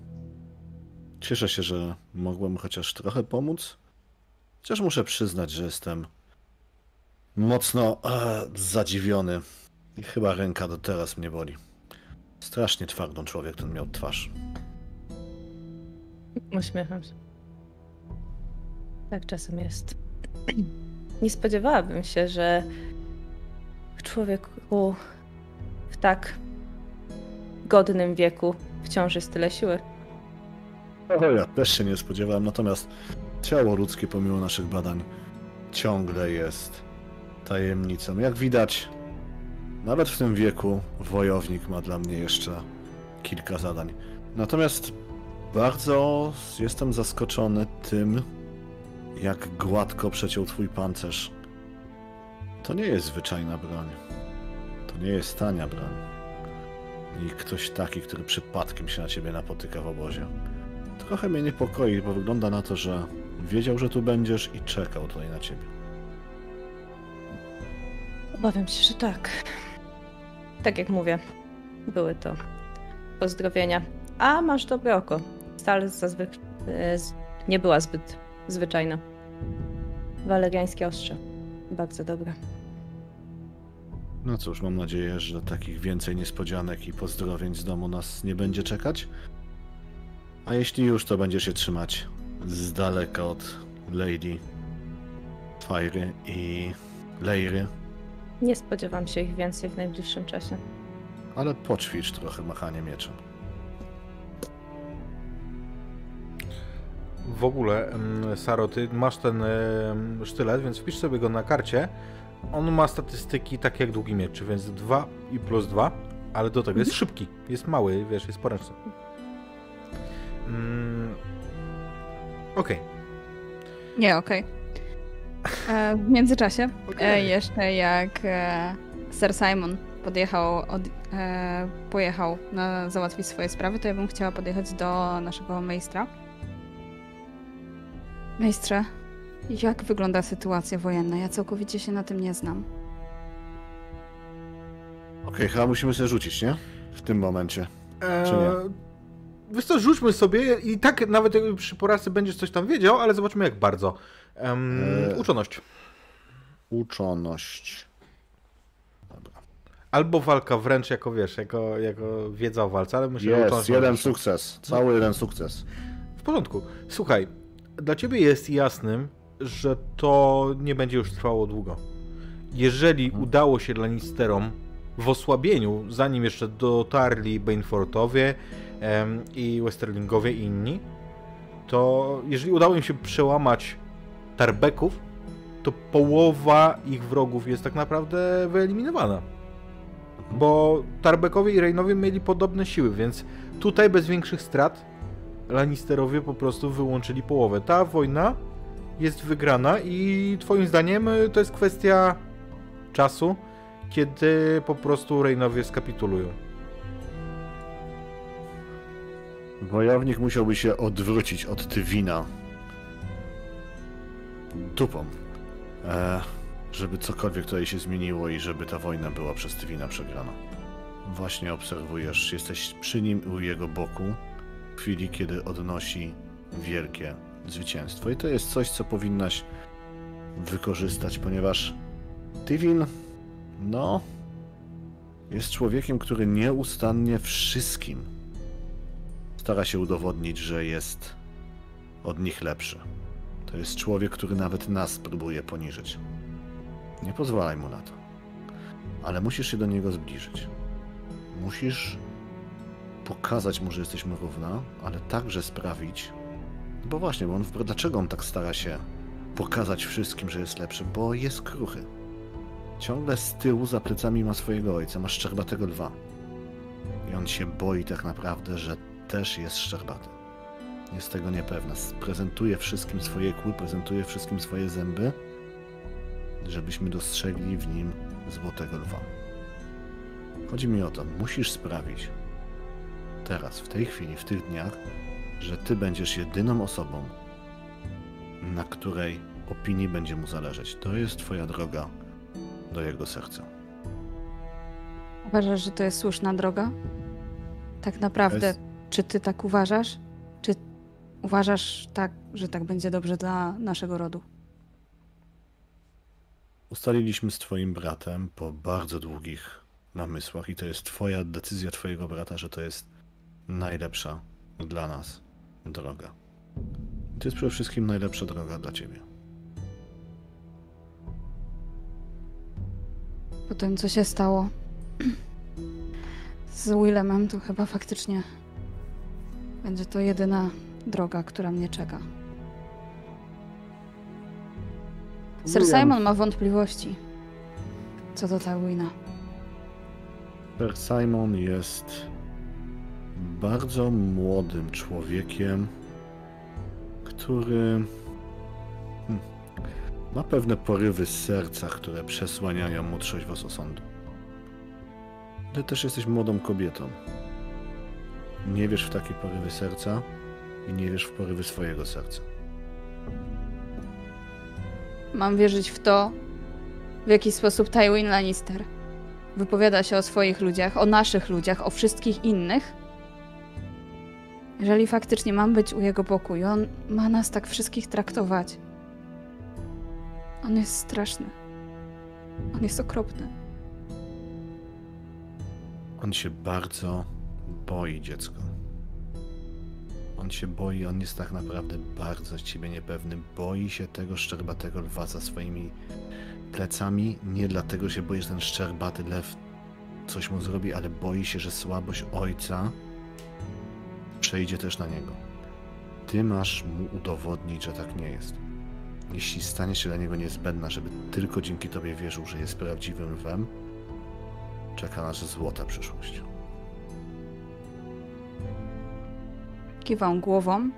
Cieszę się, że mogłem chociaż trochę pomóc. Chociaż muszę przyznać, że jestem mocno e, zadziwiony. I chyba ręka do teraz mnie boli. Strasznie twardą człowiek ten miał twarz. Uśmiecham się. Tak czasem jest. (clears throat) Nie spodziewałabym się, że w człowieku w tak godnym wieku wciąż jest tyle siły. O, ja też się nie spodziewałem, natomiast ciało ludzkie pomimo naszych badań ciągle jest tajemnicą. Jak widać, nawet w tym wieku wojownik ma dla mnie jeszcze kilka zadań. Natomiast bardzo jestem zaskoczony tym, jak gładko przeciął twój pancerz. To nie jest zwyczajna broń. To nie jest tania broń. I ktoś taki, który przypadkiem się na ciebie napotyka w obozie. Trochę mnie niepokoi, bo wygląda na to, że wiedział, że tu będziesz i czekał tutaj na ciebie. Obawiam się, że tak. Tak jak mówię, były to pozdrowienia. A masz dobre oko. Stal zazwyczaj nie była zbyt zwyczajna. Waleriańskie ostrze. Bardzo dobre. No cóż, mam nadzieję, że takich więcej niespodzianek i pozdrowień z domu nas nie będzie czekać. A jeśli już, to będziesz się trzymać z daleka od Lady Fire i Leiry, Nie spodziewam się ich więcej w najbliższym czasie. ale poćwicz trochę machanie mieczem. W ogóle, em, Saro, ty masz ten sztylet, więc wpisz sobie go na karcie. On ma statystyki takie jak długi miecz, więc 2 i plus 2, ale do tego jest szybki, jest mały, wiesz, jest poręczny. Mm, Okej. Nie, okej. E, W międzyczasie, e, jeszcze jak e, Sir Simon podjechał, od, pojechał na załatwić swoje sprawy, to ja bym chciała podjechać do naszego majstra. Majstrze, jak wygląda sytuacja wojenna? Ja całkowicie się na tym nie znam. Okej, chyba musimy sobie rzucić, nie? W tym momencie. Eee, Czy nie? Wiesz co, rzućmy sobie i tak nawet jakby przy porażce będziesz coś tam wiedział, ale zobaczmy jak bardzo. Eee. Uczoność. Uczoność. Dobra. Albo walka wręcz jako, wiesz, jako, jako wiedza o walce, ale myślę, że Jest, uczoność jeden ma- sukces. Cały jeden sukces. W porządku. Słuchaj, dla ciebie jest jasnym, że to nie będzie już trwało długo. Jeżeli udało się Lannisterom w osłabieniu, zanim jeszcze dotarli Banefortowie em, i Westerlingowie i inni, to jeżeli udało im się przełamać Tarbeków, to połowa ich wrogów jest tak naprawdę wyeliminowana. Bo Tarbekowie i Reynowie mieli podobne siły, więc tutaj bez większych strat Lannisterowie po prostu wyłączyli połowę. Ta wojna jest wygrana i twoim zdaniem y, to jest kwestia czasu, kiedy po prostu Reynowie skapitulują. Wojownik musiałby się odwrócić od Tywina dupą, e, żeby cokolwiek tutaj się zmieniło i żeby ta wojna była przez Tywina przegrana. Właśnie obserwujesz, jesteś przy nim u jego boku chwili, kiedy odnosi wielkie zwycięstwo. I to jest coś, co powinnaś wykorzystać, ponieważ Tywin, no, jest człowiekiem, który nieustannie wszystkim stara się udowodnić, że jest od nich lepszy. To jest człowiek, który nawet nas próbuje poniżyć. Nie pozwalaj mu na to. Ale musisz się do niego zbliżyć. Musisz pokazać mu, że jesteśmy równa, ale także sprawić. Bo właśnie, bo on, dlaczego on tak stara się pokazać wszystkim, że jest lepszy? Bo jest kruchy. Ciągle z tyłu za plecami ma swojego ojca, ma szczerbatego lwa. I on się boi tak naprawdę, że też jest szczerbaty. Jest tego niepewna. Prezentuje wszystkim swoje kły, prezentuje wszystkim swoje zęby, żebyśmy dostrzegli w nim złotego lwa. Chodzi mi o to, musisz sprawić teraz, w tej chwili, w tych dniach, że ty będziesz jedyną osobą, na której opinii będzie mu zależeć. To jest twoja droga do jego serca. Uważasz, że to jest słuszna droga? Tak naprawdę, Jest- czy ty tak uważasz? Czy uważasz tak, że tak będzie dobrze dla naszego rodu? Ustaliliśmy z twoim bratem po bardzo długich namysłach i to jest twoja decyzja twojego brata, że to jest najlepsza dla nas droga. To jest przede wszystkim najlepsza droga dla ciebie. Po tym, co się stało (clears throat) z Willemem, to chyba faktycznie będzie to jedyna droga, która mnie czeka. Sir. Simon ma wątpliwości co do Tywina. Sir Simon jest bardzo młodym człowiekiem, który hmm, ma pewne porywy serca, które przesłaniają mu trzeźwość osądu. Ty też jesteś młodą kobietą. Nie wiesz w takie porywy serca i nie wiesz w porywy swojego serca. Mam wierzyć w to, w jaki sposób Tywin Lannister wypowiada się o swoich ludziach, o naszych ludziach, o wszystkich innych. Jeżeli faktycznie mam być u jego boku i on ma nas tak wszystkich traktować. On jest straszny. On jest okropny. On się bardzo boi, dziecko. On się boi, on jest tak naprawdę bardzo ciebie niepewny. Boi się tego szczerbatego lwa za swoimi plecami. Nie dlatego się boi, że ten szczerbaty lew coś mu zrobi, ale boi się, że słabość ojca przejdzie też na niego. Ty masz mu udowodnić, że tak nie jest. Jeśli staniesz się dla niego niezbędna, żeby tylko dzięki tobie wierzył, że jest prawdziwym lwem, czeka nas złota przyszłość. Kiwam głową.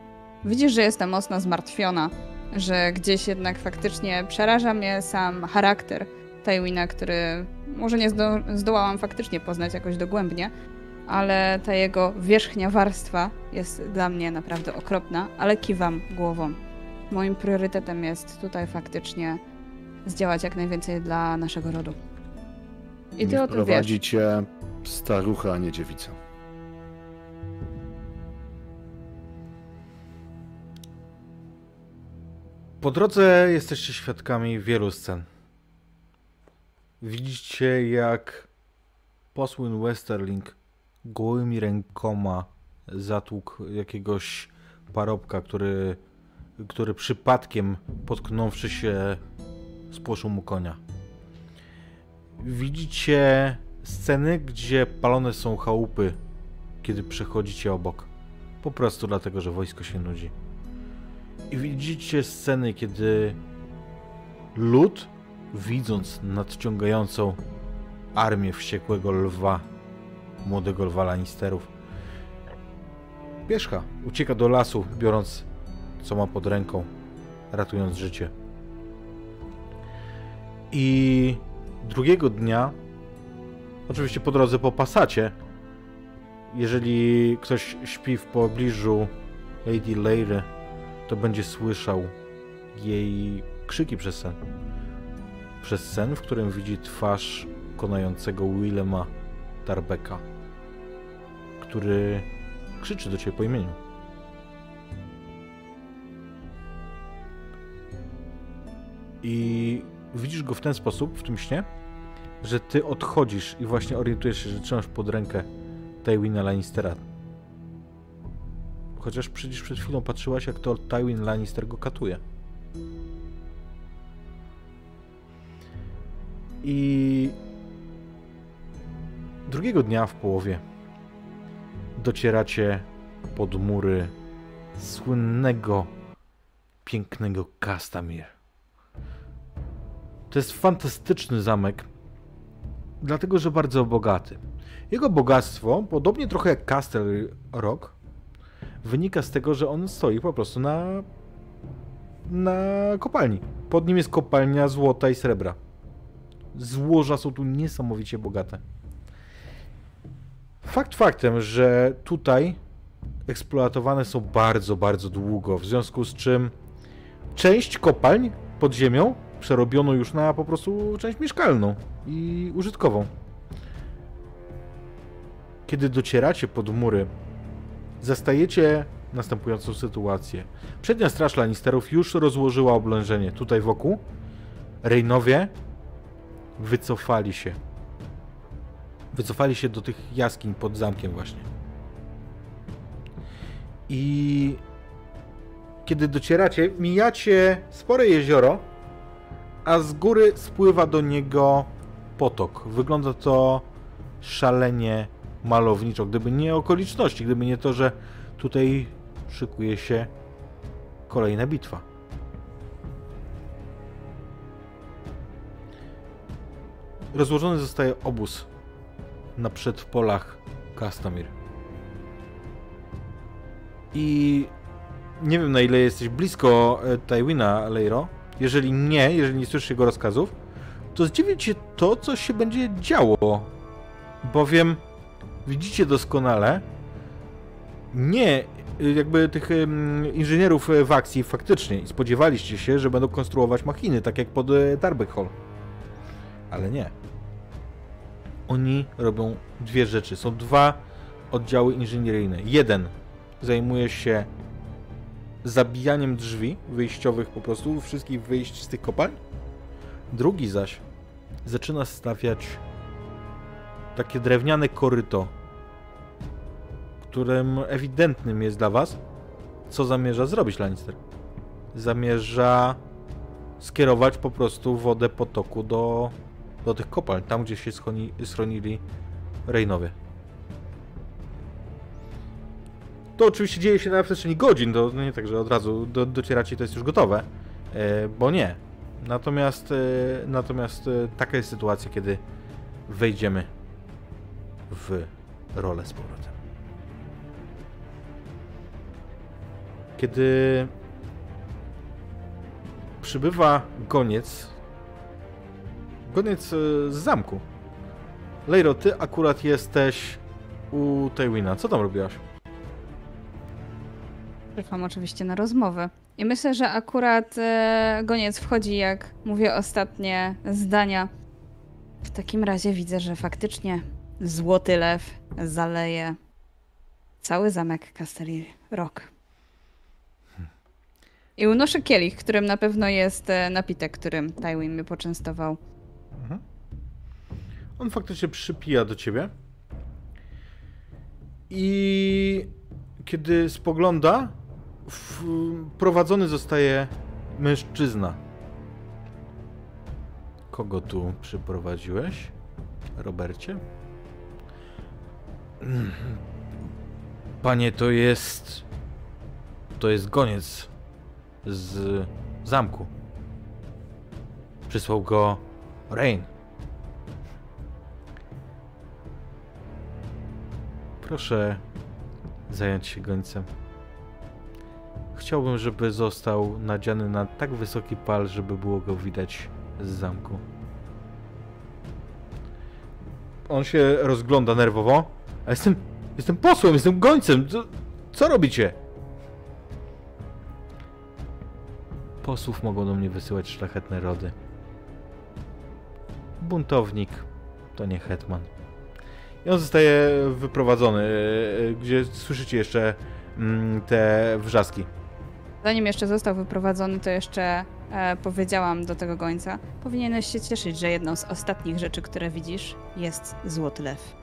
Widzisz, że jestem mocno zmartwiona, że gdzieś jednak faktycznie przeraża mnie sam charakter Tywina, który może nie zdo zdołałam faktycznie poznać jakoś dogłębnie, ale ta jego wierzchnia warstwa jest dla mnie naprawdę okropna, ale kiwam głową. Moim priorytetem jest tutaj faktycznie zdziałać jak najwięcej dla naszego rodu. I ty o tym wiesz. prowadzi cię starucha, a nie dziewica. Po drodze jesteście świadkami wielu scen. Widzicie, jak posłyn Westerling gołymi rękoma zatłukł jakiegoś parobka, który, który przypadkiem potknąwszy się spłoszył mu konia. Widzicie sceny, gdzie palone są chałupy, kiedy przechodzicie obok. Po prostu dlatego, że wojsko się nudzi. I widzicie sceny, kiedy lud, widząc nadciągającą armię wściekłego lwa, młodego lwa Lannisterów, Pieszka ucieka do lasu, biorąc co ma pod ręką, ratując życie. I drugiego dnia, oczywiście po drodze po pasacie, jeżeli ktoś śpi w pobliżu Lady Leiry, to będzie słyszał jej krzyki przez sen. Przez sen, w którym widzi twarz konającego Willema Tarbeka, który krzyczy do ciebie po imieniu. I widzisz go w ten sposób, w tym śnie, że ty odchodzisz i właśnie orientujesz się, że trzymasz pod rękę Tywina Lannistera. Chociaż przecież przed chwilą patrzyłaś, jak to Tywin Lannister go katuje. I drugiego dnia w połowie docieracie pod mury słynnego, pięknego Castamir. To jest fantastyczny zamek, dlatego że bardzo bogaty. Jego bogactwo, podobnie trochę jak Castle Rock, wynika z tego, że on stoi po prostu na, na kopalni. Pod nim jest kopalnia złota i srebra. Złoża są tu niesamowicie bogate. Fakt faktem, że tutaj eksploatowane są bardzo, bardzo długo, w związku z czym część kopalń pod ziemią przerobioną już na po prostu część mieszkalną i użytkową. Kiedy docieracie pod mury, zastajecie następującą sytuację. Przednia straż Lannisterów już rozłożyła oblężenie tutaj wokół. Reynowie wycofali się. Wycofali się do tych jaskiń pod zamkiem właśnie. I kiedy docieracie, mijacie spore jezioro, a z góry spływa do niego potok. Wygląda to szalenie malowniczo. Gdyby nie okoliczności, gdyby nie to, że tutaj szykuje się kolejna bitwa. Rozłożony zostaje obóz na przedpolach Kastamir. I nie wiem na ile jesteś blisko e, Tywina, Leiro. Jeżeli nie, jeżeli nie słyszysz jego rozkazów, to zdziwi cię to, co się będzie działo. Bowiem widzicie doskonale nie y, jakby tych inżynierów w akcji faktycznie spodziewaliście się, że będą konstruować machiny, tak jak pod Darbeck Hall. Ale nie. Oni robią dwie rzeczy. Są dwa oddziały inżynieryjne. Jeden zajmuje się zabijaniem drzwi wyjściowych po prostu, wszystkich wyjść z tych kopalń. Drugi zaś zaczyna stawiać takie drewniane koryto, którym ewidentnym jest dla was, co zamierza zrobić Lannister. Zamierza skierować po prostu wodę potoku do, do tych kopalń, tam gdzie się schroni, schronili Reynowie. To oczywiście dzieje się na przestrzeni godzin, to nie tak, że od razu do, docieracie to jest już gotowe, e, bo nie. Natomiast, e, natomiast e, taka jest sytuacja, kiedy wejdziemy w rolę z powrotem. Kiedy przybywa goniec, goniec e, z zamku. Lejro, ty akurat jesteś u Tywina. Co tam robiłaś? Czekam oczywiście na rozmowę. I myślę, że akurat e, goniec wchodzi, jak mówię ostatnie zdania. W takim razie widzę, że faktycznie złoty lew zaleje cały zamek Castelli Rock. I unoszę kielich, którym na pewno jest e, napitek, którym Tywin mnie poczęstował. On faktycznie przypija do ciebie. I kiedy spogląda, prowadzony zostaje mężczyzna. Kogo tu przyprowadziłeś, Robercie? Panie, to jest. To jest goniec z zamku. Przysłał go Rain. Proszę zająć się gońcem. Chciałbym, żeby został nadziany na tak wysoki pal, żeby było go widać z zamku. On się rozgląda nerwowo. A jestem. Jestem posłem, jestem gońcem. Co, co robicie? Posłów mogą do mnie wysyłać szlachetne rody. Buntownik to nie hetman. I on zostaje wyprowadzony, e, gdzie słyszycie jeszcze mm, te wrzaski. Zanim jeszcze został wyprowadzony, to jeszcze e, powiedziałam do tego gońca: Powinieneś się cieszyć, że jedną z ostatnich rzeczy, które widzisz, jest złoty lew.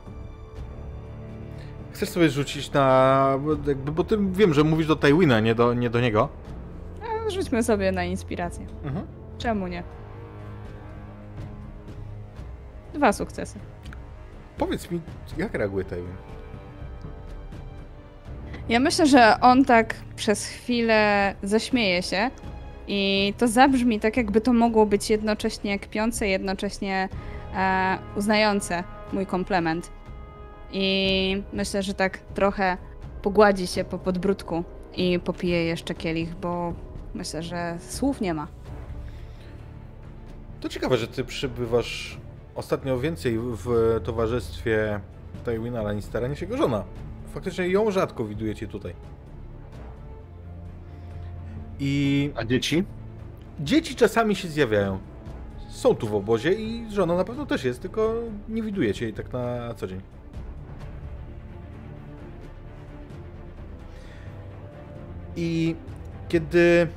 Chcesz sobie rzucić na. Jakby, bo ty wiem, że mówisz do Tywina, nie do, nie do niego. Rzućmy sobie na inspirację. Mhm. Czemu nie? Dwa sukcesy. Powiedz mi, jak reaguje Tywin? Ja myślę, że on tak przez chwilę zaśmieje się i to zabrzmi tak, jakby to mogło być jednocześnie kpiące, jednocześnie e, uznające mój komplement. I myślę, że tak trochę pogładzi się po podbródku i popije jeszcze kielich, bo myślę, że słów nie ma. To ciekawe, że ty przybywasz ostatnio więcej w towarzystwie Tywina Lannistera niż jego żona. Faktycznie ją rzadko widujecie tutaj. I A dzieci? dzieci czasami się zjawiają. Są tu w obozie i żona na pewno też jest, tylko nie widujecie jej tak na co dzień. I kiedy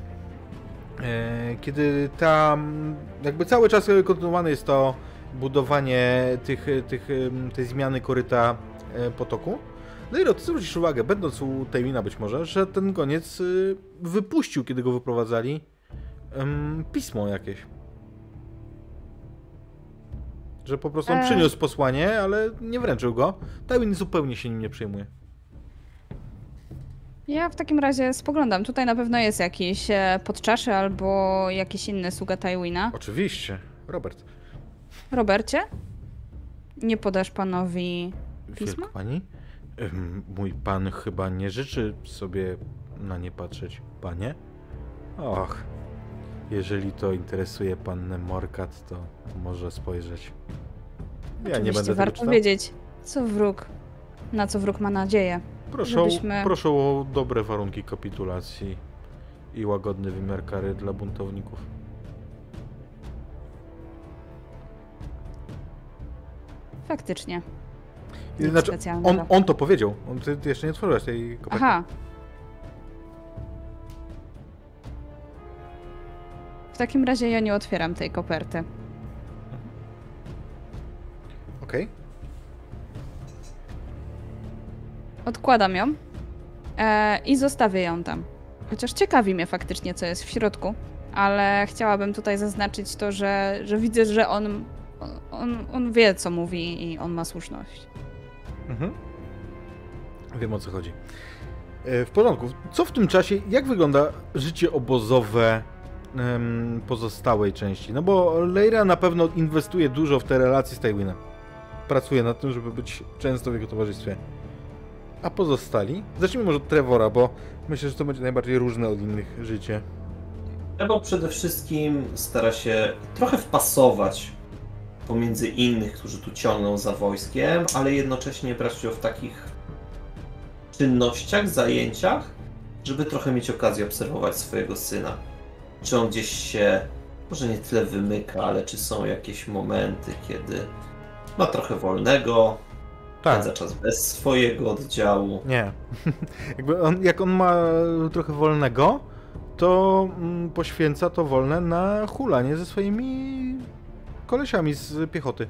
e, kiedy tam jakby cały czas kontynuowane jest to budowanie tych, tych, tej zmiany koryta e, potoku. No i ty zwrócisz uwagę, będąc u Tejmina być może, że ten goniec y, wypuścił, kiedy go wyprowadzali, pismo jakieś. Że po prostu on przyniósł posłanie, ale nie wręczył go. Tywin zupełnie się nim nie przejmuje. Ja w takim razie spoglądam. Tutaj na pewno jest jakiś e, podczaszy albo jakiś inny sługa Tywina. Oczywiście. Robert. Robercie? Nie podasz panowi Pismo? Wielka pani? Mój pan chyba nie życzy sobie na nie patrzeć, panie? Och, jeżeli to interesuje pannę Morkat, to może spojrzeć. Ja nie Oczywiście będę tego warto wiedzieć, co wróg, na co wróg ma nadzieję. Proszę, żebyśmy- proszę o dobre warunki kapitulacji i łagodny wymiar kary dla buntowników. Faktycznie. Nic Znaczy, on, on to powiedział. On, ty, ty jeszcze nie otworzyłeś tej koperty. Aha. W takim razie ja nie otwieram tej koperty. Okej. Odkładam ją e, i zostawię ją tam. Chociaż ciekawi mnie faktycznie, co jest w środku, ale chciałabym tutaj zaznaczyć to, że, że widzę, że on, on, on wie, co mówi i on ma słuszność. Mhm. Wiem o co chodzi. E, W porządku. Co w tym czasie, jak wygląda życie obozowe em, pozostałej części? No bo Leira na pewno inwestuje dużo w te relacje z Tywinem. Pracuje nad tym, żeby być często w jego towarzystwie. A pozostali? Zacznijmy może od Trevora, bo myślę, że to będzie najbardziej różne od innych życie.Ebo przede wszystkim stara się trochę wpasować pomiędzy innych, którzy tu ciągną za wojskiem, ale jednocześnie brać udział w takich czynnościach, zajęciach, żeby trochę mieć okazję obserwować swojego syna. Czy on gdzieś się, może nie tyle wymyka, ale czy są jakieś momenty, kiedy ma trochę wolnego, Tak. spędza czas bez swojego oddziału. Nie. (laughs) Jakby on, jak on ma trochę wolnego, to mm, poświęca to wolne na hulanie ze swoimi kolesiami z piechoty.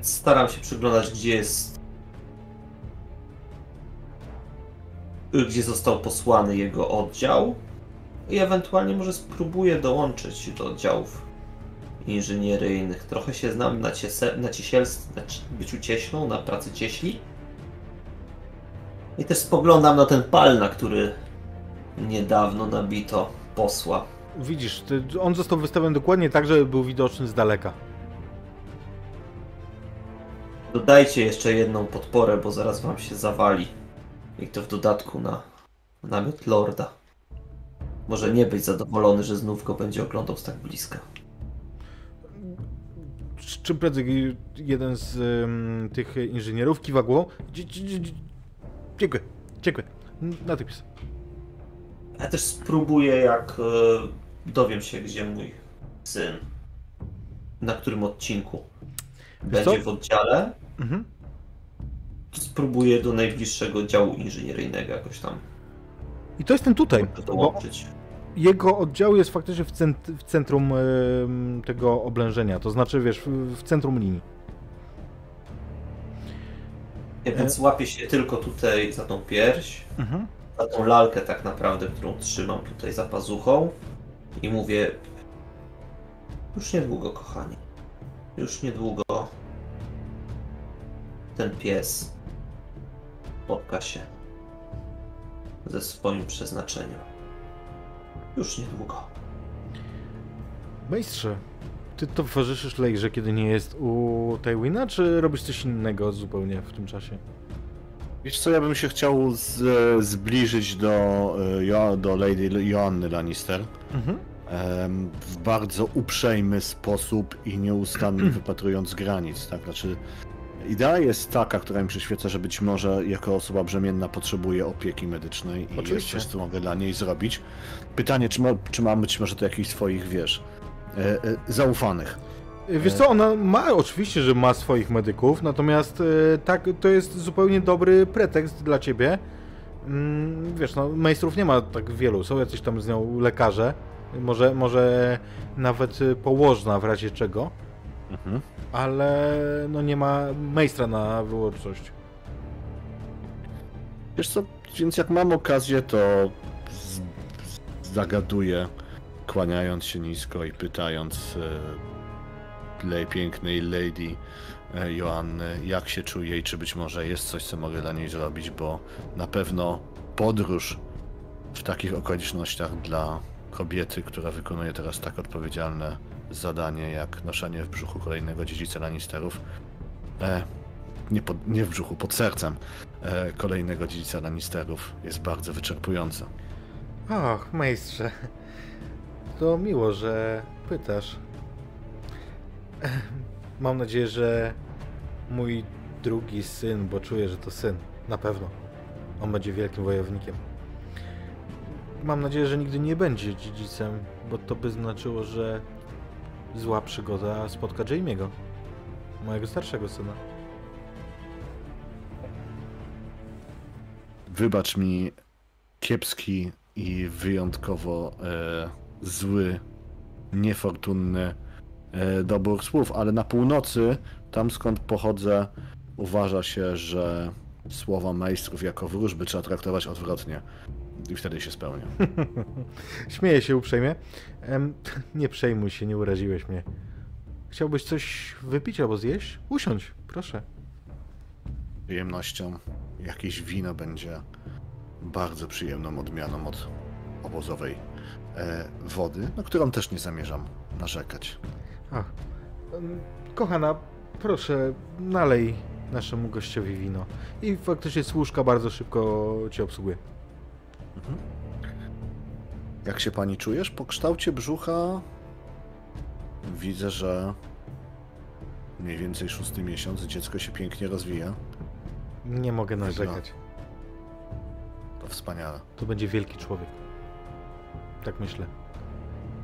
Staram się przyglądać, gdzie jest. Gdzie został posłany jego oddział. I ewentualnie może spróbuję dołączyć do oddziałów inżynieryjnych. Trochę się znam na, ciese, na ciesielstwie, na ci- byciu cieślą, na pracy cieśli. I też spoglądam na ten pal, na który niedawno nabito posła. Widzisz, on został wystawiony dokładnie tak, żeby był widoczny z daleka. Dodajcie jeszcze jedną podporę, bo zaraz wam się zawali. I to w dodatku na namiot Lorda. Może nie być zadowolony, że znów go będzie oglądał z tak bliska. Czym prędzej jeden z ym, tych inżynierów kiwa głową. Dziękuję, dziękuję. Natychmiast. Ja też spróbuję, jak e, dowiem się, gdzie mój syn, na którym odcinku Wiesz będzie co? w oddziale, Mhm. spróbuję do najbliższego działu inżynieryjnego jakoś tam I to jest ten tutaj, dołączyć. jego oddział jest faktycznie w, cent, w centrum tego oblężenia, to znaczy, wiesz, w, w centrum linii. Ja więc łapię się tylko tutaj za tą pierś, Mhm. za tą lalkę tak naprawdę, którą trzymam tutaj za pazuchą i mówię już niedługo, kochani. Już niedługo ten pies spotka się ze swoim przeznaczeniem. Już niedługo. Majstrze, ty towarzyszysz Lejrze, kiedy nie jest u Tywina, czy robisz coś innego zupełnie w tym czasie? Wiesz co, ja bym się chciał z, zbliżyć do, e, do Lady Joanny Lannister Mhm. w bardzo uprzejmy sposób i nieustannie (clears throat) wypatrując granic, tak? Znaczy, Idea jest taka, która mi przyświeca, że być może jako osoba brzemienna potrzebuje opieki medycznej i Oczywiście. jest coś, co mogę dla niej zrobić. Pytanie, czy, ma, czy mam być może to jakichś swoich, wiesz, e, e, zaufanych. Wiesz co, ona ma, oczywiście, że ma swoich medyków, natomiast e, tak, to jest zupełnie dobry pretekst dla ciebie. Mm, Wiesz, no, majstrów nie ma tak wielu, są jacyś tam z nią lekarze, może, może nawet e, położna w razie czego, Mhm. ale no nie ma majstra na wyłączność. Wiesz co, więc jak mam okazję, to zagaduję, kłaniając się nisko i pytając e, tej pięknej lady e, Joanny, jak się czuje i czy być może jest coś, co mogę dla niej zrobić, bo na pewno podróż w takich okolicznościach dla kobiety, która wykonuje teraz tak odpowiedzialne zadanie, jak noszenie w brzuchu kolejnego dziedzica Lannisterów, e, nie, pod, nie w brzuchu, pod sercem, e, kolejnego dziedzica Lannisterów jest bardzo wyczerpująca. Och, majstrze, to miło, że pytasz. (clears throat) Mam nadzieję, że mój drugi syn, bo czuję, że to syn, na pewno. On będzie wielkim wojownikiem. Mam nadzieję, że nigdy nie będzie dziedzicem, bo to by znaczyło, że zła przygoda spotka Jamie'ego, mojego starszego syna. Wybacz mi kiepski i wyjątkowo e, zły, niefortunny dobór słów, ale na północy, tam skąd pochodzę, uważa się, że słowa majstrów jako wróżby trzeba traktować odwrotnie. I wtedy się spełnia. (laughs) Śmieję się uprzejmie. Em, (laughs) nie przejmuj się, nie uraziłeś mnie. Chciałbyś coś wypić albo zjeść? Usiądź, proszę. Przyjemnością jakieś wino będzie bardzo przyjemną odmianą od obozowej e, wody, na którą też nie zamierzam narzekać. Em, kochana, proszę, nalej naszemu gościowi wino. I faktycznie służka bardzo szybko cię obsługuje. Jak się pani czujesz? Po kształcie brzucha widzę, że mniej więcej szósty miesiąc dziecko się pięknie rozwija. Nie mogę narzekać. To wspaniale. To będzie wielki człowiek. Tak myślę.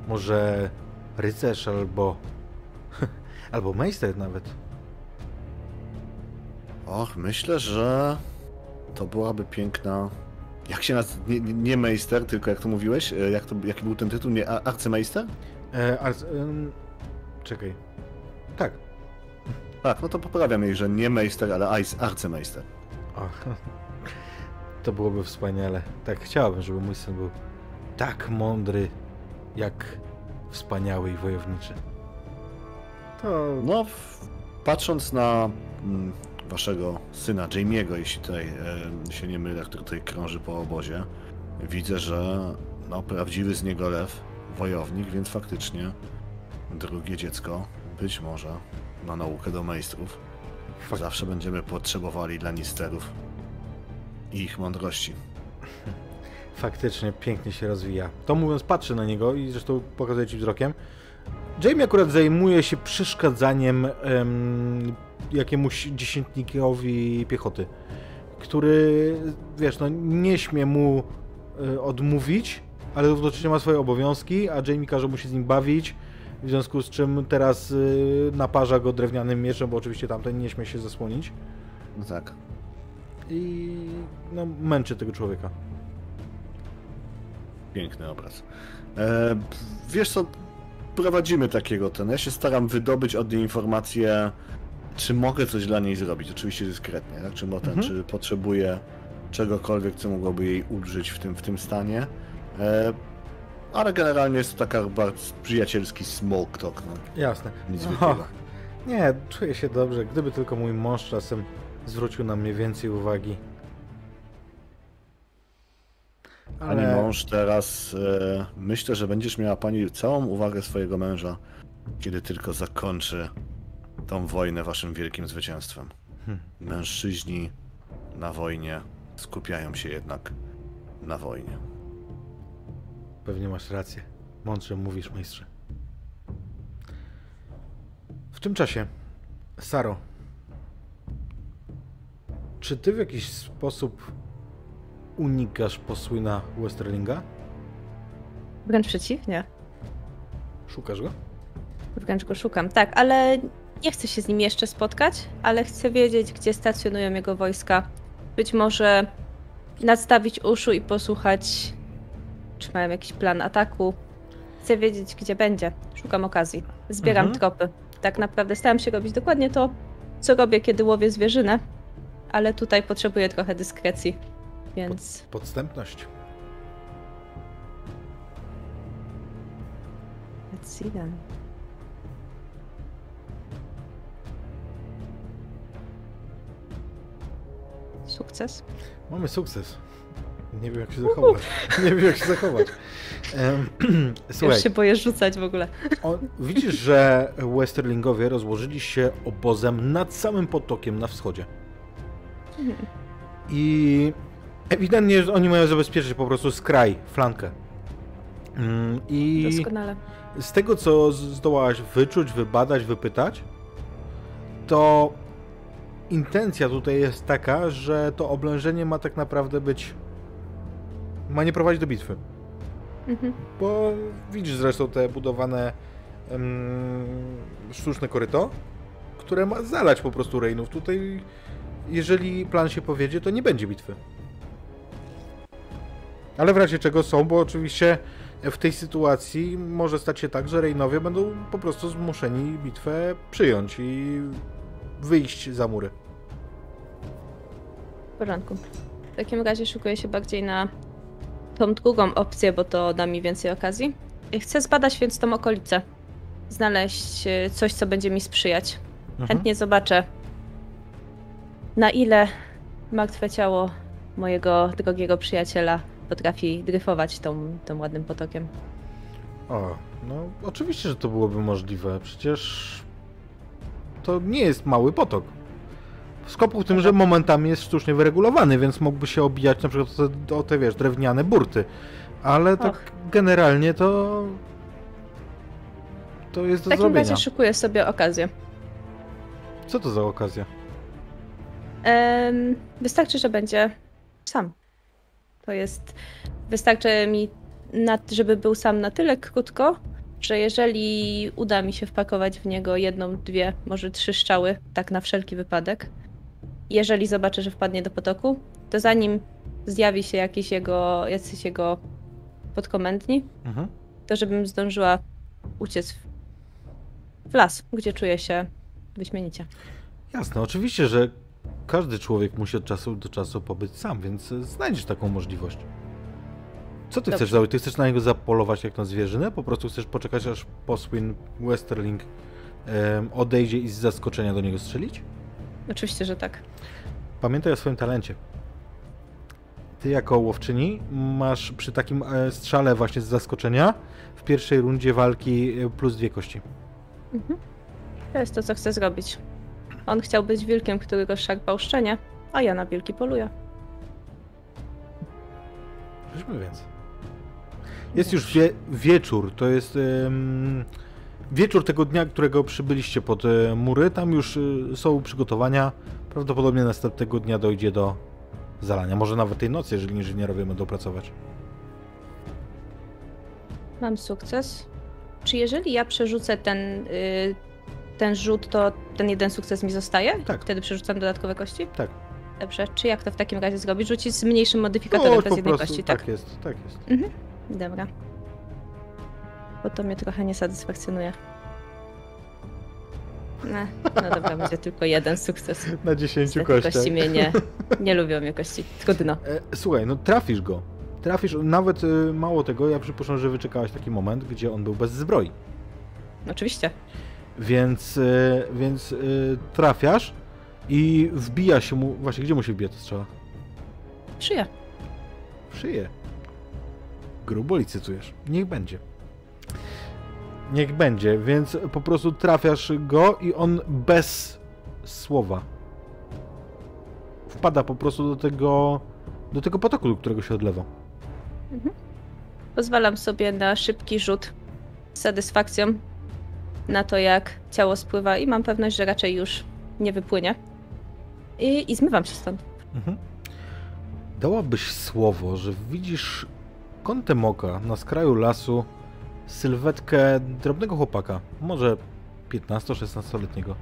Może rycerz albo... albo majster nawet. Och, myślę, że to byłaby piękna. Jak się nazywa? Nie, nie- meister, tylko jak to mówiłeś? E, Jak to, jaki był ten tytuł? Nie, arcymeister? E, arc... em, czekaj. Tak. Tak, no to poprawiam jej, że nie meister, ale arcymeister. Ach, to byłoby wspaniale. Tak chciałabym, żeby mój syn był tak mądry, jak wspaniały i wojowniczy. To No, patrząc na mm, waszego syna Jamie'ego, jeśli tutaj e, się nie mylę, który tutaj krąży po obozie, widzę, że no, prawdziwy z niego lew, wojownik, więc faktycznie drugie dziecko być może na naukę do majstrów. Fak- Zawsze będziemy potrzebowali dla nisterów i ich mądrości. faktycznie pięknie się rozwija. To mówiąc, patrzę na niego i zresztą pokazuję ci wzrokiem. Jamie akurat zajmuje się przeszkadzaniem em, jakiemuś dziesiętnikowi piechoty, który, wiesz, no nie śmie mu e, odmówić, ale równocześnie ma swoje obowiązki, a Jamie każe mu się z nim bawić, w związku z czym teraz y, naparza go drewnianym mieczem, bo oczywiście tamten nie śmie się zasłonić No tak. i no, męczy tego człowieka. Piękny obraz. E, wiesz co, prowadzimy takiego ten. Ja się staram wydobyć od niej informację, czy mogę coś dla niej zrobić. Oczywiście dyskretnie, tak? Czy, ten, Mhm. czy potrzebuję czegokolwiek, co mogłoby jej ulżyć w tym, w tym stanie. E, ale generalnie jest to taka bardzo przyjacielski smoke talk. No. Jasne. Nic. Nie, czuję się dobrze. Gdyby tylko mój mąż czasem zwrócił na mnie więcej uwagi. Pani mąż teraz, e, myślę, że będziesz miała pani całą uwagę swojego męża, kiedy tylko zakończy tą wojnę waszym wielkim zwycięstwem. Hmm. Mężczyźni na wojnie skupiają się jednak na wojnie. Pewnie masz rację. Mądrze mówisz, majstrze. W tym czasie, Saro, czy ty w jakiś sposób unikasz posłyna Westerlinga? Wręcz przeciwnie. Szukasz go? Wręcz go szukam. Tak, ale nie chcę się z nim jeszcze spotkać, ale chcę wiedzieć, gdzie stacjonują jego wojska. Być może nadstawić uszu i posłuchać, czy mają jakiś plan ataku. Chcę wiedzieć, gdzie będzie. Szukam okazji. Zbieram Mhm. tropy. Tak naprawdę staram się robić dokładnie to, co robię, kiedy łowię zwierzynę, ale tutaj potrzebuję trochę dyskrecji, więc Podstępność. let's see then. Sukces. Mamy sukces. Nie wiem jak się zachować. (laughs) Nie wiem jak się zachować. (clears throat) Słuchaj, Już się boję rzucać w ogóle. o, widzisz, że Westerlingowie rozłożyli się obozem nad samym potokiem na wschodzie. I ewidentnie że oni mają zabezpieczyć po prostu skraj, flankę. Mm, I Doskonale. z tego, co zdołałaś wyczuć, wybadać, wypytać, to intencja tutaj jest taka, że to oblężenie ma tak naprawdę być. ma nie prowadzić do bitwy. Mhm. Bo widzisz zresztą te budowane em, sztuczne koryto, które ma zalać po prostu Reinów. Tutaj, jeżeli plan się powiedzie, to nie będzie bitwy. Ale w razie czego są, bo oczywiście w tej sytuacji może stać się tak, że Reinowie będą po prostu zmuszeni bitwę przyjąć i wyjść za mury. W porządku. W takim razie szykuję się bardziej na tą drugą opcję, bo to da mi więcej okazji. Chcę zbadać więc tą okolicę. Znaleźć e, coś, co będzie mi sprzyjać. Mhm. Chętnie zobaczę, na ile martwe ciało mojego drogiego przyjaciela potrafi dryfować tą, tym ładnym potokiem. O, no oczywiście, że to byłoby możliwe. Przecież to nie jest mały potok. Skopł w tym, że momentami jest sztucznie wyregulowany, więc mógłby się obijać na przykład o te, o te wiesz, drewniane burty. Ale tak Och. generalnie to to jest W do takim zrobienia. razie szykuję sobie okazję. Co to za okazja? Wystarczy, że będzie. To jest. Wystarczy mi, na, żeby był sam na tyle krótko, że jeżeli uda mi się wpakować w niego jedną, dwie, może trzy strzały, tak na wszelki wypadek, jeżeli zobaczę, że wpadnie do potoku, to zanim zjawi się jakiś jego, jacyś jego podkomendni, Mhm. to żebym zdążyła uciec w, w las, gdzie czuję się wyśmienicie. Jasne, oczywiście, że każdy człowiek musi od czasu do czasu pobyć sam, więc e, znajdziesz taką możliwość. Co ty Dobrze. chcesz zrobić? Ty chcesz na niego zapolować jak na zwierzynę? Po prostu chcesz poczekać, aż posłyn Westerling em, odejdzie i z zaskoczenia do niego strzelić? Oczywiście, że tak. Pamiętaj o swoim talencie. Ty jako łowczyni masz przy takim e, strzale właśnie z zaskoczenia w pierwszej rundzie walki e, plus dwie kości. Mhm. To jest to, co chcę zrobić. On chciał być wilkiem, który rozszarpał szczenie, a ja na wilki poluję. Weźmy więc. Jest już wie, wieczór, to jest wieczór tego dnia, którego przybyliście pod e, mury. Tam już e, są przygotowania. Prawdopodobnie następnego dnia dojdzie do zalania. Może nawet tej nocy, jeżeli inżynierowie będą pracować. Mam sukces. Czy jeżeli ja przerzucę ten, y, ten rzut, to ten jeden sukces mi zostaje? Tak. Wtedy przerzucam dodatkowe kości? Tak. Dobrze. Czy jak to w takim razie zrobić? Rzucić z mniejszym modyfikatorem No, bez jednej kości, tak? tak jest, tak jest. Dobra. Bo to mnie trochę nie satysfakcjonuje. Ne, no dobra, będzie (laughs) tylko jeden sukces. Na 10 Niestety kościach. kości mnie nie, (laughs) nie lubią mnie kości. Trudno. E, Słuchaj, no trafisz go. Trafisz, nawet e, mało tego, ja przypuszczam, że wyczekałaś taki moment, gdzie on był bez zbroi. Oczywiście. Więc, e, więc e, trafiasz i wbija się mu. Właśnie, gdzie mu się wbija ta strzała? Szyję. Szyję. Grubo licytujesz. Niech będzie. Niech będzie, więc po prostu trafiasz go i on bez słowa wpada po prostu do tego do tego potoku, do którego się odlewa. Pozwalam sobie na szybki rzut z satysfakcją na to, jak ciało spływa i mam pewność, że raczej już nie wypłynie. I, i zmywam się stąd. Mhm. Dałabyś słowo, że widzisz kątem oka na skraju lasu sylwetkę drobnego chłopaka, może 15-16-letniego.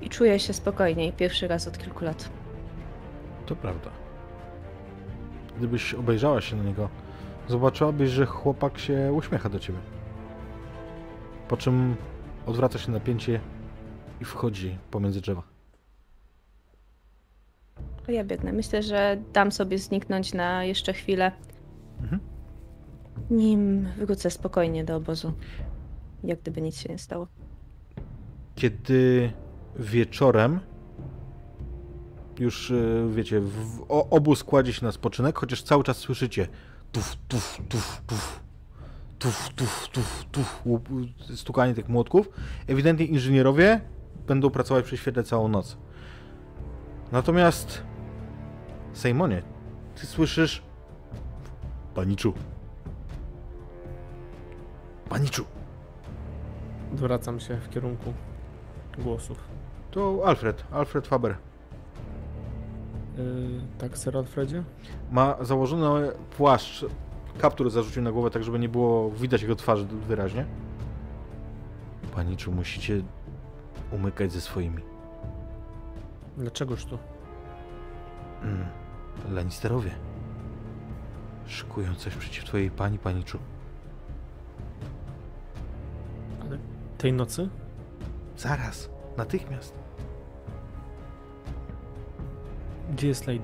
I czuję się spokojniej pierwszy raz od kilku lat. To prawda. Gdybyś obejrzała się na niego, zobaczyłabyś, że chłopak się uśmiecha do ciebie. Po czym odwraca się napięcie i wchodzi pomiędzy drzewa. Ja biegnę. Myślę, że dam sobie zniknąć na jeszcze chwilę. Mhm. Nim wrócę spokojnie do obozu. Jak gdyby nic się nie stało. Kiedy wieczorem już, e, wiecie, obóz kładzie się na spoczynek, chociaż cały czas słyszycie tuf, tuf, tuf, tuf, tuf, tuf, tuf, tuf, stukanie tych młotków. Ewidentnie inżynierowie będą pracować przy świetle całą noc. Natomiast Sejmonie, ty słyszysz Paniczu. Paniczu. Odwracam się w kierunku głosów. To Alfred, Alfred Faber. Yy, tak, Sir Alfredzie? Ma założony płaszcz, kaptur zarzucił na głowę, tak żeby nie było widać jego twarzy wyraźnie. Paniczu, musicie umykać ze swoimi. Dlaczegoż to? Mm, Lannisterowie. Szykują coś przeciw twojej pani, Paniczu. Ale tej nocy? Zaraz, natychmiast. Gdzie jest Lady?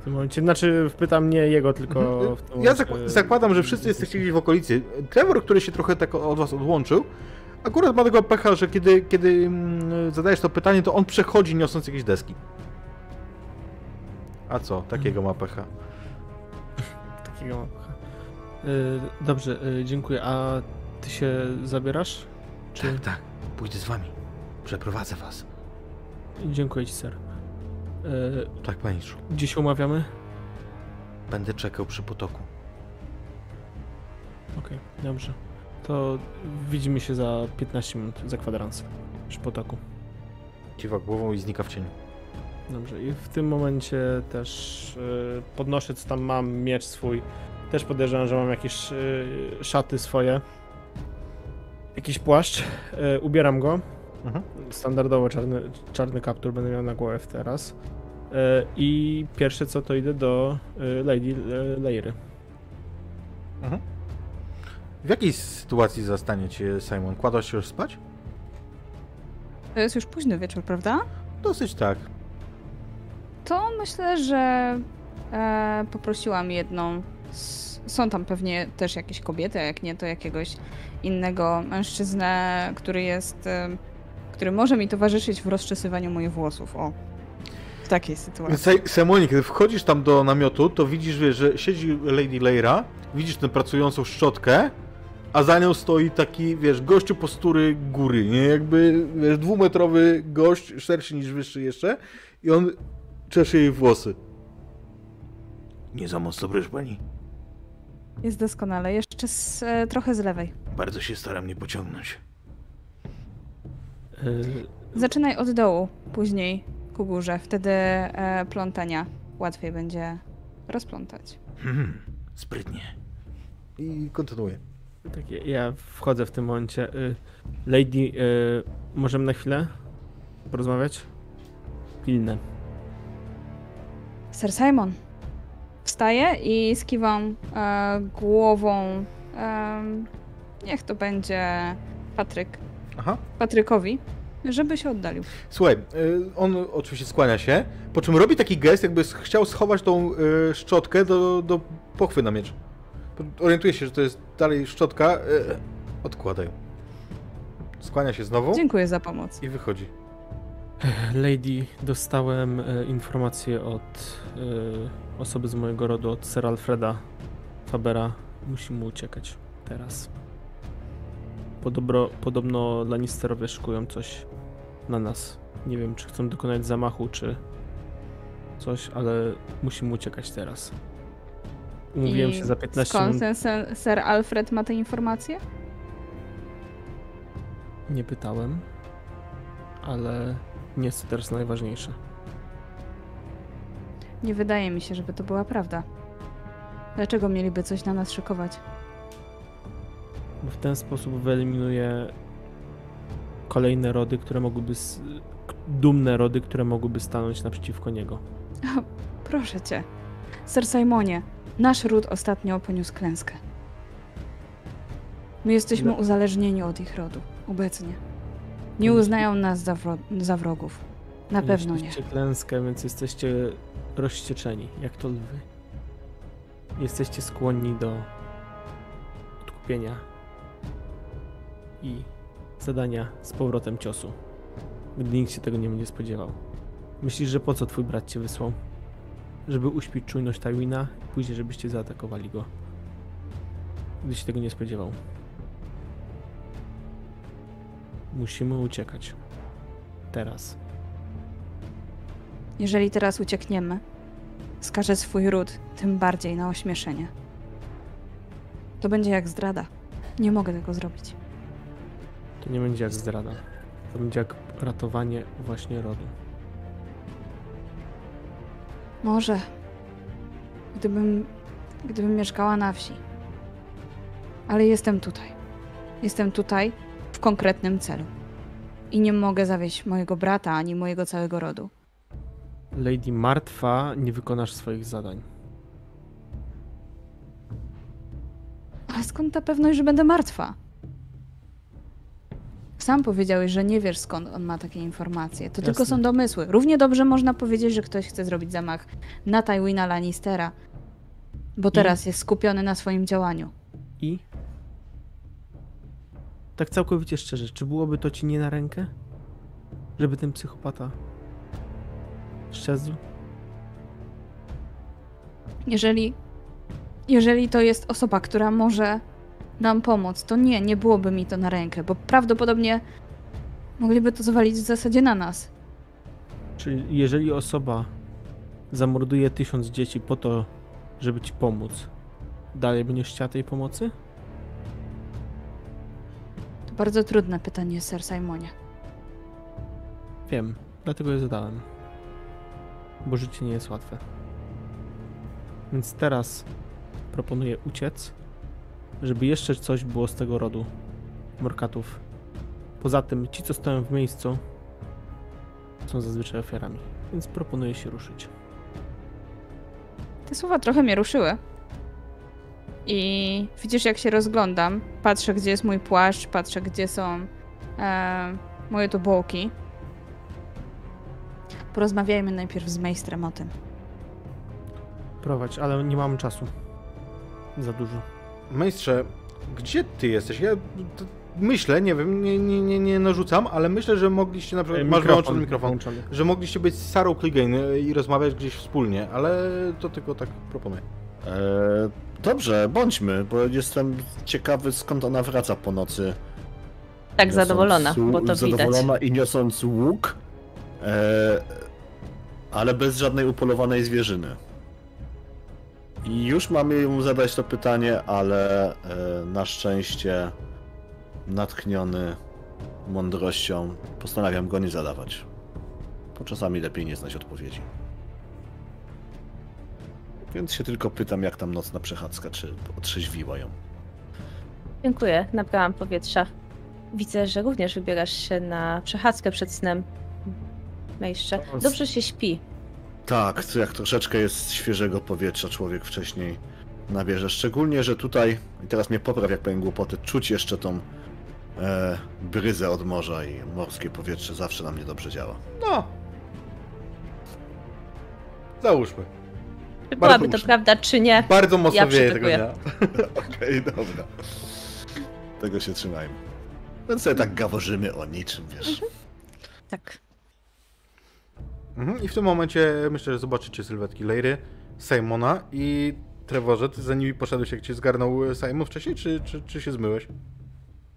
W tym momencie, znaczy pytam nie jego, tylko Mhm. Ja zakładam, że wszyscy jesteście gdzieś w okolicy. Trevor, który się trochę tak od was odłączył, akurat ma tego pecha, że kiedy, kiedy mm, zadajesz to pytanie, to on przechodzi niosąc jakieś deski. A co? Takiego ma pecha. (laughs) Takiego mam pecha. Yy, dobrze, yy, dziękuję. A ty się zabierasz? Czy... Tak, tak. Pójdę z wami. Przeprowadzę was. Dziękuję ci, ser. Yy, Tak, paniczu. gdzie się umawiamy? Będę czekał przy potoku. Okej, dobrze. To widzimy się za 15 minut, za kwadrans. Przy potoku. Kiwa głową i znika w cieniu. Dobrze, i w tym momencie też yy, podnoszę, co tam mam, miecz swój. Też podejrzewam, że mam jakieś yy, szaty swoje. Jakiś płaszcz. Yy, ubieram go. Mhm. Standardowo czarny, czarny kaptur będę miał na głowę teraz. Yy, I pierwsze co to idę do yy, Lady yy, Leiry. Mhm. W jakiej sytuacji zastanie cię Simon? Kładłaś się już spać? To jest już późny wieczór, prawda? Dosyć tak. To myślę, że e, poprosiłam jedną. Z, są tam pewnie też jakieś kobiety, a jak nie, to jakiegoś innego mężczyznę, który jest. E, który może mi towarzyszyć w rozczesywaniu moich włosów. O. W takiej sytuacji. Simonie, kiedy wchodzisz tam do namiotu, to widzisz, wiesz, że siedzi Lady Leira, widzisz tę pracującą szczotkę, a za nią stoi taki, wiesz, gościu postury góry, nie? Jakby, wiesz, dwumetrowy gość, szerszy niż wyższy jeszcze i on czesze jej włosy. Nie za mocno, proszę pani. Jest doskonale. Jeszcze z, e, trochę z lewej. Bardzo się staram nie pociągnąć. Yy, Zaczynaj od dołu, później ku górze. Wtedy e, plątania łatwiej będzie rozplątać. Hmm, sprytnie. I kontynuuję. Tak, ja- wchodzę w tym momencie. Y, Lady, y, możemy na chwilę porozmawiać? Pilne. Sir Simon. Wstaję i skiwam e, głową. em, niech to będzie Patryk. Aha. Patrykowi, żeby się oddalił. Słuchaj, y, on oczywiście skłania się, po czym robi taki gest, jakby chciał schować tą y, szczotkę do, do pochwy na miecz. Orientuje się, że to jest dalej szczotka, y, odkładaj. Skłania się znowu Dziękuję za pomoc. i wychodzi. Lady, dostałem e, informację od e, osoby z mojego rodu, od Sir Alfreda Fabera. Musimy uciekać teraz. Podobro, podobno Lannisterowie szykują coś na nas. Nie wiem, czy chcą dokonać zamachu, czy coś, ale musimy uciekać teraz. Umówiłem I się za 15 Skąd minut. ten Sir Alfred ma te informacje? Nie pytałem. ale nie jest to teraz najważniejsze. Nie wydaje mi się, żeby to była prawda. Dlaczego mieliby coś na nas szykować? Bo w ten sposób wyeliminuje kolejne rody, które mogłyby. dumne rody, które mogłyby stanąć naprzeciwko niego. Proszę cię. Sir Simonie, nasz ród ostatnio poniósł klęskę. My jesteśmy No. uzależnieni od ich rodu. Obecnie. Nie uznają nas za, wro- za wrogów. Na pewno nie. Mieliście klęskę, więc jesteście rozścieczeni, jak to lwy. Jesteście skłonni do odkupienia i zadania z powrotem ciosu, gdy nikt się tego nie będzie spodziewał. Myślisz, że po co twój brat cię wysłał? Żeby uśpić czujność Tywina i później, żebyście zaatakowali go, gdy się tego nie spodziewał. Musimy uciekać. Teraz. Jeżeli teraz uciekniemy, skaże swój ród tym bardziej na ośmieszenie. To będzie jak zdrada. Nie mogę tego zrobić. To nie będzie jak zdrada. To będzie jak ratowanie właśnie rodu. Może. Gdybym. Gdybym mieszkała na wsi. Ale jestem tutaj. Jestem tutaj w konkretnym celu. I nie mogę zawieść mojego brata ani mojego całego rodu. Lady Martwa, nie wykonasz swoich zadań. Ale skąd ta pewność, że będę martwa? Sam powiedziałeś, że nie wiesz skąd on ma takie informacje. To Jasne. tylko są domysły. Równie dobrze można powiedzieć, że ktoś chce zrobić zamach na Tywina Lannistera. Bo teraz jest skupiony na swoim działaniu. I? Tak całkowicie szczerze, czy byłoby to ci nie na rękę? Żeby ten psychopata szczezł? Jeżeli, jeżeli to jest osoba, która może nam pomóc, to nie, nie byłoby mi to na rękę, bo prawdopodobnie mogliby to zwalić w zasadzie na nas. Czyli jeżeli osoba zamorduje tysiąc dzieci po to, żeby ci pomóc, dalej będziesz chciała tej pomocy? To bardzo trudne pytanie, Sir Simonie. Wiem, dlatego je zadałem. Bo życie nie jest łatwe. Więc teraz proponuję uciec, żeby jeszcze coś było z tego rodu morkatów. Poza tym, ci co stoją w miejscu, są zazwyczaj ofiarami. Więc proponuję się ruszyć. Te słowa trochę mnie ruszyły. I widzisz, jak się rozglądam. Patrzę, gdzie jest mój płaszcz, patrzę, gdzie są e, moje tobołki. Porozmawiajmy najpierw z Mejstrem o tym. Prowadź, ale nie mam czasu. Za dużo. Majstrze, gdzie ty jesteś? Ja myślę, nie wiem, nie, nie, nie, nie narzucam, ale myślę, że mogliście na przykład... Masz wyłączony mikrofon. Włączony. Że mogliście być z Sarą Clegane i rozmawiać gdzieś wspólnie, ale to tylko tak proponuję. E, dobrze, bądźmy, bo jestem ciekawy skąd ona wraca po nocy. Tak Niosąc zadowolona, bo to widać. Zadowolona i niosąc łuk, e, ale bez żadnej upolowanej zwierzyny. I już mamy ją zadać to pytanie, ale e, na szczęście natchniony mądrością postanawiam go nie zadawać. Bo czasami lepiej nie znać odpowiedzi. Więc się tylko pytam, jak tam nocna przechadzka, czy otrzeźwiła ją. Dziękuję, nabrałam powietrza. Widzę, że również wybierasz się na przechadzkę przed snem. Z- Dobrze się śpi. Tak, to jak troszeczkę jest świeżego powietrza człowiek wcześniej nabierze. Szczególnie, że tutaj, i teraz mnie popraw jak powiem głupoty, czuć jeszcze tą e, bryzę od morza i morskie powietrze zawsze na mnie dobrze działa. No. Załóżmy. Czy byłaby to słusznie. prawda, czy nie? Bardzo mocno Ja wieje tego dnia. (laughs) (laughs) Okej, dobra. Tego się trzymajmy. Więc sobie tak gaworzymy o niczym, wiesz. Tak. Mhm. I w tym momencie myślę, że zobaczycie sylwetki Lejry, Simona i Trevorze. Ty za nimi poszedłeś, jak cię zgarnął e, Simon wcześniej, czy, czy, czy się zmyłeś?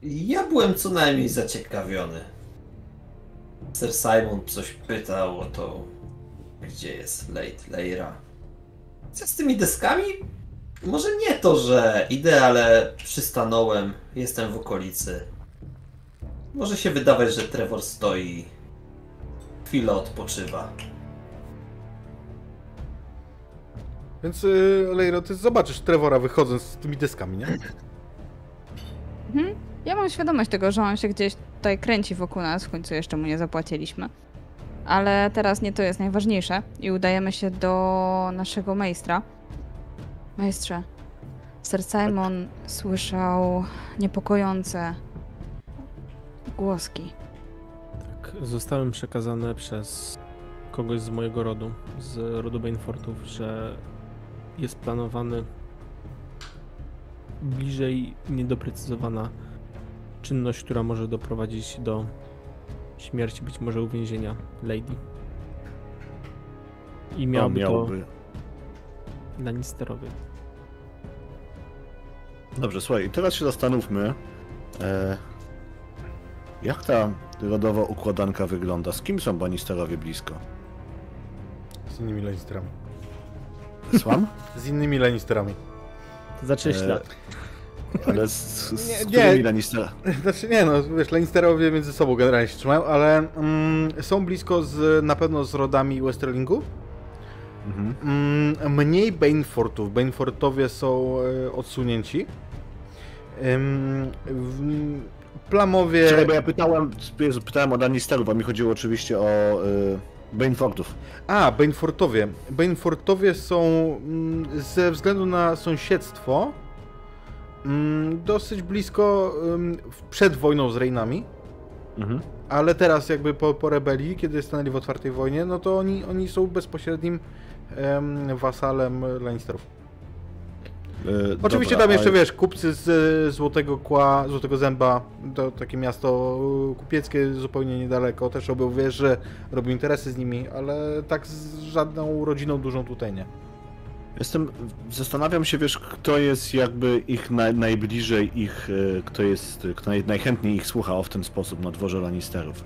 Ja byłem co najmniej zaciekawiony. Sir Simon coś pytał o to, gdzie jest Late Leira. Co z tymi deskami? Może nie to, że idę, ale przystanąłem, jestem w okolicy. Może się wydawać, że Trevor stoi chwilę odpoczywa. Więc yy, Lejro, ty zobaczysz Trevora wychodząc z tymi deskami, nie? Mhm. Ja mam świadomość tego, że on się gdzieś tutaj kręci wokół nas, w końcu jeszcze mu nie zapłaciliśmy. Ale teraz nie to jest najważniejsze i udajemy się do naszego majstra. Majstrze, Sir Simon słyszał niepokojące głoski. Zostałem przekazany przez kogoś z mojego rodu, z rodu Bainfortów, że jest planowany bliżej niedoprecyzowana czynność, która może doprowadzić do śmierci, być może uwięzienia Lady. I To miałby to miałby... Lannisterowie. Dobrze, słuchaj, teraz się zastanówmy, e, jak ta rodowa układanka wygląda? Z kim są Bannisterowie blisko? Z innymi Lannisterami. Słucham? (laughs) Z innymi Lannisterami. To znaczy E, ślad. Ale z, z, z Nie, którymi nie. Lannister... (laughs) Znaczy nie no, wiesz, Lannisterowie między sobą generalnie się trzymają, ale mm, są blisko z, na pewno z rodami Westerlingu. Mhm. Mm, mniej Banefortów. Banefortowie są e, odsunięci. Plamowie... Czekaj, bo ja pytałem, pytałem o Lannisterów, a mi chodziło oczywiście o y, Banefortów. A, Banefortowie. Banefortowie są mm, ze względu na sąsiedztwo mm, dosyć blisko przed wojną z Rejnami. Mhm. Ale teraz jakby po, po rebelii, kiedy stanęli w otwartej wojnie, no to oni, oni są bezpośrednim em, wasalem Lannisterów. Y, Oczywiście dobra, tam jeszcze, a- wiesz, kupcy z Złotego Kła, Złotego Zęba, to takie miasto e, kupieckie zupełnie niedaleko, też robią, wiesz, że robią interesy z nimi, ale tak z żadną rodziną dużą tutaj nie. Jestem, zastanawiam się, wiesz, kto jest jakby ich naj, najbliżej, ich, e, kto jest, kto naj, najchętniej ich słuchał w ten sposób na dworze Lannisterów.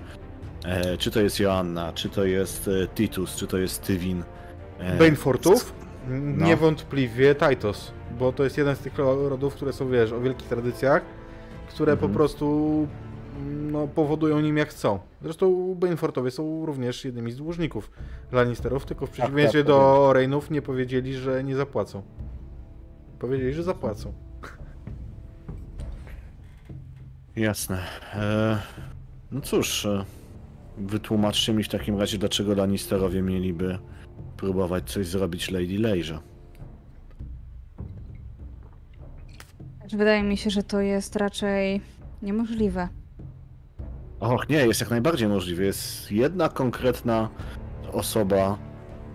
E, czy to jest Joanna, czy to jest Titus, czy to jest Tywin. E, Banefortów? No. Niewątpliwie Titus, bo to jest jeden z tych ro- rodów, które są, wiesz, o wielkich tradycjach, które Mhm. po prostu no, powodują nim jak chcą. Zresztą Banefortowie są również jednymi z dłużników Lannisterów, tylko w przeciwieństwie tak, do Reynów nie powiedzieli, że nie zapłacą. Powiedzieli, że zapłacą. Jasne. E, no cóż, e, wytłumaczcie mi w takim razie, dlaczego Lannisterowie mieliby próbować coś zrobić Lady Lejrze. Wydaje mi się, że to jest raczej niemożliwe. Och, nie, jest jak najbardziej możliwe. Jest jedna konkretna osoba,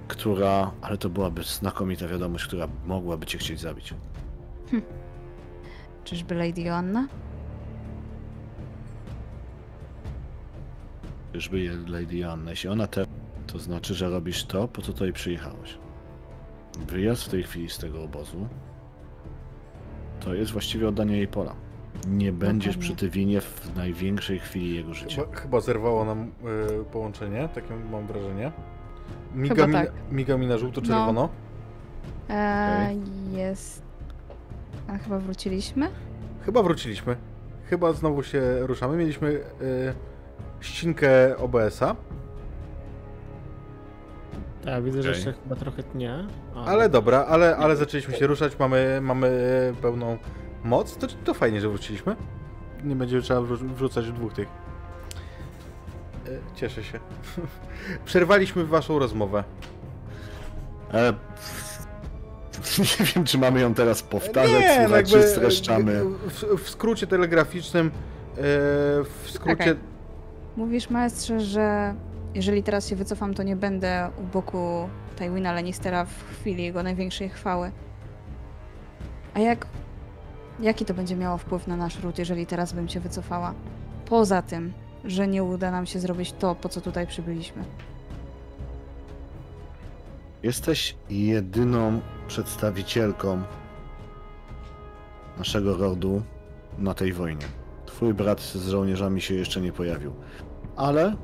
która, ale to byłaby znakomita wiadomość, która mogłaby cię chcieć zabić. Czyżby Lady Joanna? Czyżby Lady Joanna, jeśli ona te, to znaczy, że robisz to, po co tutaj przyjechałeś. Wyjazd w tej chwili z tego obozu to jest właściwie oddanie jej pola. Nie będziesz przy Tywinie w największej chwili jego życia. Chyba, chyba zerwało nam y, połączenie, takie mam wrażenie. Miga, Chyba mi, tak. miga mi na żółto-czerwono. Eee, Jest. A chyba wróciliśmy? Chyba wróciliśmy. Chyba znowu się ruszamy. Mieliśmy y, ścinkę OBS-a, Tak, widzę, że Okej. jeszcze chyba trochę nie. ale dobra, ale, ale zaczęliśmy się ruszać, mamy, mamy pełną moc. To, to fajnie, że wróciliśmy. Nie będzie trzeba wrzu- wrzucać dwóch tych. Y, Cieszę się. (laughs) Przerwaliśmy waszą rozmowę. E, nie wiem, czy mamy ją teraz powtarzać, Nie, no słuchać, czy streszczamy. W, w skrócie telegraficznym, y, w skrócie Czekaj. Mówisz, maestrze, że jeżeli teraz się wycofam, to nie będę u boku Tywina Lannistera w chwili jego największej chwały. A jak... Jaki to będzie miało wpływ na nasz ród, jeżeli teraz bym się wycofała? Poza tym, że nie uda nam się zrobić to, po co tutaj przybyliśmy. Jesteś jedyną przedstawicielką naszego rodu na tej wojnie. Twój brat z żołnierzami się jeszcze nie pojawił. Ale,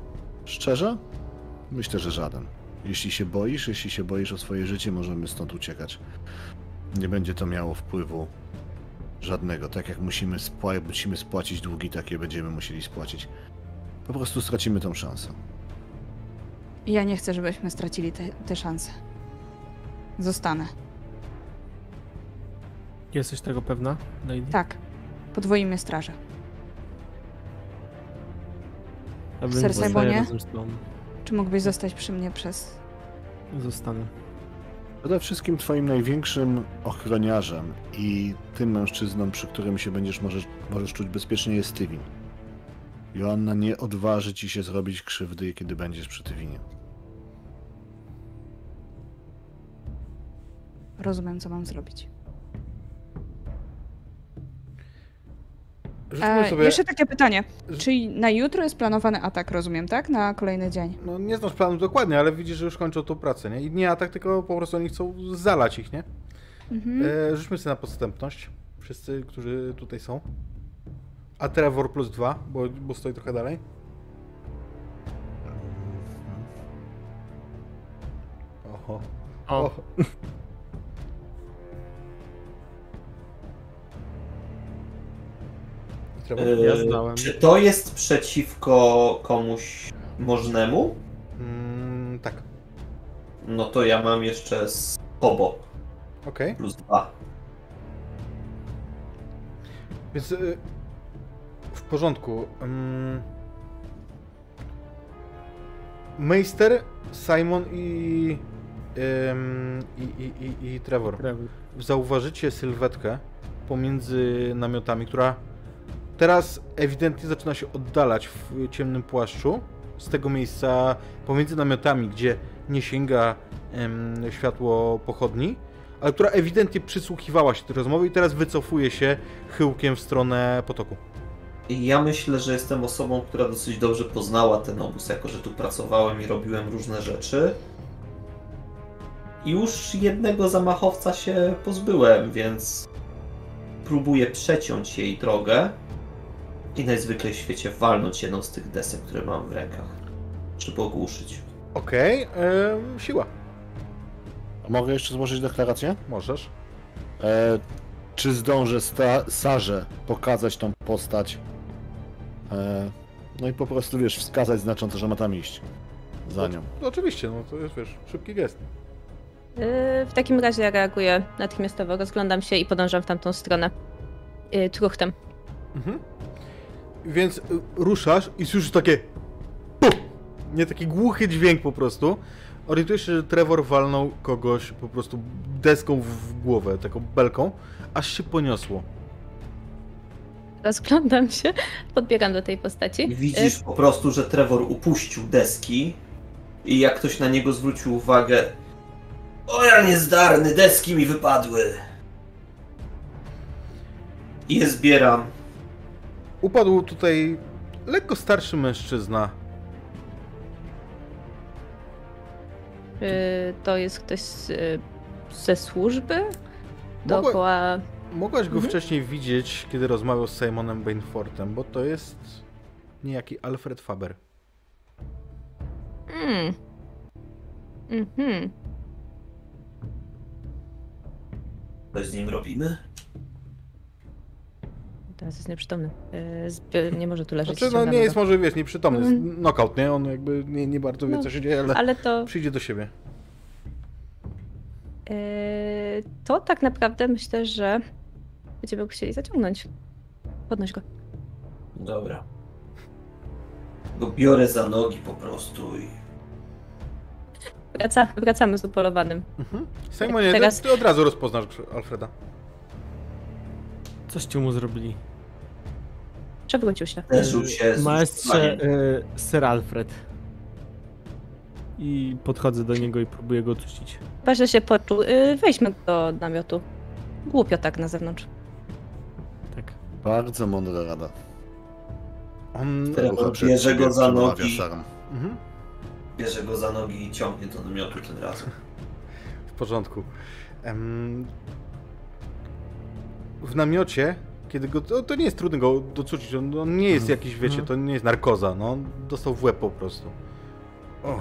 szczerze, myślę, że żaden. Jeśli się boisz, jeśli się boisz o swoje życie, możemy stąd uciekać. Nie będzie to miało wpływu żadnego. Tak jak musimy, spła- musimy spłacić długi, takie będziemy musieli spłacić. Po prostu stracimy tą szansę. Ja nie chcę, żebyśmy stracili te, te szanse. Zostanę. Jesteś tego pewna, Lady? Tak. Podwoimy strażę. Ja z tobą. Czy mógłbyś zostać przy mnie przez... Zostanę. Przede wszystkim twoim największym ochroniarzem i tym mężczyzną, przy którym się będziesz możesz, możesz czuć bezpiecznie jest Tywin. Joanna nie odważy ci się zrobić krzywdy, kiedy będziesz przy Tywinie. Rozumiem, co mam zrobić. Rzućmy E, sobie... Jeszcze takie pytanie. Czyli na jutro jest planowany atak, rozumiem, tak? Na kolejny dzień. No nie znasz planów dokładnie, ale widzisz, że już kończą tą pracę, nie? I nie atak, tylko po prostu oni chcą zalać ich, nie? Mhm. E, rzućmy sobie na podstępność. Wszyscy, którzy tutaj są. A Trevor plus dwa, bo, bo stoi trochę dalej. Oho. O, Oho. Ja Yy, znałem. Czy to jest przeciwko komuś możnemu? Mm, tak, No to ja mam jeszcze z Kobo okej. plus dwa. Więc y, w porządku. Ym, Meister, Simon i, i, i, i Trevor. Trevor. Zauważycie sylwetkę pomiędzy namiotami, która teraz ewidentnie zaczyna się oddalać w ciemnym płaszczu. Z tego miejsca pomiędzy namiotami, gdzie nie sięga em, światło pochodni, ale która ewidentnie przysłuchiwała się tej rozmowy i teraz wycofuje się chyłkiem w stronę potoku. Ja myślę, że jestem osobą, która dosyć dobrze poznała ten obóz, jako że tu pracowałem i robiłem różne rzeczy. Już jednego zamachowca się pozbyłem, więc próbuję przeciąć jej drogę i najzwyklej w świecie walnąć jedną z tych desek, które mam w rękach, żeby ogłuszyć. Okej, em, siła. A mogę jeszcze złożyć deklarację? Możesz. E, czy zdążę sta- Sarze pokazać tą postać? E, no i po prostu, wiesz, wskazać znacząco, że ma tam iść. Za nią. No, oczywiście, no to jest, wiesz, szybki gest. Yy, w takim razie ja reaguję natychmiastowo, rozglądam się i podążam w tamtą stronę. Yy, truchtem. Mhm. Więc y, ruszasz i słyszysz takie. Puf! Nie taki głuchy dźwięk po prostu. Orientujesz się, że Trevor walnął kogoś po prostu deską w głowę, taką belką, aż się poniosło. Rozglądam się, podbiegam do tej postaci. Widzisz po prostu, że Trevor upuścił deski i jak ktoś na niego zwrócił uwagę O ja niezdarny, deski mi wypadły. I je zbieram. Upadł tutaj lekko starszy mężczyzna. Yy, to jest ktoś z, ze służby? Mogła- Dookoła... Mogłaś go Mhm. wcześniej widzieć, kiedy rozmawiał z Simonem Bainfortem, bo to jest niejaki Alfred Faber. Mm. Mhm. Coś z nim robimy? Teraz jest nieprzytomny. Yy, zbi- nie może tu leżeć. Znaczy, no nie jest może, wiesz, nieprzytomny, jest Mhm. knockout, nie? On jakby nie, nie bardzo wie, No, co się dzieje, ale, Ale to, przyjdzie do siebie. yy, to tak naprawdę myślę, że będziemy go chcieli zaciągnąć. Podnoś go. Dobra. Go biorę za nogi po prostu i Wraca, wracamy z upolowanym. Mhm. Simonie, Teraz- ty, od razu rozpoznasz Alfreda. Coście mu zrobili? Przewrócił się. leżył się z Maestrze wyzwaniem. y, Sir Alfred. I podchodzę do niego i próbuję go oczyścić. Chyba, że się poczuł. Yy, wejdźmy do namiotu. Głupio tak na zewnątrz. Tak. Bardzo mądra rada. On... Bierze go za nogi. Mhm. Bierze go za nogi i ciągnie do namiotu tym razem. W porządku. Em, W namiocie, kiedy go. To, to nie jest trudno go docucić. On, on nie jest jakiś, wiecie, to nie jest narkoza. No, on dostał w łeb po prostu. O,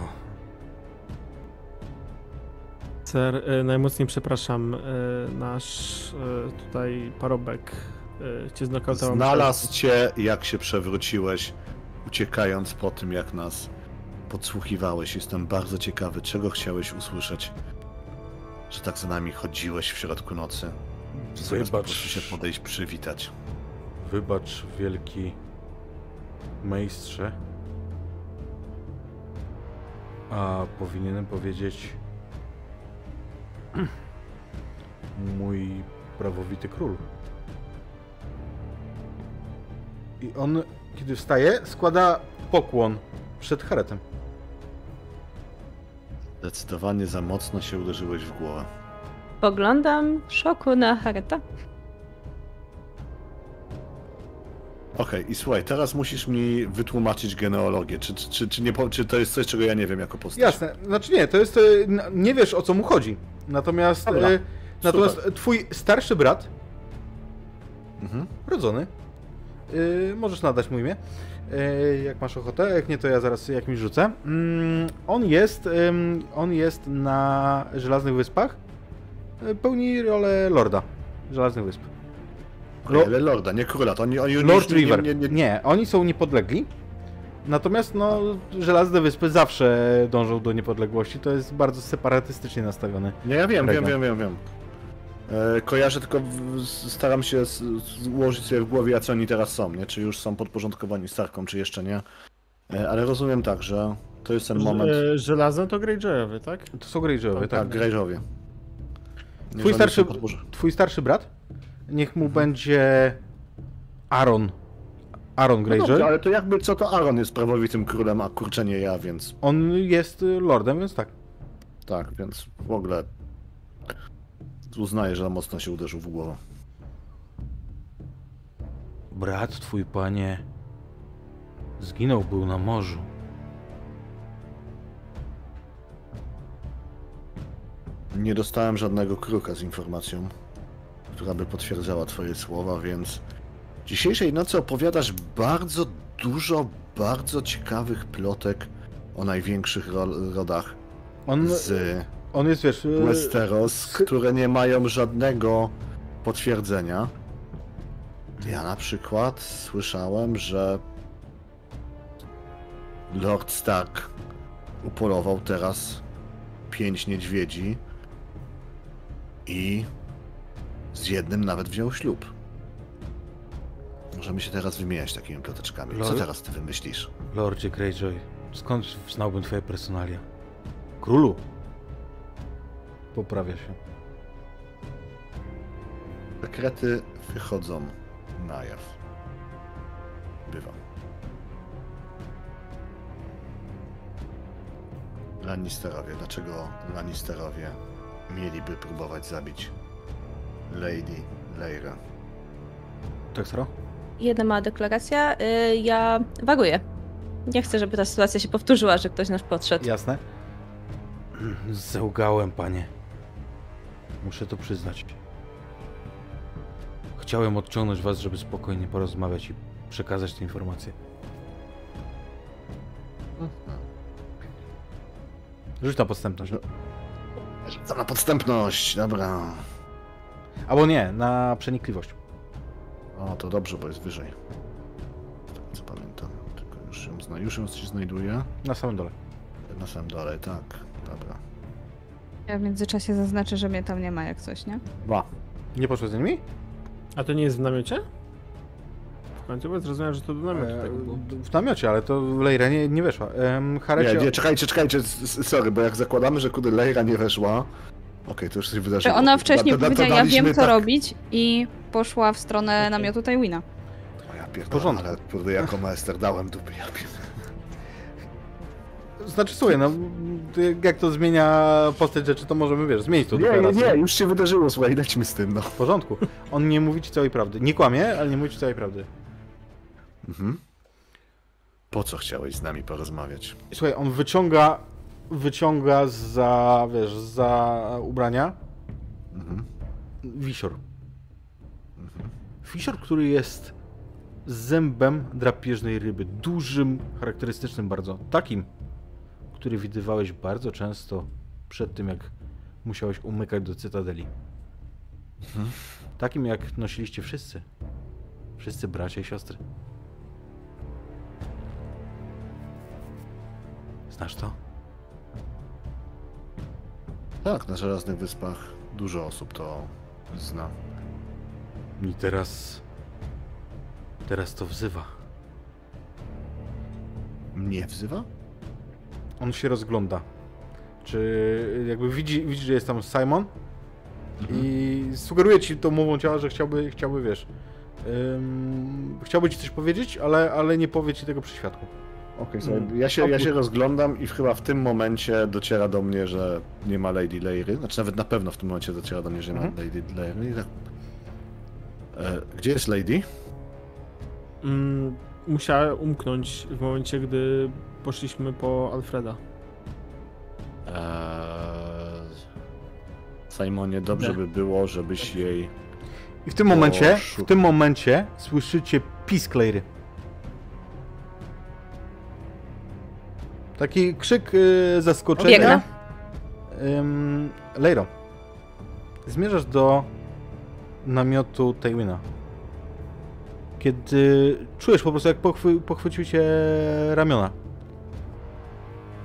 Sir, y, najmocniej przepraszam, y, nasz y, tutaj parobek y, cię znokautował. Znalazł cię, jak się przewróciłeś, uciekając po tym, jak nas podsłuchiwałeś. Jestem bardzo ciekawy, czego chciałeś usłyszeć. Że tak za nami chodziłeś w środku nocy. Zamiast Wybacz. się podejść, przywitać. Wybacz, wielki majstrze. A powinienem powiedzieć (clears throat) mój prawowity król. I on, kiedy wstaje, składa pokłon przed Haretem. Zdecydowanie za mocno się uderzyłeś w głowę. Poglądam w szoku na Hareta. Okej, i słuchaj, teraz musisz mi wytłumaczyć genealogię. Czy, czy, czy, czy, nie, czy to jest coś, czego ja nie wiem jako postać? Jasne, znaczy nie, to jest. e, Nie wiesz o co mu chodzi. Natomiast. Dobra, e, Natomiast twój starszy brat, Mhm. rodzony, yy, możesz nadać mu imię, yy, jak masz ochotę, jak nie to ja zaraz jakimś rzucę. Mm, on jest, on jest na Żelaznych Wyspach, yy, pełni rolę lorda Żelaznych Wysp. Okej, ale Lorda, nie króla, to oni, oni już Lord nie, River. Nie, nie, nie, Nie, oni są niepodlegli. Natomiast no, Żelazne Wyspy zawsze dążą do niepodległości. To jest bardzo separatystycznie nastawiony. nie, ja wiem, wiem, Region. wiem, wiem, wiem. E, kojarzę, tylko staram się złożyć sobie w głowie, jacy oni teraz są, nie? Czy już są podporządkowani Starkom, czy jeszcze nie. E, ale rozumiem tak, że to jest ten moment... E, Żelazne to Greyjoyowie, tak? To są Greyjoyowie, tak, tak. Greyjowie. Twój starszy, twój starszy brat? Niech mu będzie Aaron. Aaron No Greyjoy. dobrze, ale to jakby co to Aaron jest prawowitym królem, a kurczę nie ja, więc On jest y, lordem, więc tak. tak, więc w ogóle uznaję, że mocno się uderzył w głowę. Brat twój, panie, zginął, był na morzu. Nie dostałem żadnego kruka z informacją, która by potwierdzała twoje słowa, więc dzisiejszej nocy opowiadasz bardzo dużo, bardzo ciekawych plotek o największych ro- rodach On, z on jest, wiesz, y, Westeros, które nie mają żadnego potwierdzenia. Ja na przykład słyszałem, że Lord Stark upolował teraz pięć niedźwiedzi i z jednym nawet wziął ślub. Możemy się teraz wymieniać takimi ploteczkami. Co Lord- teraz ty wymyślisz? Lordzie Greyjoy, skąd znałbym twoje personalia? Królu. Poprawia się. Sekrety wychodzą na jaw. Bywa. Lannisterowie. Dlaczego Lannisterowie mieliby próbować zabić Lady Leira? Tak, Saro? Jedna mała deklaracja. Y, Ja waruję. Nie chcę, żeby ta sytuacja się powtórzyła, że ktoś nasz podszedł. Jasne. Zełgałem, panie. Muszę to przyznać. Chciałem odciągnąć was, żeby spokojnie porozmawiać i przekazać te informacje. Rzuć na podstępność. Co na podstępność, dobra. Albo nie, na przenikliwość. O, to dobrze, bo jest wyżej. Z tego co pamiętam. Tylko już ją, zna, już ją się znajduje. Na samym dole. Na samym dole, tak. Dobra. Ja w międzyczasie zaznaczę, że mnie tam nie ma jak coś, nie? Dwa. Nie poszło z nimi? A to nie jest w namiocie? W końcu bo zrozumiałem, że to do namiotu E, tego było. w namiocie, ale to Lejra nie, nie weszła. Harecie... Nie, nie, czekajcie, czekajcie, sorry, bo jak zakładamy, że kudy Leira nie weszła, okej, to już coś wydarzyło. Ona wcześniej Da- da- powiedziała, ja wiem co tak- robić i poszła w stronę namiotu Tywina. O ja pierdolę, ale kurde, jako maester dałem dupy, ja pierdolę. Znaczy, słuchaj, no jak to zmienia postać rzeczy, to możemy, wiesz, zmienić to Nie, nie, nie, już się wydarzyło, słuchaj, lećmy z tym, no. W porządku. On nie mówi ci całej prawdy. Nie kłamie, ale nie mówi ci całej prawdy. Mhm. Po co chciałeś z nami porozmawiać? Słuchaj, on wyciąga, wyciąga za, wiesz, za ubrania Mhm. wisior. Wisior, który jest zębem drapieżnej ryby. Dużym, charakterystycznym bardzo. Takim, który widywałeś bardzo często przed tym, jak musiałeś umykać do cytadeli. Takim, jak nosiliście wszyscy. Wszyscy bracia i siostry. Znasz to? Tak, na Żelaznych Wyspach dużo osób to zna. I teraz... Teraz to wzywa. Mnie wzywa? On się rozgląda. Czy jakby widzi, widzi że jest tam Simon i sugeruje ci tą mową ciała, że chciałby, chciałby wiesz, ym, chciałby ci coś powiedzieć, ale, ale nie powie ci tego przy świadku. Okej, słuchaj, ja, się, ja się rozglądam i chyba w tym momencie dociera do mnie, że nie ma Lady Leiry. Znaczy nawet na pewno w tym momencie dociera do mnie, że nie ma Mhm. Lady Leiry. E, gdzie jest Lady? Mm, musiała umknąć w momencie, gdy poszliśmy po Alfreda. Eee, Simonie, dobrze Nie. by było, żebyś jej... I w tym momencie, w tym momencie słyszycie pisk Lejry. Taki krzyk y, zaskoczenia. Biegnę. Ym, Lejro, zmierzasz do namiotu Taywina. Kiedy czujesz po prostu, jak pochwy, pochwycił cię ramiona.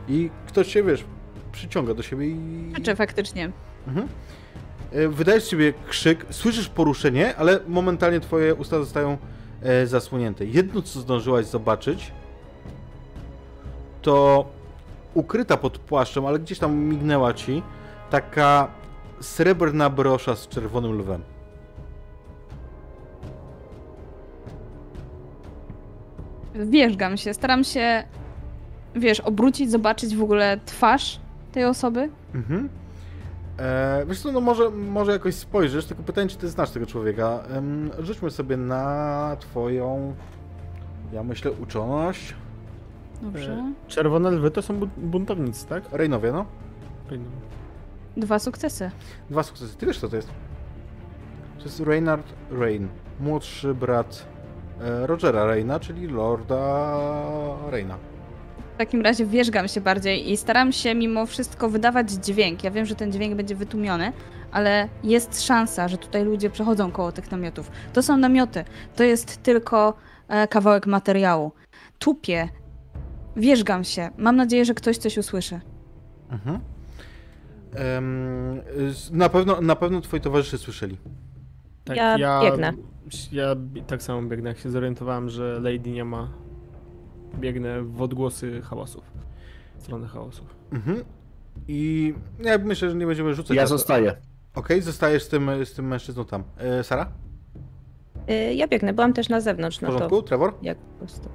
I ktoś cię, wiesz, przyciąga do siebie i... Czy faktycznie. Mhm. E, Wydajesz sobie krzyk, słyszysz poruszenie, ale momentalnie twoje usta zostają e, zasłonięte. Jedno, co zdążyłaś zobaczyć, to ukryta pod płaszczem, ale gdzieś tam mignęła ci, taka srebrna brosza z czerwonym lwem. Wierzgam się, staram się, wiesz, obrócić, zobaczyć w ogóle twarz tej osoby. Mhm. E, wiesz co, no może, może jakoś spojrzysz, tylko pytanie, czy ty znasz tego człowieka. Em, rzućmy sobie na twoją, ja myślę, uczoność. Dobrze. Czerwone lwy to są bu- buntownicy, tak? Rejnowie, no. Dwa sukcesy. Dwa sukcesy. Ty wiesz, co to jest? To jest Reynard Rain, młodszy brat e, Rogera Reyna, czyli Lorda Reyna. W takim razie wierzgam się bardziej i staram się mimo wszystko wydawać dźwięk. Ja wiem, że ten dźwięk będzie wytłumiony, ale jest szansa, że tutaj ludzie przechodzą koło tych namiotów. To są namioty, to jest tylko e, kawałek materiału. Tupię, wierzgam się. Mam nadzieję, że ktoś coś usłyszy. Mhm. Z- na, pewno, na pewno twoi towarzysze słyszeli. Tak, Ja biegnę. Ja tak samo biegnę, jak się zorientowałem, że Lady nie ma. Biegnę w odgłosy hałasów. W stronę hałasów. Mhm. I ja myślę, że nie będziemy rzucać. Ja na to. zostaję. Okej, zostajesz z tym, z tym mężczyzną tam. E, Sara? Y, Ja biegnę, byłam też na zewnątrz, W no porządku? to Trevor? jak po prostu.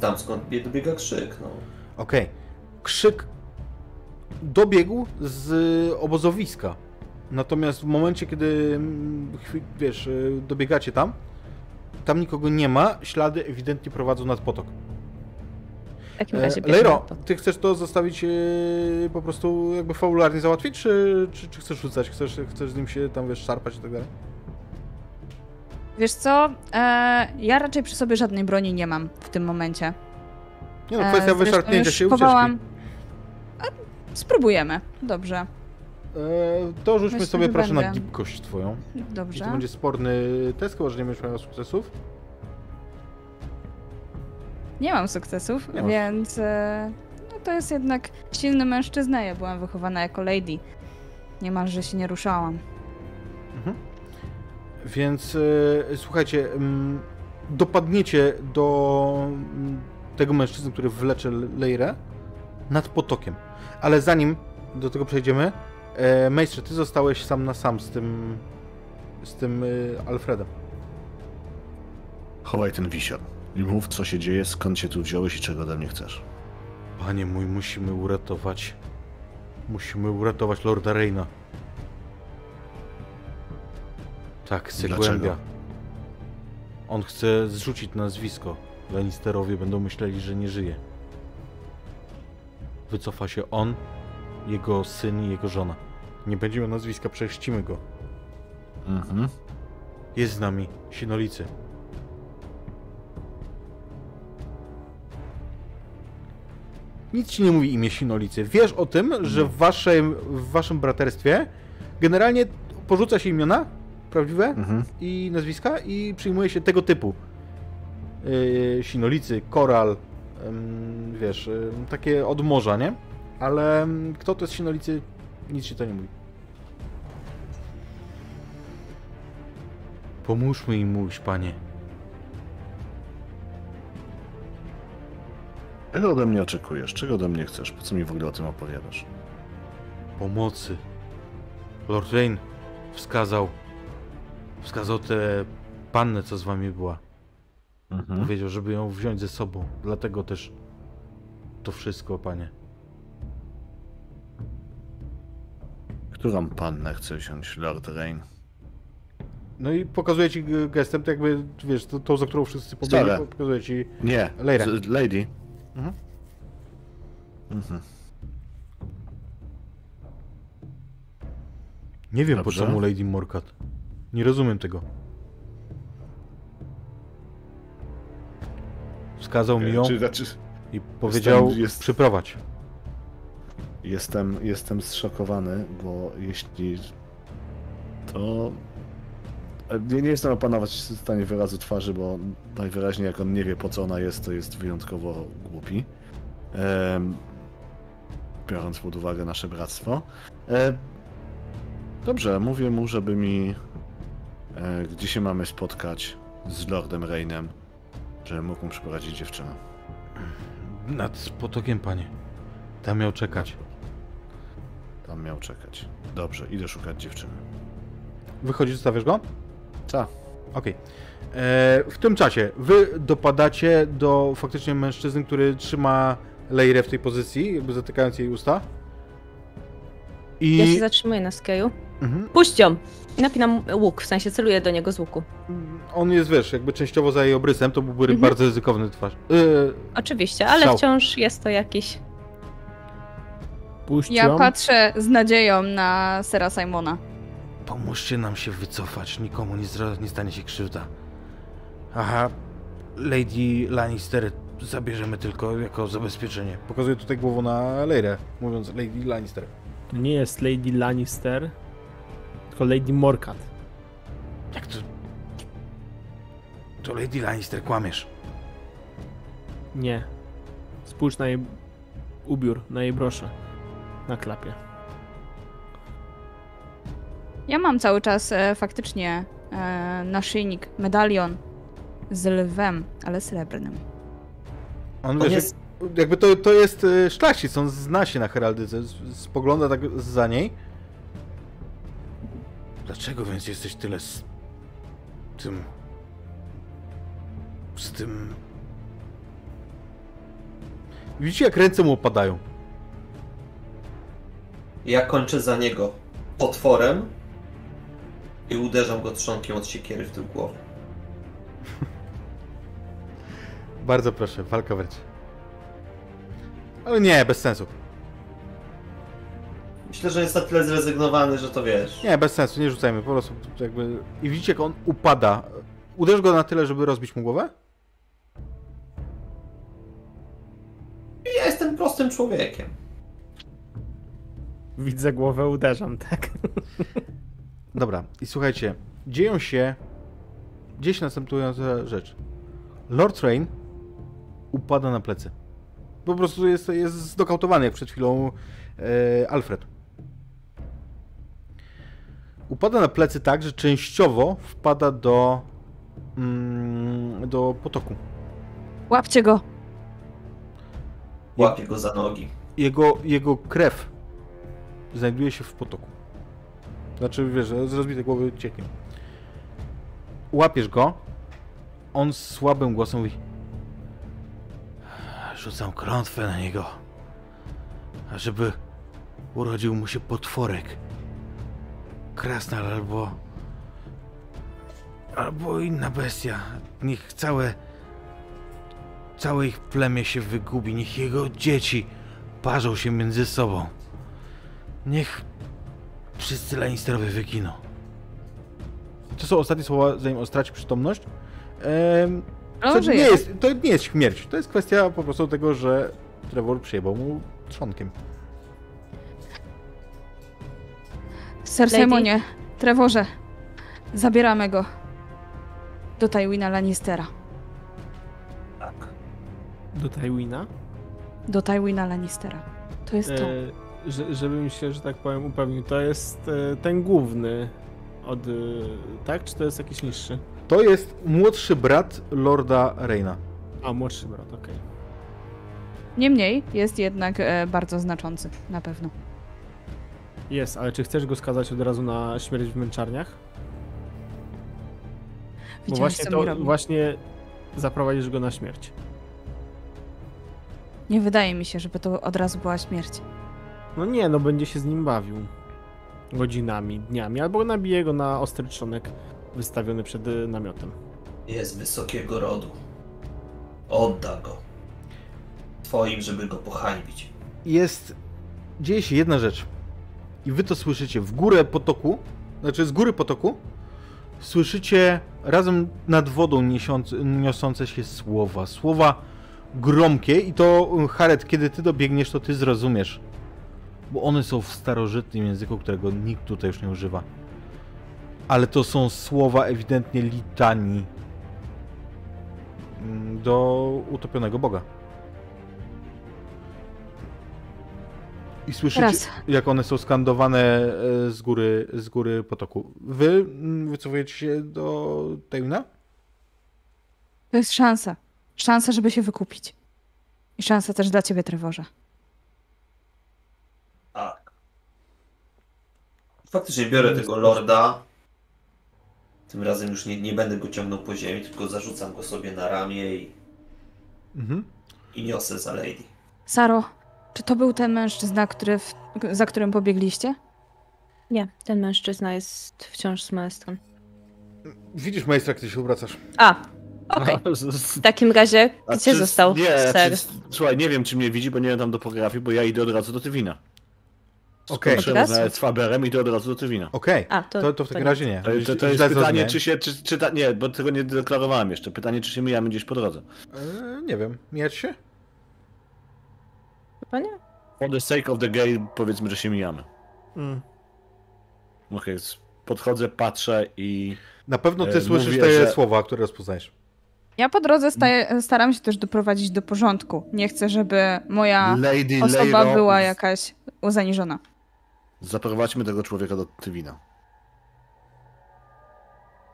Tam skąd bie- dobiega krzyk, no. Okej. Krzyk dobiegł z obozowiska. Natomiast w momencie, kiedy mm, wiesz, y, dobiegacie tam, tam nikogo nie ma, ślady ewidentnie prowadzą nad potok. W takim E, razie biegnę Lejro, ty chcesz to zostawić e, po prostu jakby fabularnie załatwić, czy, czy, czy chcesz rzucać? Chcesz, chcesz z nim się tam, wiesz, szarpać i tak dalej? Wiesz co? E, ja raczej przy sobie żadnej broni nie mam w tym momencie. Nie no, E, kwestia zresztą wyszarpnięcia się i ucieczki. powołam- A, spróbujemy. Dobrze, E, to rzućmy sobie proszę na będę. gibkość twoją. I dobrze. to będzie sporny test, chyba że nie będziesz miał sukcesów. Nie mam sukcesów, Nie więc e, no to jest jednak silny mężczyzna. Ja byłam wychowana jako lady. Niemalże się nie ruszałam. Więc e, słuchajcie, mm, dopadniecie do mm, tego mężczyzny, który wlecze Lejrę nad potokiem. Ale zanim do tego przejdziemy, e, Mejstrze, ty zostałeś sam na sam z tym z tym e, Alfredem. Chowaj ten wisior. I mów, co się dzieje, skąd się tu wziąłeś i czego ode mnie chcesz. Panie mój, musimy uratować. Musimy uratować Lorda Reyna. Tak? Zagłębia. On chce zrzucić nazwisko. Lannisterowie będą myśleli, że nie żyje. Wycofa się on, jego syn i jego żona. Nie będzie miał nazwiska, prześcimy go. Mhm. Jest z nami, Sinolicy. Nic ci nie mówi imię Sinolicy. Wiesz o tym, że w waszym, w waszym braterstwie generalnie porzuca się imiona prawdziwe Mhm. i nazwiska i przyjmuje się tego typu. Yy, Sinolicy, Koral, em, wiesz, em, takie od morza, nie? Ale kto to jest Sinolicy, nic się to nie mówi. Pomóżmy im mówić, panie. Czego ode mnie oczekujesz? Czego ode mnie chcesz? Po co mi w ogóle o tym opowiadasz? Pomocy. Lord Rain wskazał, wskazał tę pannę, co z wami była. Mhm. Powiedział, żeby ją wziąć ze sobą. Dlatego też to wszystko, panie. Którą pannę chce wziąć Lord Rain? No i pokazuje ci gestem, to jakby, wiesz, to, to za którą wszyscy pobiegli, pokazuje ci... Nie, Lejra. Lady. Mhm. Mhm. Nie wiem, Dobrze. po czemu Lady Morcat. Nie rozumiem tego. Wskazał mi ją Czy, znaczy, i powiedział, jest- przyprowadź. jestem, jestem zszokowany, bo jeśli to... Nie, nie jestem opanować w stanie wyrazu twarzy, bo najwyraźniej jak on nie wie po co ona jest, to jest wyjątkowo głupi. Em, biorąc pod uwagę nasze bractwo. E, dobrze, mówię mu, żeby mi gdzie się mamy spotkać z Lordem Rainem, żeby mógł mu przyprowadzić dziewczynę. Nad potokiem, panie. Tam miał czekać. Tam miał czekać. Dobrze, idę szukać dziewczyny. Wychodzisz, zostawiasz go? Co? Okej. E, W tym czasie wy dopadacie do faktycznie mężczyzny, który trzyma Lejrę w tej pozycji, jakby zatykając jej usta. I Ja się zatrzymuję na Skeju. Mhm. Puść ją! I napinam łuk, w sensie celuję do niego z łuku. on jest, wiesz, jakby częściowo za jej obrysem, to byłby Mhm. bardzo ryzykowny twarz. Yy, Oczywiście, ale Strzał. wciąż jest to jakiś... Puść Ja ją. patrzę z nadzieją na Sera Simona. pomóżcie nam się wycofać, nikomu nie, zra- nie stanie się krzywda. Aha, Lady Lannister zabierzemy tylko jako zabezpieczenie. Pokazuję tutaj głową na Lejrę, mówiąc Lady Lannister. To nie jest Lady Lannister, tylko Lady Morcat. Jak to... To Lady Lannister, kłamiesz. Nie. Spójrz na jej ubiór, na jej broszę. Na klapie. Ja mam cały czas e, faktycznie e, naszyjnik, medalion z lwem, ale srebrnym. On, On wiesz, jest- jak- jakby to, to jest e, szlachcic, on zna się na heraldyce, spogląda tak za niej. Dlaczego więc jesteś tyle z tym... z tym... Widzicie, jak ręce mu opadają. Ja kończę za niego potworem i uderzam go trzonkiem od siekiery w tył głowy. (laughs) Bardzo proszę, walka wręcz. Ale nie, bez sensu. Myślę, że jest na tyle zrezygnowany, że to wiesz. Nie, bez sensu, nie rzucajmy, po prostu jakby... I widzicie, jak on upada. Uderz go na tyle, żeby rozbić mu głowę? Ja jestem prostym człowiekiem. Widzę głowę, uderzam, tak? (laughs) Dobra, i słuchajcie, dzieją się gdzieś następująca rzecz. Lord Rain upada na plecy. Po prostu jest, jest zdokautowany, jak przed chwilą e, Alfred. Upada na plecy tak, że częściowo wpada do, mm, do potoku. Łapcie go! Łapię go za nogi. Jego, jego krew znajduje się w potoku. Znaczy, wiesz, z rozbitej głowy cieknie. Łapiesz go, on słabym głosem mówi Rzucam klątwę na niego, żeby urodził mu się potworek. Krasnal albo... albo inna bestia. Niech całe... całe ich plemię się wygubi, niech jego dzieci parzą się między sobą. Niech wszyscy Lannisterowie wyginą. To są ostatnie słowa, zanim on straci przytomność. Ehm, No, co nie jest, to nie jest śmierć, to jest kwestia po prostu tego, że Trevor przyjebał mu trzonkiem. Ser Lady? Simonie, Trevorze, zabieramy go do Tywina Lannistera. Tak. Do Tywina? Do Tywina Lannistera. To jest to. E, że, żebym się, że tak powiem, upewnił. To jest e, ten główny od... E, tak? Czy to jest jakiś niższy? To jest młodszy brat Lorda Reina. A, młodszy brat, okej. Niemniej jest jednak e, bardzo znaczący, na pewno. Jest, ale czy chcesz go skazać od razu na śmierć w męczarniach? Bo właśnie co to, właśnie zaprowadzisz go na śmierć. Nie wydaje mi się, żeby to od razu była śmierć. No nie, no będzie się z nim bawił. Godzinami, dniami, albo nabije go na ostry trzonek wystawiony przed y, namiotem. Jest wysokiego rodu. Odda go. Twoim, żeby go pohańbić. Jest... Dzieje się jedna rzecz. I wy to słyszycie w górę potoku, znaczy z góry potoku, słyszycie razem nad wodą niosące się słowa. Słowa gromkie i to, Haret, kiedy ty dobiegniesz, to ty zrozumiesz. Bo one są w starożytnym języku, którego nikt tutaj już nie używa. Ale to są słowa ewidentnie litanii mm, do utopionego Boga. I słyszycie, Raz. jak one są skandowane e, z góry, z góry potoku. Wy mm, wycofujecie się do Tejna? To jest szansa. Szansa, żeby się wykupić. I szansa też dla ciebie, Trevorze. Tak. Faktycznie biorę tego lorda. Tym razem już nie, nie będę go ciągnął po ziemi, tylko zarzucam go sobie na ramię i, Mhm. i niosę za lady. Saro, czy to był ten mężczyzna, który w, za którym pobiegliście? Nie, ten mężczyzna jest wciąż z maestrem. Widzisz, majstra, kiedy się obracasz. A, okej. W takim razie, A gdzie czy- został Nie, ser? czy, słuchaj, nie wiem czy mnie widzi, bo nie wiem tam do topografii, bo ja idę od razu do Tywina. Okej, rozmawiać z Faberem i idę od razu do Tywina. okej. A, to, To, to w takim razie nie. To, to, jest pytanie, zrozumiałem. czy się, czy, czy ta, nie, bo tego nie deklarowałem jeszcze. Pytanie, czy się mijamy gdzieś po drodze. E, nie wiem, mijać się? Nie. For the sake of the game powiedzmy, że się mijamy. Mm. Okej, s- podchodzę, patrzę i... Na pewno ty E, słyszysz mówię, te że- słowa, które rozpoznajesz. Ja po drodze staję, staram się też doprowadzić do porządku. Nie chcę, żeby moja Lady osoba Leiro, była jakaś zaniżona. Zaprowadźmy tego człowieka do Tywina.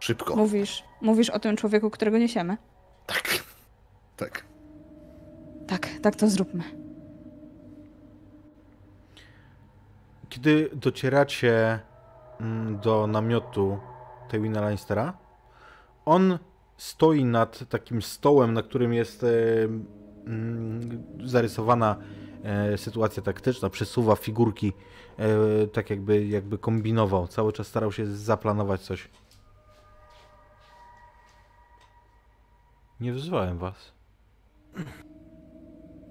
Szybko. Mówisz, mówisz o tym człowieku, którego niesiemy? Tak. Tak. Tak, tak to zróbmy. Kiedy docieracie mm, do namiotu Tywina Lannistera, on stoi nad takim stołem, na którym jest e, mm, zarysowana e, sytuacja taktyczna, przesuwa figurki, e, tak jakby, jakby kombinował. Cały czas starał się zaplanować coś. Nie wzywałem was.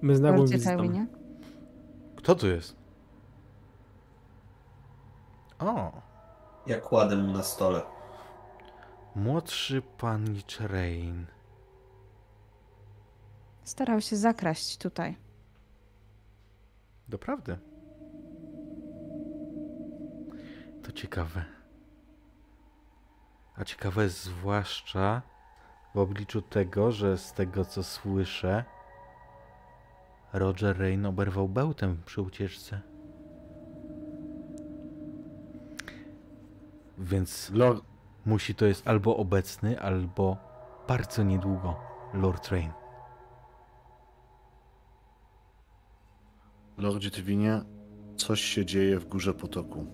My z nagłym Lordzie wizytą. Tywinie. Kto tu jest? O, Ja kładę mu na stole. młodszy panicz Rain. Starał się zakraść tutaj. Doprawdy. To ciekawe. A ciekawe jest zwłaszcza w obliczu tego, że z tego co słyszę, Roger Rain oberwał bełtem przy ucieczce. Więc Lord, musi to jest albo obecny, albo bardzo niedługo Lord Rain. Lordzie Tywinie, coś się dzieje w górze potoku.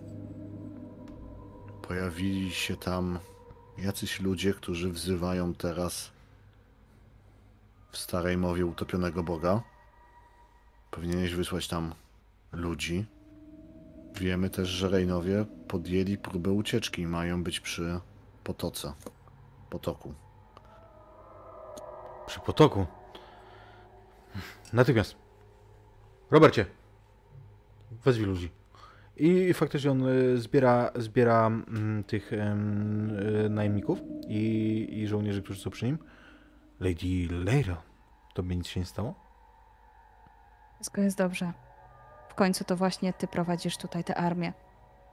Pojawili się tam jacyś ludzie, którzy wzywają teraz w starej mowie utopionego Boga. Powinieneś wysłać tam ludzi. Wiemy też, że Rejnowie podjęli próbę ucieczki i mają być przy potoce. Potoku. Przy potoku. Natychmiast. Robercie. Wezwij ludzi. I faktycznie on y, zbiera, zbiera mm, tych y, najemników i, i żołnierzy, którzy są przy nim. Lady Leiro. Tobie nic się nie stało? Wszystko jest dobrze. W końcu to właśnie ty prowadzisz tutaj tę armię.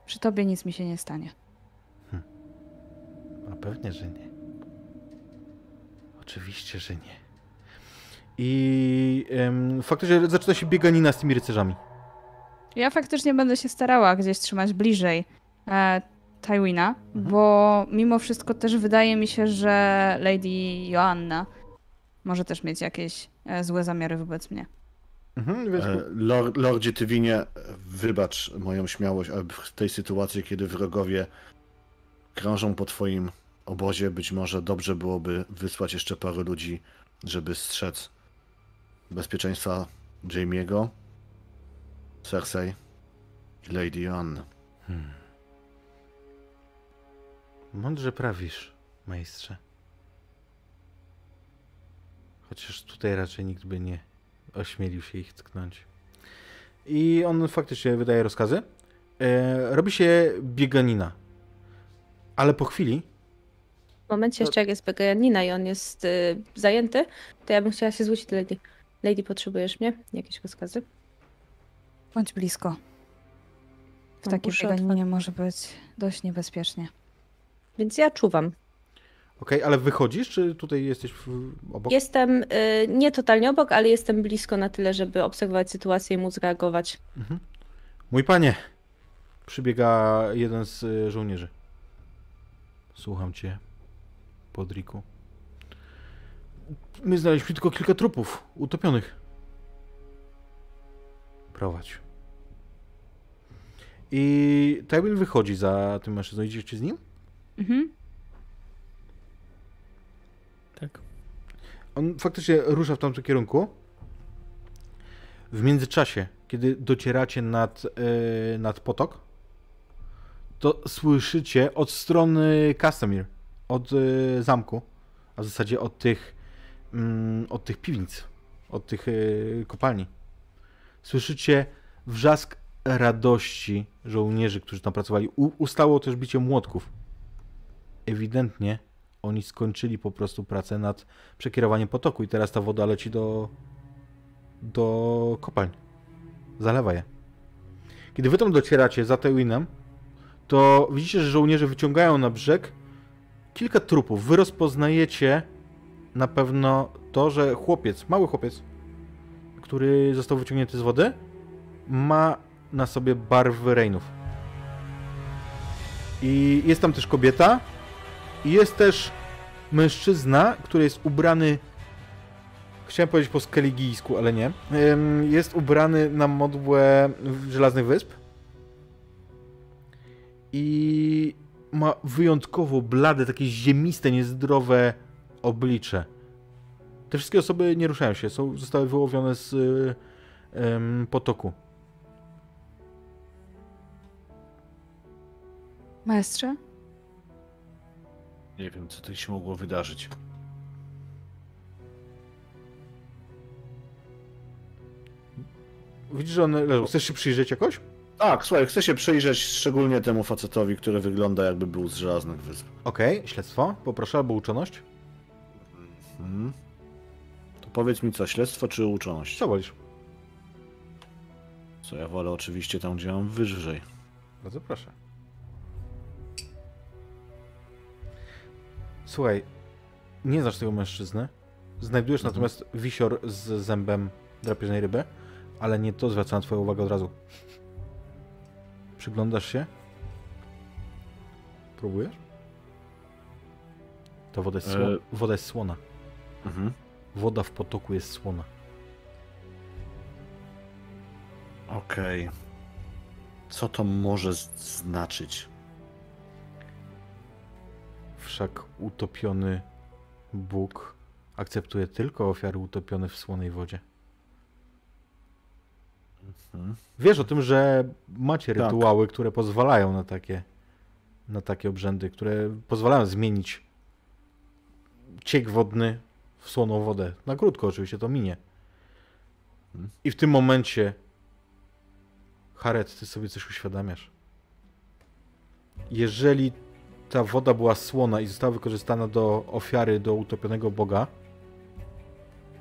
Przy tobie nic mi się nie stanie. A pewnie, że nie. Oczywiście, że nie. I em, faktycznie zaczyna się bieganina z tymi rycerzami. Ja faktycznie będę się starała gdzieś trzymać bliżej e, Tywina, Mhm. bo mimo wszystko też wydaje mi się, że Lady Joanna może też mieć jakieś e, złe zamiary wobec mnie. Mhm, więc E, Lord, Lordzie Tywinie, wybacz moją śmiałość, ale w tej sytuacji, kiedy wrogowie krążą po twoim obozie, być może dobrze byłoby wysłać jeszcze parę ludzi, żeby strzec bezpieczeństwa Jamie'ego, Cersei i Lady Joanny. mądrze prawisz, majstrze. Chociaż tutaj raczej nikt by nie ośmielił się ich tknąć. I on faktycznie wydaje rozkazy. E, robi się bieganina. Ale po chwili W momencie jeszcze jak jest Begajanina i on jest y, zajęty, to ja bym chciała się zwrócić do Lady. Lady, potrzebujesz mnie? Jakieś rozkazy? Bądź blisko. W Mam takiej bieganinie może być dość niebezpiecznie. Więc ja czuwam. Okej, ale wychodzisz, czy tutaj jesteś obok? Jestem y, nie totalnie obok, ale jestem blisko na tyle, żeby obserwować sytuację i móc reagować. Mhm. Mój panie! Przybiega jeden z y, żołnierzy. Słucham cię, Podriku. My znaleźliśmy tylko kilka trupów utopionych. Prowadź. I Tywin wychodzi za tym mężczyzną. Idziecie z nim? Mhm. On faktycznie rusza w tamtym kierunku. W międzyczasie, kiedy docieracie nad, e, nad potok, to słyszycie od strony Castamir, od e, zamku, a w zasadzie od tych, mm, od tych piwnic, od tych e, kopalni. Słyszycie wrzask radości żołnierzy, którzy tam pracowali. U, ustało też bicie młotków. Ewidentnie oni skończyli po prostu pracę nad przekierowaniem potoku i teraz ta woda leci do, do kopalń. Zalewa je. Kiedy wy tam docieracie za Tewinem, to widzicie, że żołnierze wyciągają na brzeg kilka trupów. Wy rozpoznajecie na pewno to, że chłopiec, mały chłopiec, który został wyciągnięty z wody, ma na sobie barwy Reinów. I jest tam też kobieta, jest też mężczyzna, który jest ubrany. Chciałem powiedzieć po skeligijsku, ale nie. Jest ubrany na modłę Żelaznych Wysp. I ma wyjątkowo blade, takie ziemiste, niezdrowe oblicze. Te wszystkie osoby nie ruszają się, są, zostały wyłowione z potoku. Maestrze? Nie wiem, co tutaj się mogło wydarzyć. Widzisz, że one leżą. Chcesz się przyjrzeć jakoś? Tak, słuchaj, chcę się przyjrzeć szczególnie temu facetowi, który wygląda jakby był z żelaznych wysp. Okej, śledztwo, poproszę, albo uczoność. Mhm. To powiedz mi co, śledztwo czy uczoność? Co wolisz? Co ja wolę oczywiście tam, gdzie mam wyżej. Bardzo proszę. Słuchaj, nie znasz tego mężczyzny. Znajdujesz Mhm. natomiast wisior z zębem drapieżnej ryby, ale nie to zwraca na twoją uwagę od razu. Przyglądasz się? Próbujesz? To woda jest, sło- E. woda jest słona. Mhm. Woda w potoku jest słona. Okej. Co to może znaczyć? Wszak utopiony Bóg akceptuje tylko ofiary utopione w słonej wodzie. Mhm. Wiesz o tym, że macie Tak. rytuały, które pozwalają na takie, na takie obrzędy, które pozwalają zmienić ciek wodny w słoną wodę. Na krótko oczywiście to minie. Mhm. I w tym momencie Haret, ty sobie coś uświadamiasz. Jeżeli ta woda była słona i została wykorzystana do ofiary do utopionego Boga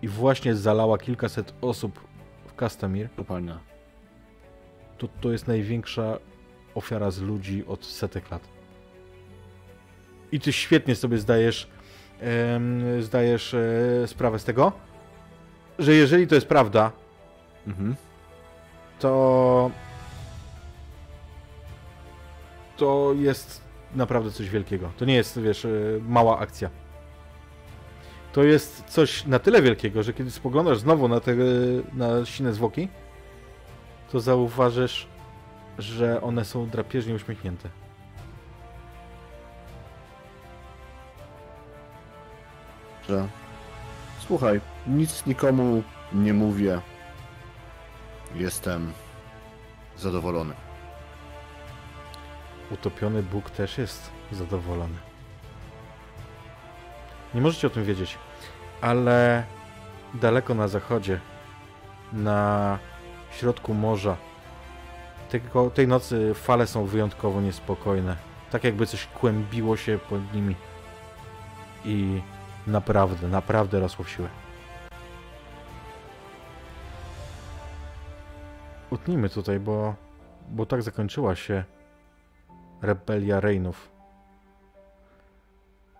i właśnie zalała kilkaset osób w Kastamir, Kopalnia. to to jest największa ofiara z ludzi od setek lat. I ty świetnie sobie zdajesz, em, zdajesz e, sprawę z tego. że jeżeli to jest prawda, Mhm. to to jest naprawdę coś wielkiego. To nie jest, wiesz, y, mała akcja. To jest coś na tyle wielkiego, że kiedy spoglądasz znowu na te na sine zwłoki, to zauważysz, że one są drapieżnie uśmiechnięte. Słuchaj, nic nikomu nie mówię. Jestem zadowolony. Utopiony Bóg też jest zadowolony. Nie możecie o tym wiedzieć, ale daleko na zachodzie, na środku morza, tej nocy fale są wyjątkowo niespokojne. Tak jakby coś kłębiło się pod nimi. I naprawdę, naprawdę rosło w siłę. Utnijmy tutaj, bo, bo tak zakończyła się rebelia Reinów.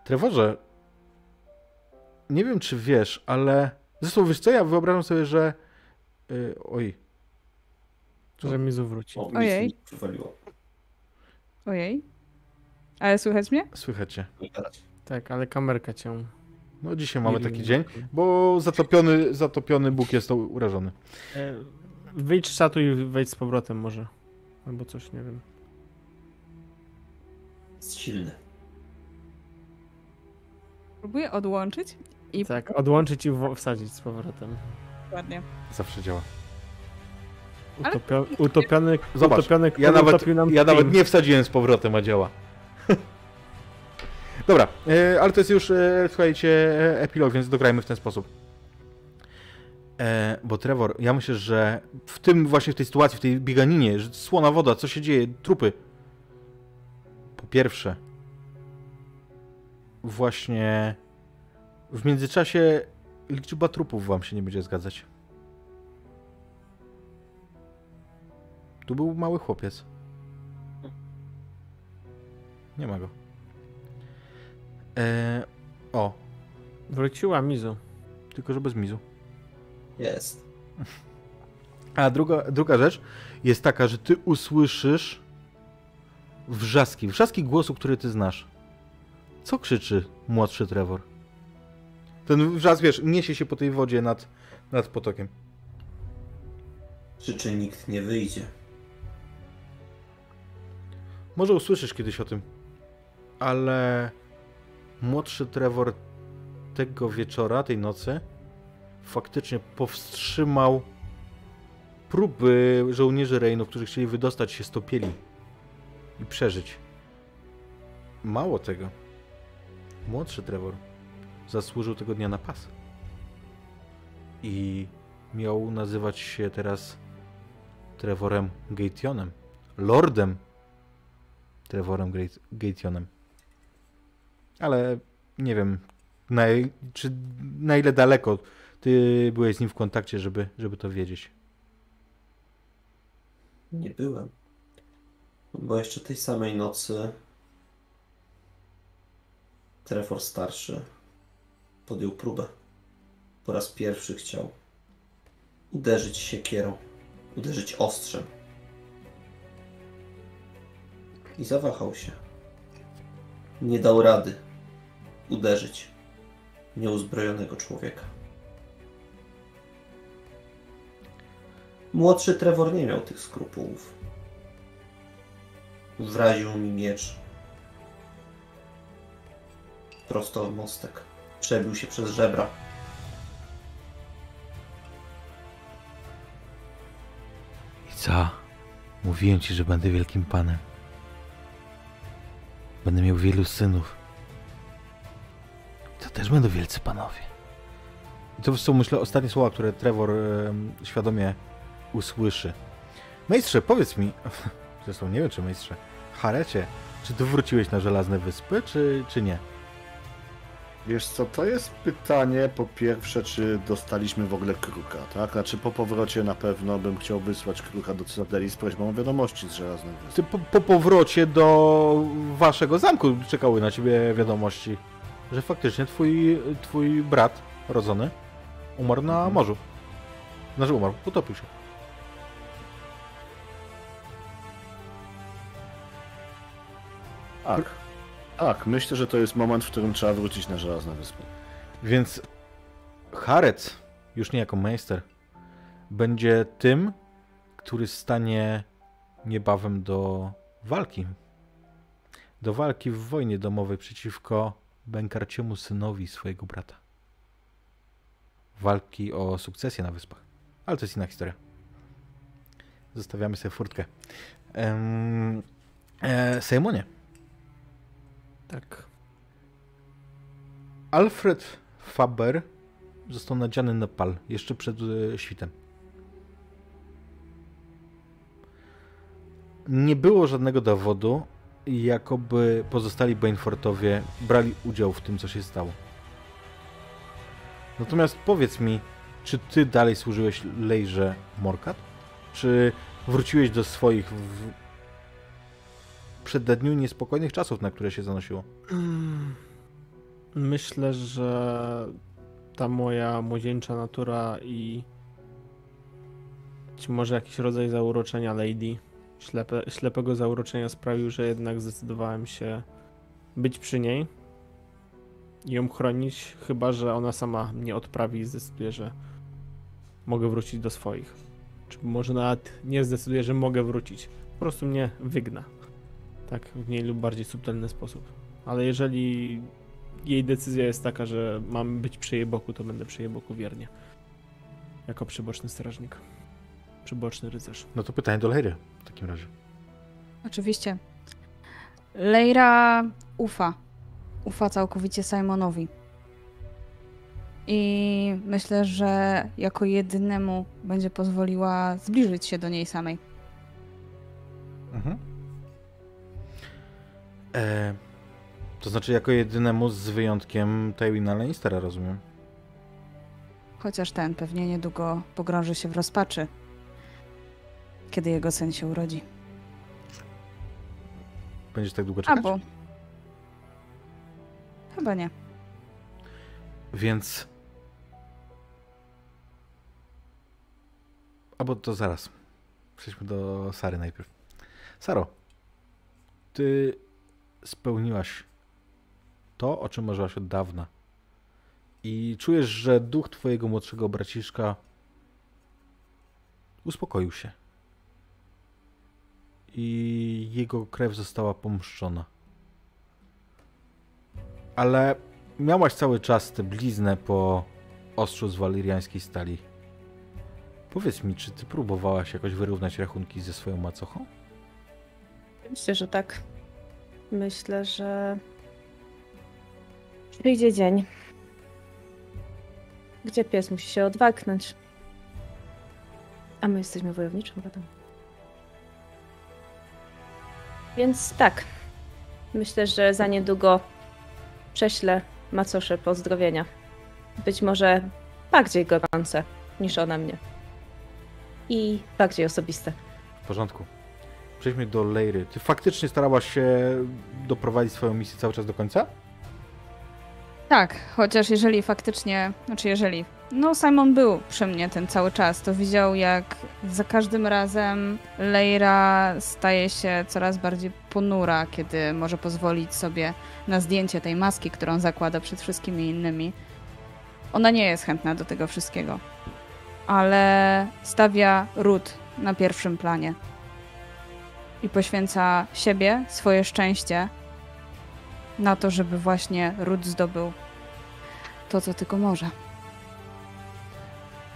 Trevorze, nie wiem czy wiesz, ale zresztą wiesz co, ja wyobrażam sobie, że yy, oj, Że Mizu wróci. O, mi Ojej. się przywaliło. Ojej. Ale słychać mnie? słychać cię. Tak, ale kamerka cię. No dzisiaj mamy taki dzień, bo zatopiony, zatopiony Bóg jest urażony. E, Wyjdź z czatu i wejdź z powrotem może. Albo coś, nie wiem. Jest silny. Próbuję odłączyć i Tak, odłączyć i wsadzić z powrotem. ładnie. Zawsze działa. Ale- Utopio, utopiony, Zobacz, utopiony Ja nawet, ja nawet nie wsadziłem z powrotem, a działa. (laughs) Dobra, e, ale to jest już, e, słuchajcie, e, epilog, więc dograjmy w ten sposób. Bo Trevor, ja myślę, że w tym właśnie w tej sytuacji, w tej bieganinie, że słona woda, co się dzieje, trupy. Pierwsze, właśnie w międzyczasie liczba trupów wam się nie będzie zgadzać. Tu był mały chłopiec. Nie ma go. E, o, Wróciła Mizu. tylko że bez mizu. Jest. A druga, druga rzecz jest taka, że ty usłyszysz wrzaski, wrzaski głosu, który ty znasz. Co krzyczy młodszy Trevor? Ten wrzask, wiesz, niesie się po tej wodzie nad, nad potokiem. Krzyczy nikt nie wyjdzie. Może usłyszysz kiedyś o tym, ale młodszy Trevor tego wieczora, tej nocy, faktycznie powstrzymał próby żołnierzy Reynu, którzy chcieli wydostać się z topieli i przeżyć. Mało tego. Młodszy Trevor zasłużył tego dnia na pas. I miał nazywać się teraz Trevorem Gationem. Lordem Trevorem Gationem. Ale nie wiem, na, czy na ile daleko ty byłeś z nim w kontakcie, żeby, żeby to wiedzieć. Nie byłem. Bo jeszcze tej samej nocy Trevor starszy podjął próbę. Po raz pierwszy chciał uderzyć siekierą, uderzyć ostrzem. I zawahał się. Nie dał rady uderzyć nieuzbrojonego człowieka. Młodszy Trevor nie miał tych skrupułów. Wraził mi miecz. Prosto mostek. Przebił się przez żebra. I co? Mówiłem ci, że będę wielkim panem. Będę miał wielu synów. To też będą wielcy panowie. I to są, myślę, ostatnie słowa, które Trevor świadomie usłyszy. Majstrze, powiedz mi, (laughs) zresztą nie wiem, czy majstrze, Harecie, czy ty wróciłeś na Żelazne Wyspy, czy, czy nie? Wiesz co, to jest pytanie po pierwsze, czy dostaliśmy w ogóle kruka, tak? Znaczy po powrocie na pewno bym chciał wysłać kruka do Cytadeli z prośbą o wiadomości z Żelaznej Wyspy. Ty po, po powrocie do waszego zamku czekały na ciebie wiadomości, że faktycznie twój, twój brat rodzony umarł na morzu. Znaczy umarł, utopił się. Tak. Tak, myślę, że to jest moment, w którym trzeba wrócić na Żelazną Wyspę. Więc Harec, już nie jako majster, będzie tym, który stanie niebawem do walki. Do walki w wojnie domowej przeciwko Benkarciemu synowi swojego brata. Walki o sukcesję na wyspach. Ale to jest inna historia. Zostawiamy sobie furtkę. Ehm, e, Sejmonie. Tak. Alfred Faber został nadziany na pal jeszcze przed e, świtem. Nie było żadnego dowodu, jakoby pozostali Bainfortowie brali udział w tym, co się stało. Natomiast powiedz mi, czy ty dalej służyłeś Lejrze Morkat? Czy wróciłeś do swoich w przededniu niespokojnych czasów, na które się zanosiło? Myślę, że ta moja młodzieńcza natura i być może jakiś rodzaj zauroczenia Lady, ślepe, ślepego zauroczenia sprawił, że jednak zdecydowałem się być przy niej i ją chronić, chyba że ona sama mnie odprawi i zdecyduje, że mogę wrócić do swoich. Czy może nawet nie zdecyduje, że mogę wrócić. Po prostu mnie wygna. Tak, w mniej lub bardziej subtelny sposób. Ale jeżeli jej decyzja jest taka, że mam być przy jej boku, to będę przy jej boku wiernie. Jako przyboczny strażnik. Przyboczny rycerz. No to pytanie do Lejry w takim razie. Oczywiście. Leira ufa. Ufa całkowicie Simonowi. I myślę, że jako jedynemu będzie pozwoliła zbliżyć się do niej samej. Mhm. E, to znaczy jako jedynemu z wyjątkiem Tywina Lannistera, rozumiem. Chociaż ten pewnie niedługo pogrąży się w rozpaczy, kiedy jego syn się urodzi. Będziesz tak długo czekać? Albo. Chyba nie. Więc... Albo to zaraz. Przejdźmy do Sary najpierw. Saro, ty spełniłaś to, o czym marzyłaś od dawna. I czujesz, że duch twojego młodszego braciszka uspokoił się. I jego krew została pomszczona. Ale miałaś cały czas tę bliznę po ostrzu z waliriańskiej stali. Powiedz mi, czy ty próbowałaś jakoś wyrównać rachunki ze swoją macochą? Myślę, że tak. Myślę, że przyjdzie dzień, gdzie pies musi się odwaknąć. A my jesteśmy wojowniczym rodem. Więc tak. Myślę, że za niedługo prześlę macosze pozdrowienia. Być może bardziej gorące niż ona mnie. I bardziej osobiste. W porządku. Przejdźmy do Lejry. Ty faktycznie starałaś się doprowadzić swoją misję cały czas do końca? Tak, chociaż jeżeli faktycznie, znaczy jeżeli, no Simon był przy mnie ten cały czas, to widział jak za każdym razem Leira staje się coraz bardziej ponura, kiedy może pozwolić sobie na zdjęcie tej maski, którą zakłada przed wszystkimi innymi. Ona nie jest chętna do tego wszystkiego, ale stawia ród na pierwszym planie i poświęca siebie, swoje szczęście na to, żeby właśnie ród zdobył to, co tylko może.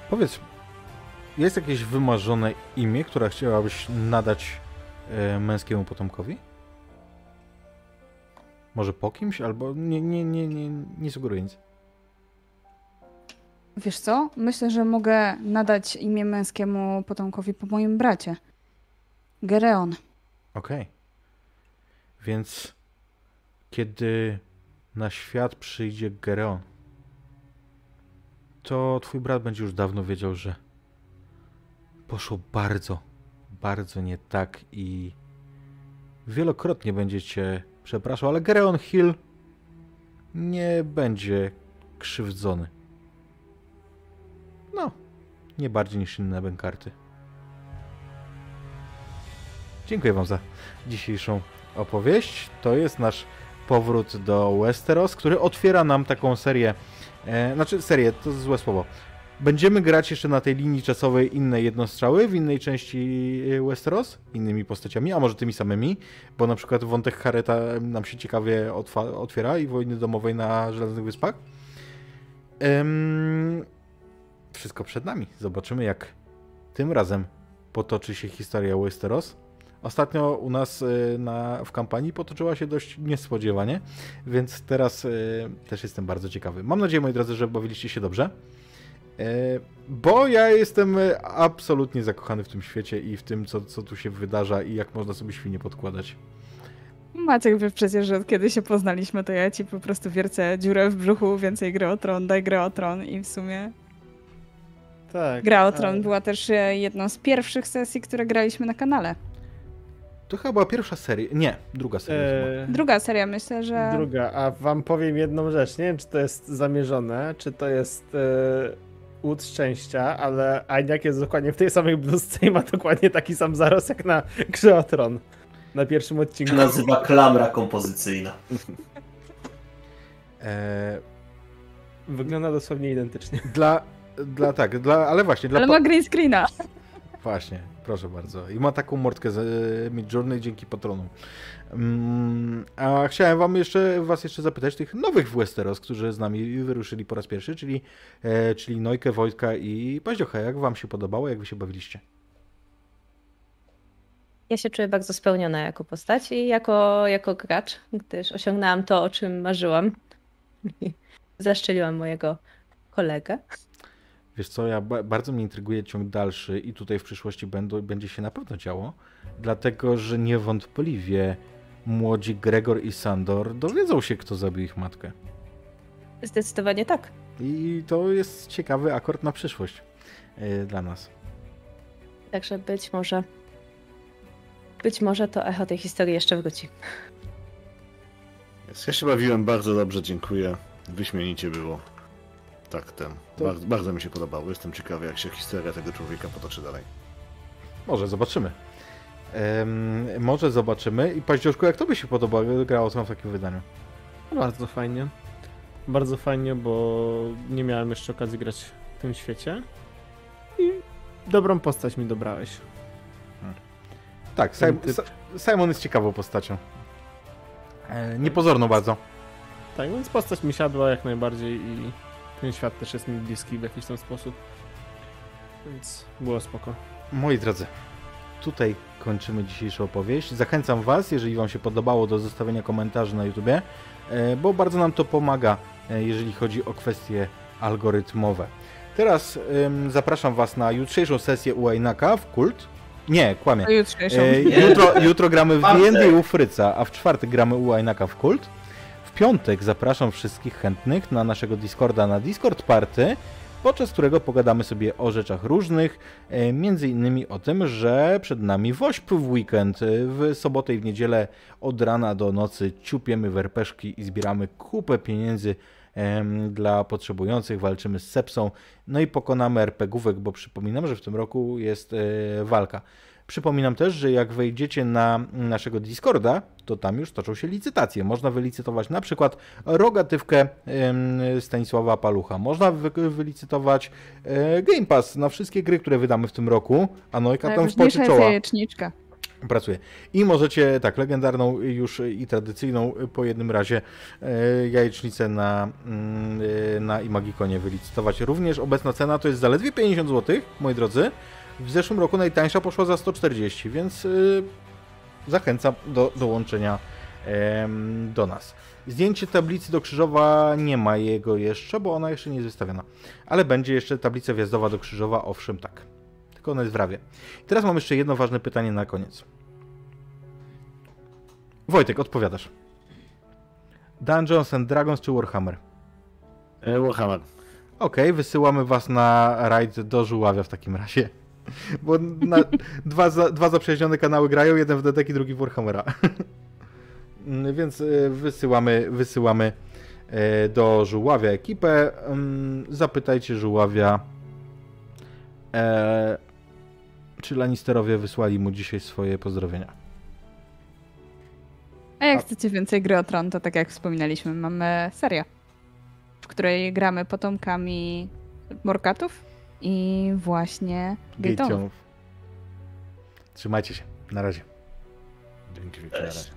Powiedz, jest jakieś wymarzone imię, które chciałabyś nadać e, męskiemu potomkowi? Może po kimś? Albo nie, nie, nie, nie, nie sugeruję nic. Wiesz co? Myślę, że mogę nadać imię męskiemu potomkowi po moim bracie. Gereon. Okej. Więc kiedy na świat przyjdzie Gereon, to twój brat będzie już dawno wiedział, że poszło bardzo, bardzo nie tak i wielokrotnie będzie cię przepraszał, ale Gereon Hill nie będzie krzywdzony. No, nie bardziej niż inne bękarty. Dziękuję Wam za dzisiejszą opowieść. To jest nasz powrót do Westeros, który otwiera nam taką serię, e, znaczy serię, to złe słowo. Będziemy grać jeszcze na tej linii czasowej inne jednostrzały w innej części e, Westeros, innymi postaciami, a może tymi samymi, bo na przykład wątek Hareta nam się ciekawie otwiera i wojny domowej na Żelaznych Wyspach. Ehm, wszystko przed nami. Zobaczymy, jak tym razem potoczy się historia Westeros. Ostatnio u nas y, na, w kampanii potoczyła się dość niespodziewanie, więc teraz y, też jestem bardzo ciekawy. Mam nadzieję, moi drodzy, że bawiliście się dobrze, y, bo ja jestem absolutnie zakochany w tym świecie i w tym, co, co tu się wydarza i jak można sobie świnie podkładać. Maciek wie przecież, że od kiedy się poznaliśmy, to ja ci po prostu wiercę dziurę w brzuchu, więcej gry o tron, daj grę o tron i w sumie... Tak. Gra o tron ale... była też jedną z pierwszych sesji, które graliśmy na kanale. To chyba była pierwsza seria. Nie, druga seria. Eee, druga seria, myślę, że. Druga, a wam powiem jedną rzecz. Nie wiem, czy to jest zamierzone, czy to jest e, łód szczęścia, ale Aniak jest dokładnie w tej samej bluzce i ma dokładnie taki sam zarost jak na grze o tron. Na pierwszym odcinku. To nazywa klamra kompozycyjna. Eee, Wygląda dosłownie identycznie. Dla, dla tak, dla, ale właśnie. Dla ale ma green screena. Właśnie, proszę bardzo. I ma taką mordkę z e, Midjourney dzięki patronom. Um, a chciałem wam jeszcze, was jeszcze zapytać tych nowych w Westeros, którzy z nami wyruszyli po raz pierwszy, czyli, e, czyli Nojkę, Wojtka i Paździocha. Jak wam się podobało? Jak wy się bawiliście? Ja się czuję bardzo spełniona jako postać i jako, jako gracz, gdyż osiągnęłam to, o czym marzyłam. (laughs) Zaszczeliłam mojego kolegę. Wiesz co, ja bardzo mnie intryguje ciąg dalszy i tutaj w przyszłości będą, będzie się na pewno działo, dlatego że niewątpliwie młodzi Gregor i Sandor dowiedzą się, kto zabił ich matkę. Zdecydowanie tak. I to jest ciekawy akord na przyszłość yy, dla nas. Także być może być może to echo tej historii jeszcze wróci. Ja się bawiłem bardzo dobrze, dziękuję. Wyśmienicie było tak, ten. To... Bardzo, bardzo, mi się podobało. Jestem ciekawy, jak się historia tego człowieka potoczy dalej. Może zobaczymy. może zobaczymy. I Paździoszku, jak to by się podobało grało w takim wydaniu? Bardzo fajnie. Bardzo fajnie, bo nie miałem jeszcze okazji grać w tym świecie. I dobrą postać mi dobrałeś. Hmm. Tak, Simon, Simon jest ciekawą postacią. E, niepozorną bardzo. Tak, więc postać mi siadła jak najbardziej i ten świat też jest mi bliski w jakiś tam sposób. Więc było spoko. Moi drodzy, tutaj kończymy dzisiejszą opowieść. Zachęcam Was, jeżeli Wam się podobało, do zostawienia komentarzy na YouTubie, e, bo bardzo nam to pomaga, e, jeżeli chodzi o kwestie algorytmowe. Teraz ym, zapraszam Was na jutrzejszą sesję u Ainaka w Kult. Nie, kłamie. E, jutro, jutro gramy w D&D u Fryca, a w czwartek gramy u Ainaka w Kult piątek zapraszam wszystkich chętnych na naszego Discorda na Discord Party, podczas którego pogadamy sobie o rzeczach różnych, e, między innymi o tym, że przed nami WOŚP w weekend, e, w sobotę i w niedzielę od rana do nocy ciupiemy werpeszki i zbieramy kupę pieniędzy dla potrzebujących, walczymy z sepsą, no i pokonamy RPGówek, bo przypominam, że w tym roku jest e, walka. Przypominam też, że jak wejdziecie na naszego Discorda, to tam już toczą się licytacje. Można wylicytować na przykład rogatywkę Stanisława Palucha. Można wy wylicytować e, Game Pass na wszystkie gry, które wydamy w tym roku. A Nojka tam czoła. jajeczniczka. Pracuje. I możecie, tak, legendarną już i tradycyjną po jednym razie e, jajecznicę na, mm, e, na Imagikonie wylicytować. Również obecna cena to jest zaledwie 50 zł, moi drodzy. W zeszłym roku najtańsza poszła za 140, więc yy, zachęcam do dołączenia do nas. Zdjęcie tablicy do Krzyżowa nie ma jego jeszcze, bo ona jeszcze nie jest wystawiona. Ale będzie jeszcze tablica wjazdowa do Krzyżowa, owszem tak. Tylko ona jest w rawie. I teraz mam jeszcze jedno ważne pytanie na koniec. Wojtek, odpowiadasz. Dungeons and Dragons czy Warhammer? E, Warhammer. Okej, okay, wysyłamy was na rajd do Żuławia w takim razie. Bo na, dwa, za, dwa zaprzyjaźnione kanały grają, jeden w Dedeki, drugi w Warhammera. Mm, więc y, wysyłamy, wysyłamy y, do Żuławia ekipę. Mm, zapytajcie Żuławia, e, czy Lannisterowie wysłali mu dzisiaj swoje pozdrowienia. A jak chcecie więcej gry o tron, to tak jak wspominaliśmy, mamy serię, w której gramy potomkami Morkatów i właśnie gate'ów. Trzymajcie się. Na razie. Dzięki wielkie. Na razie.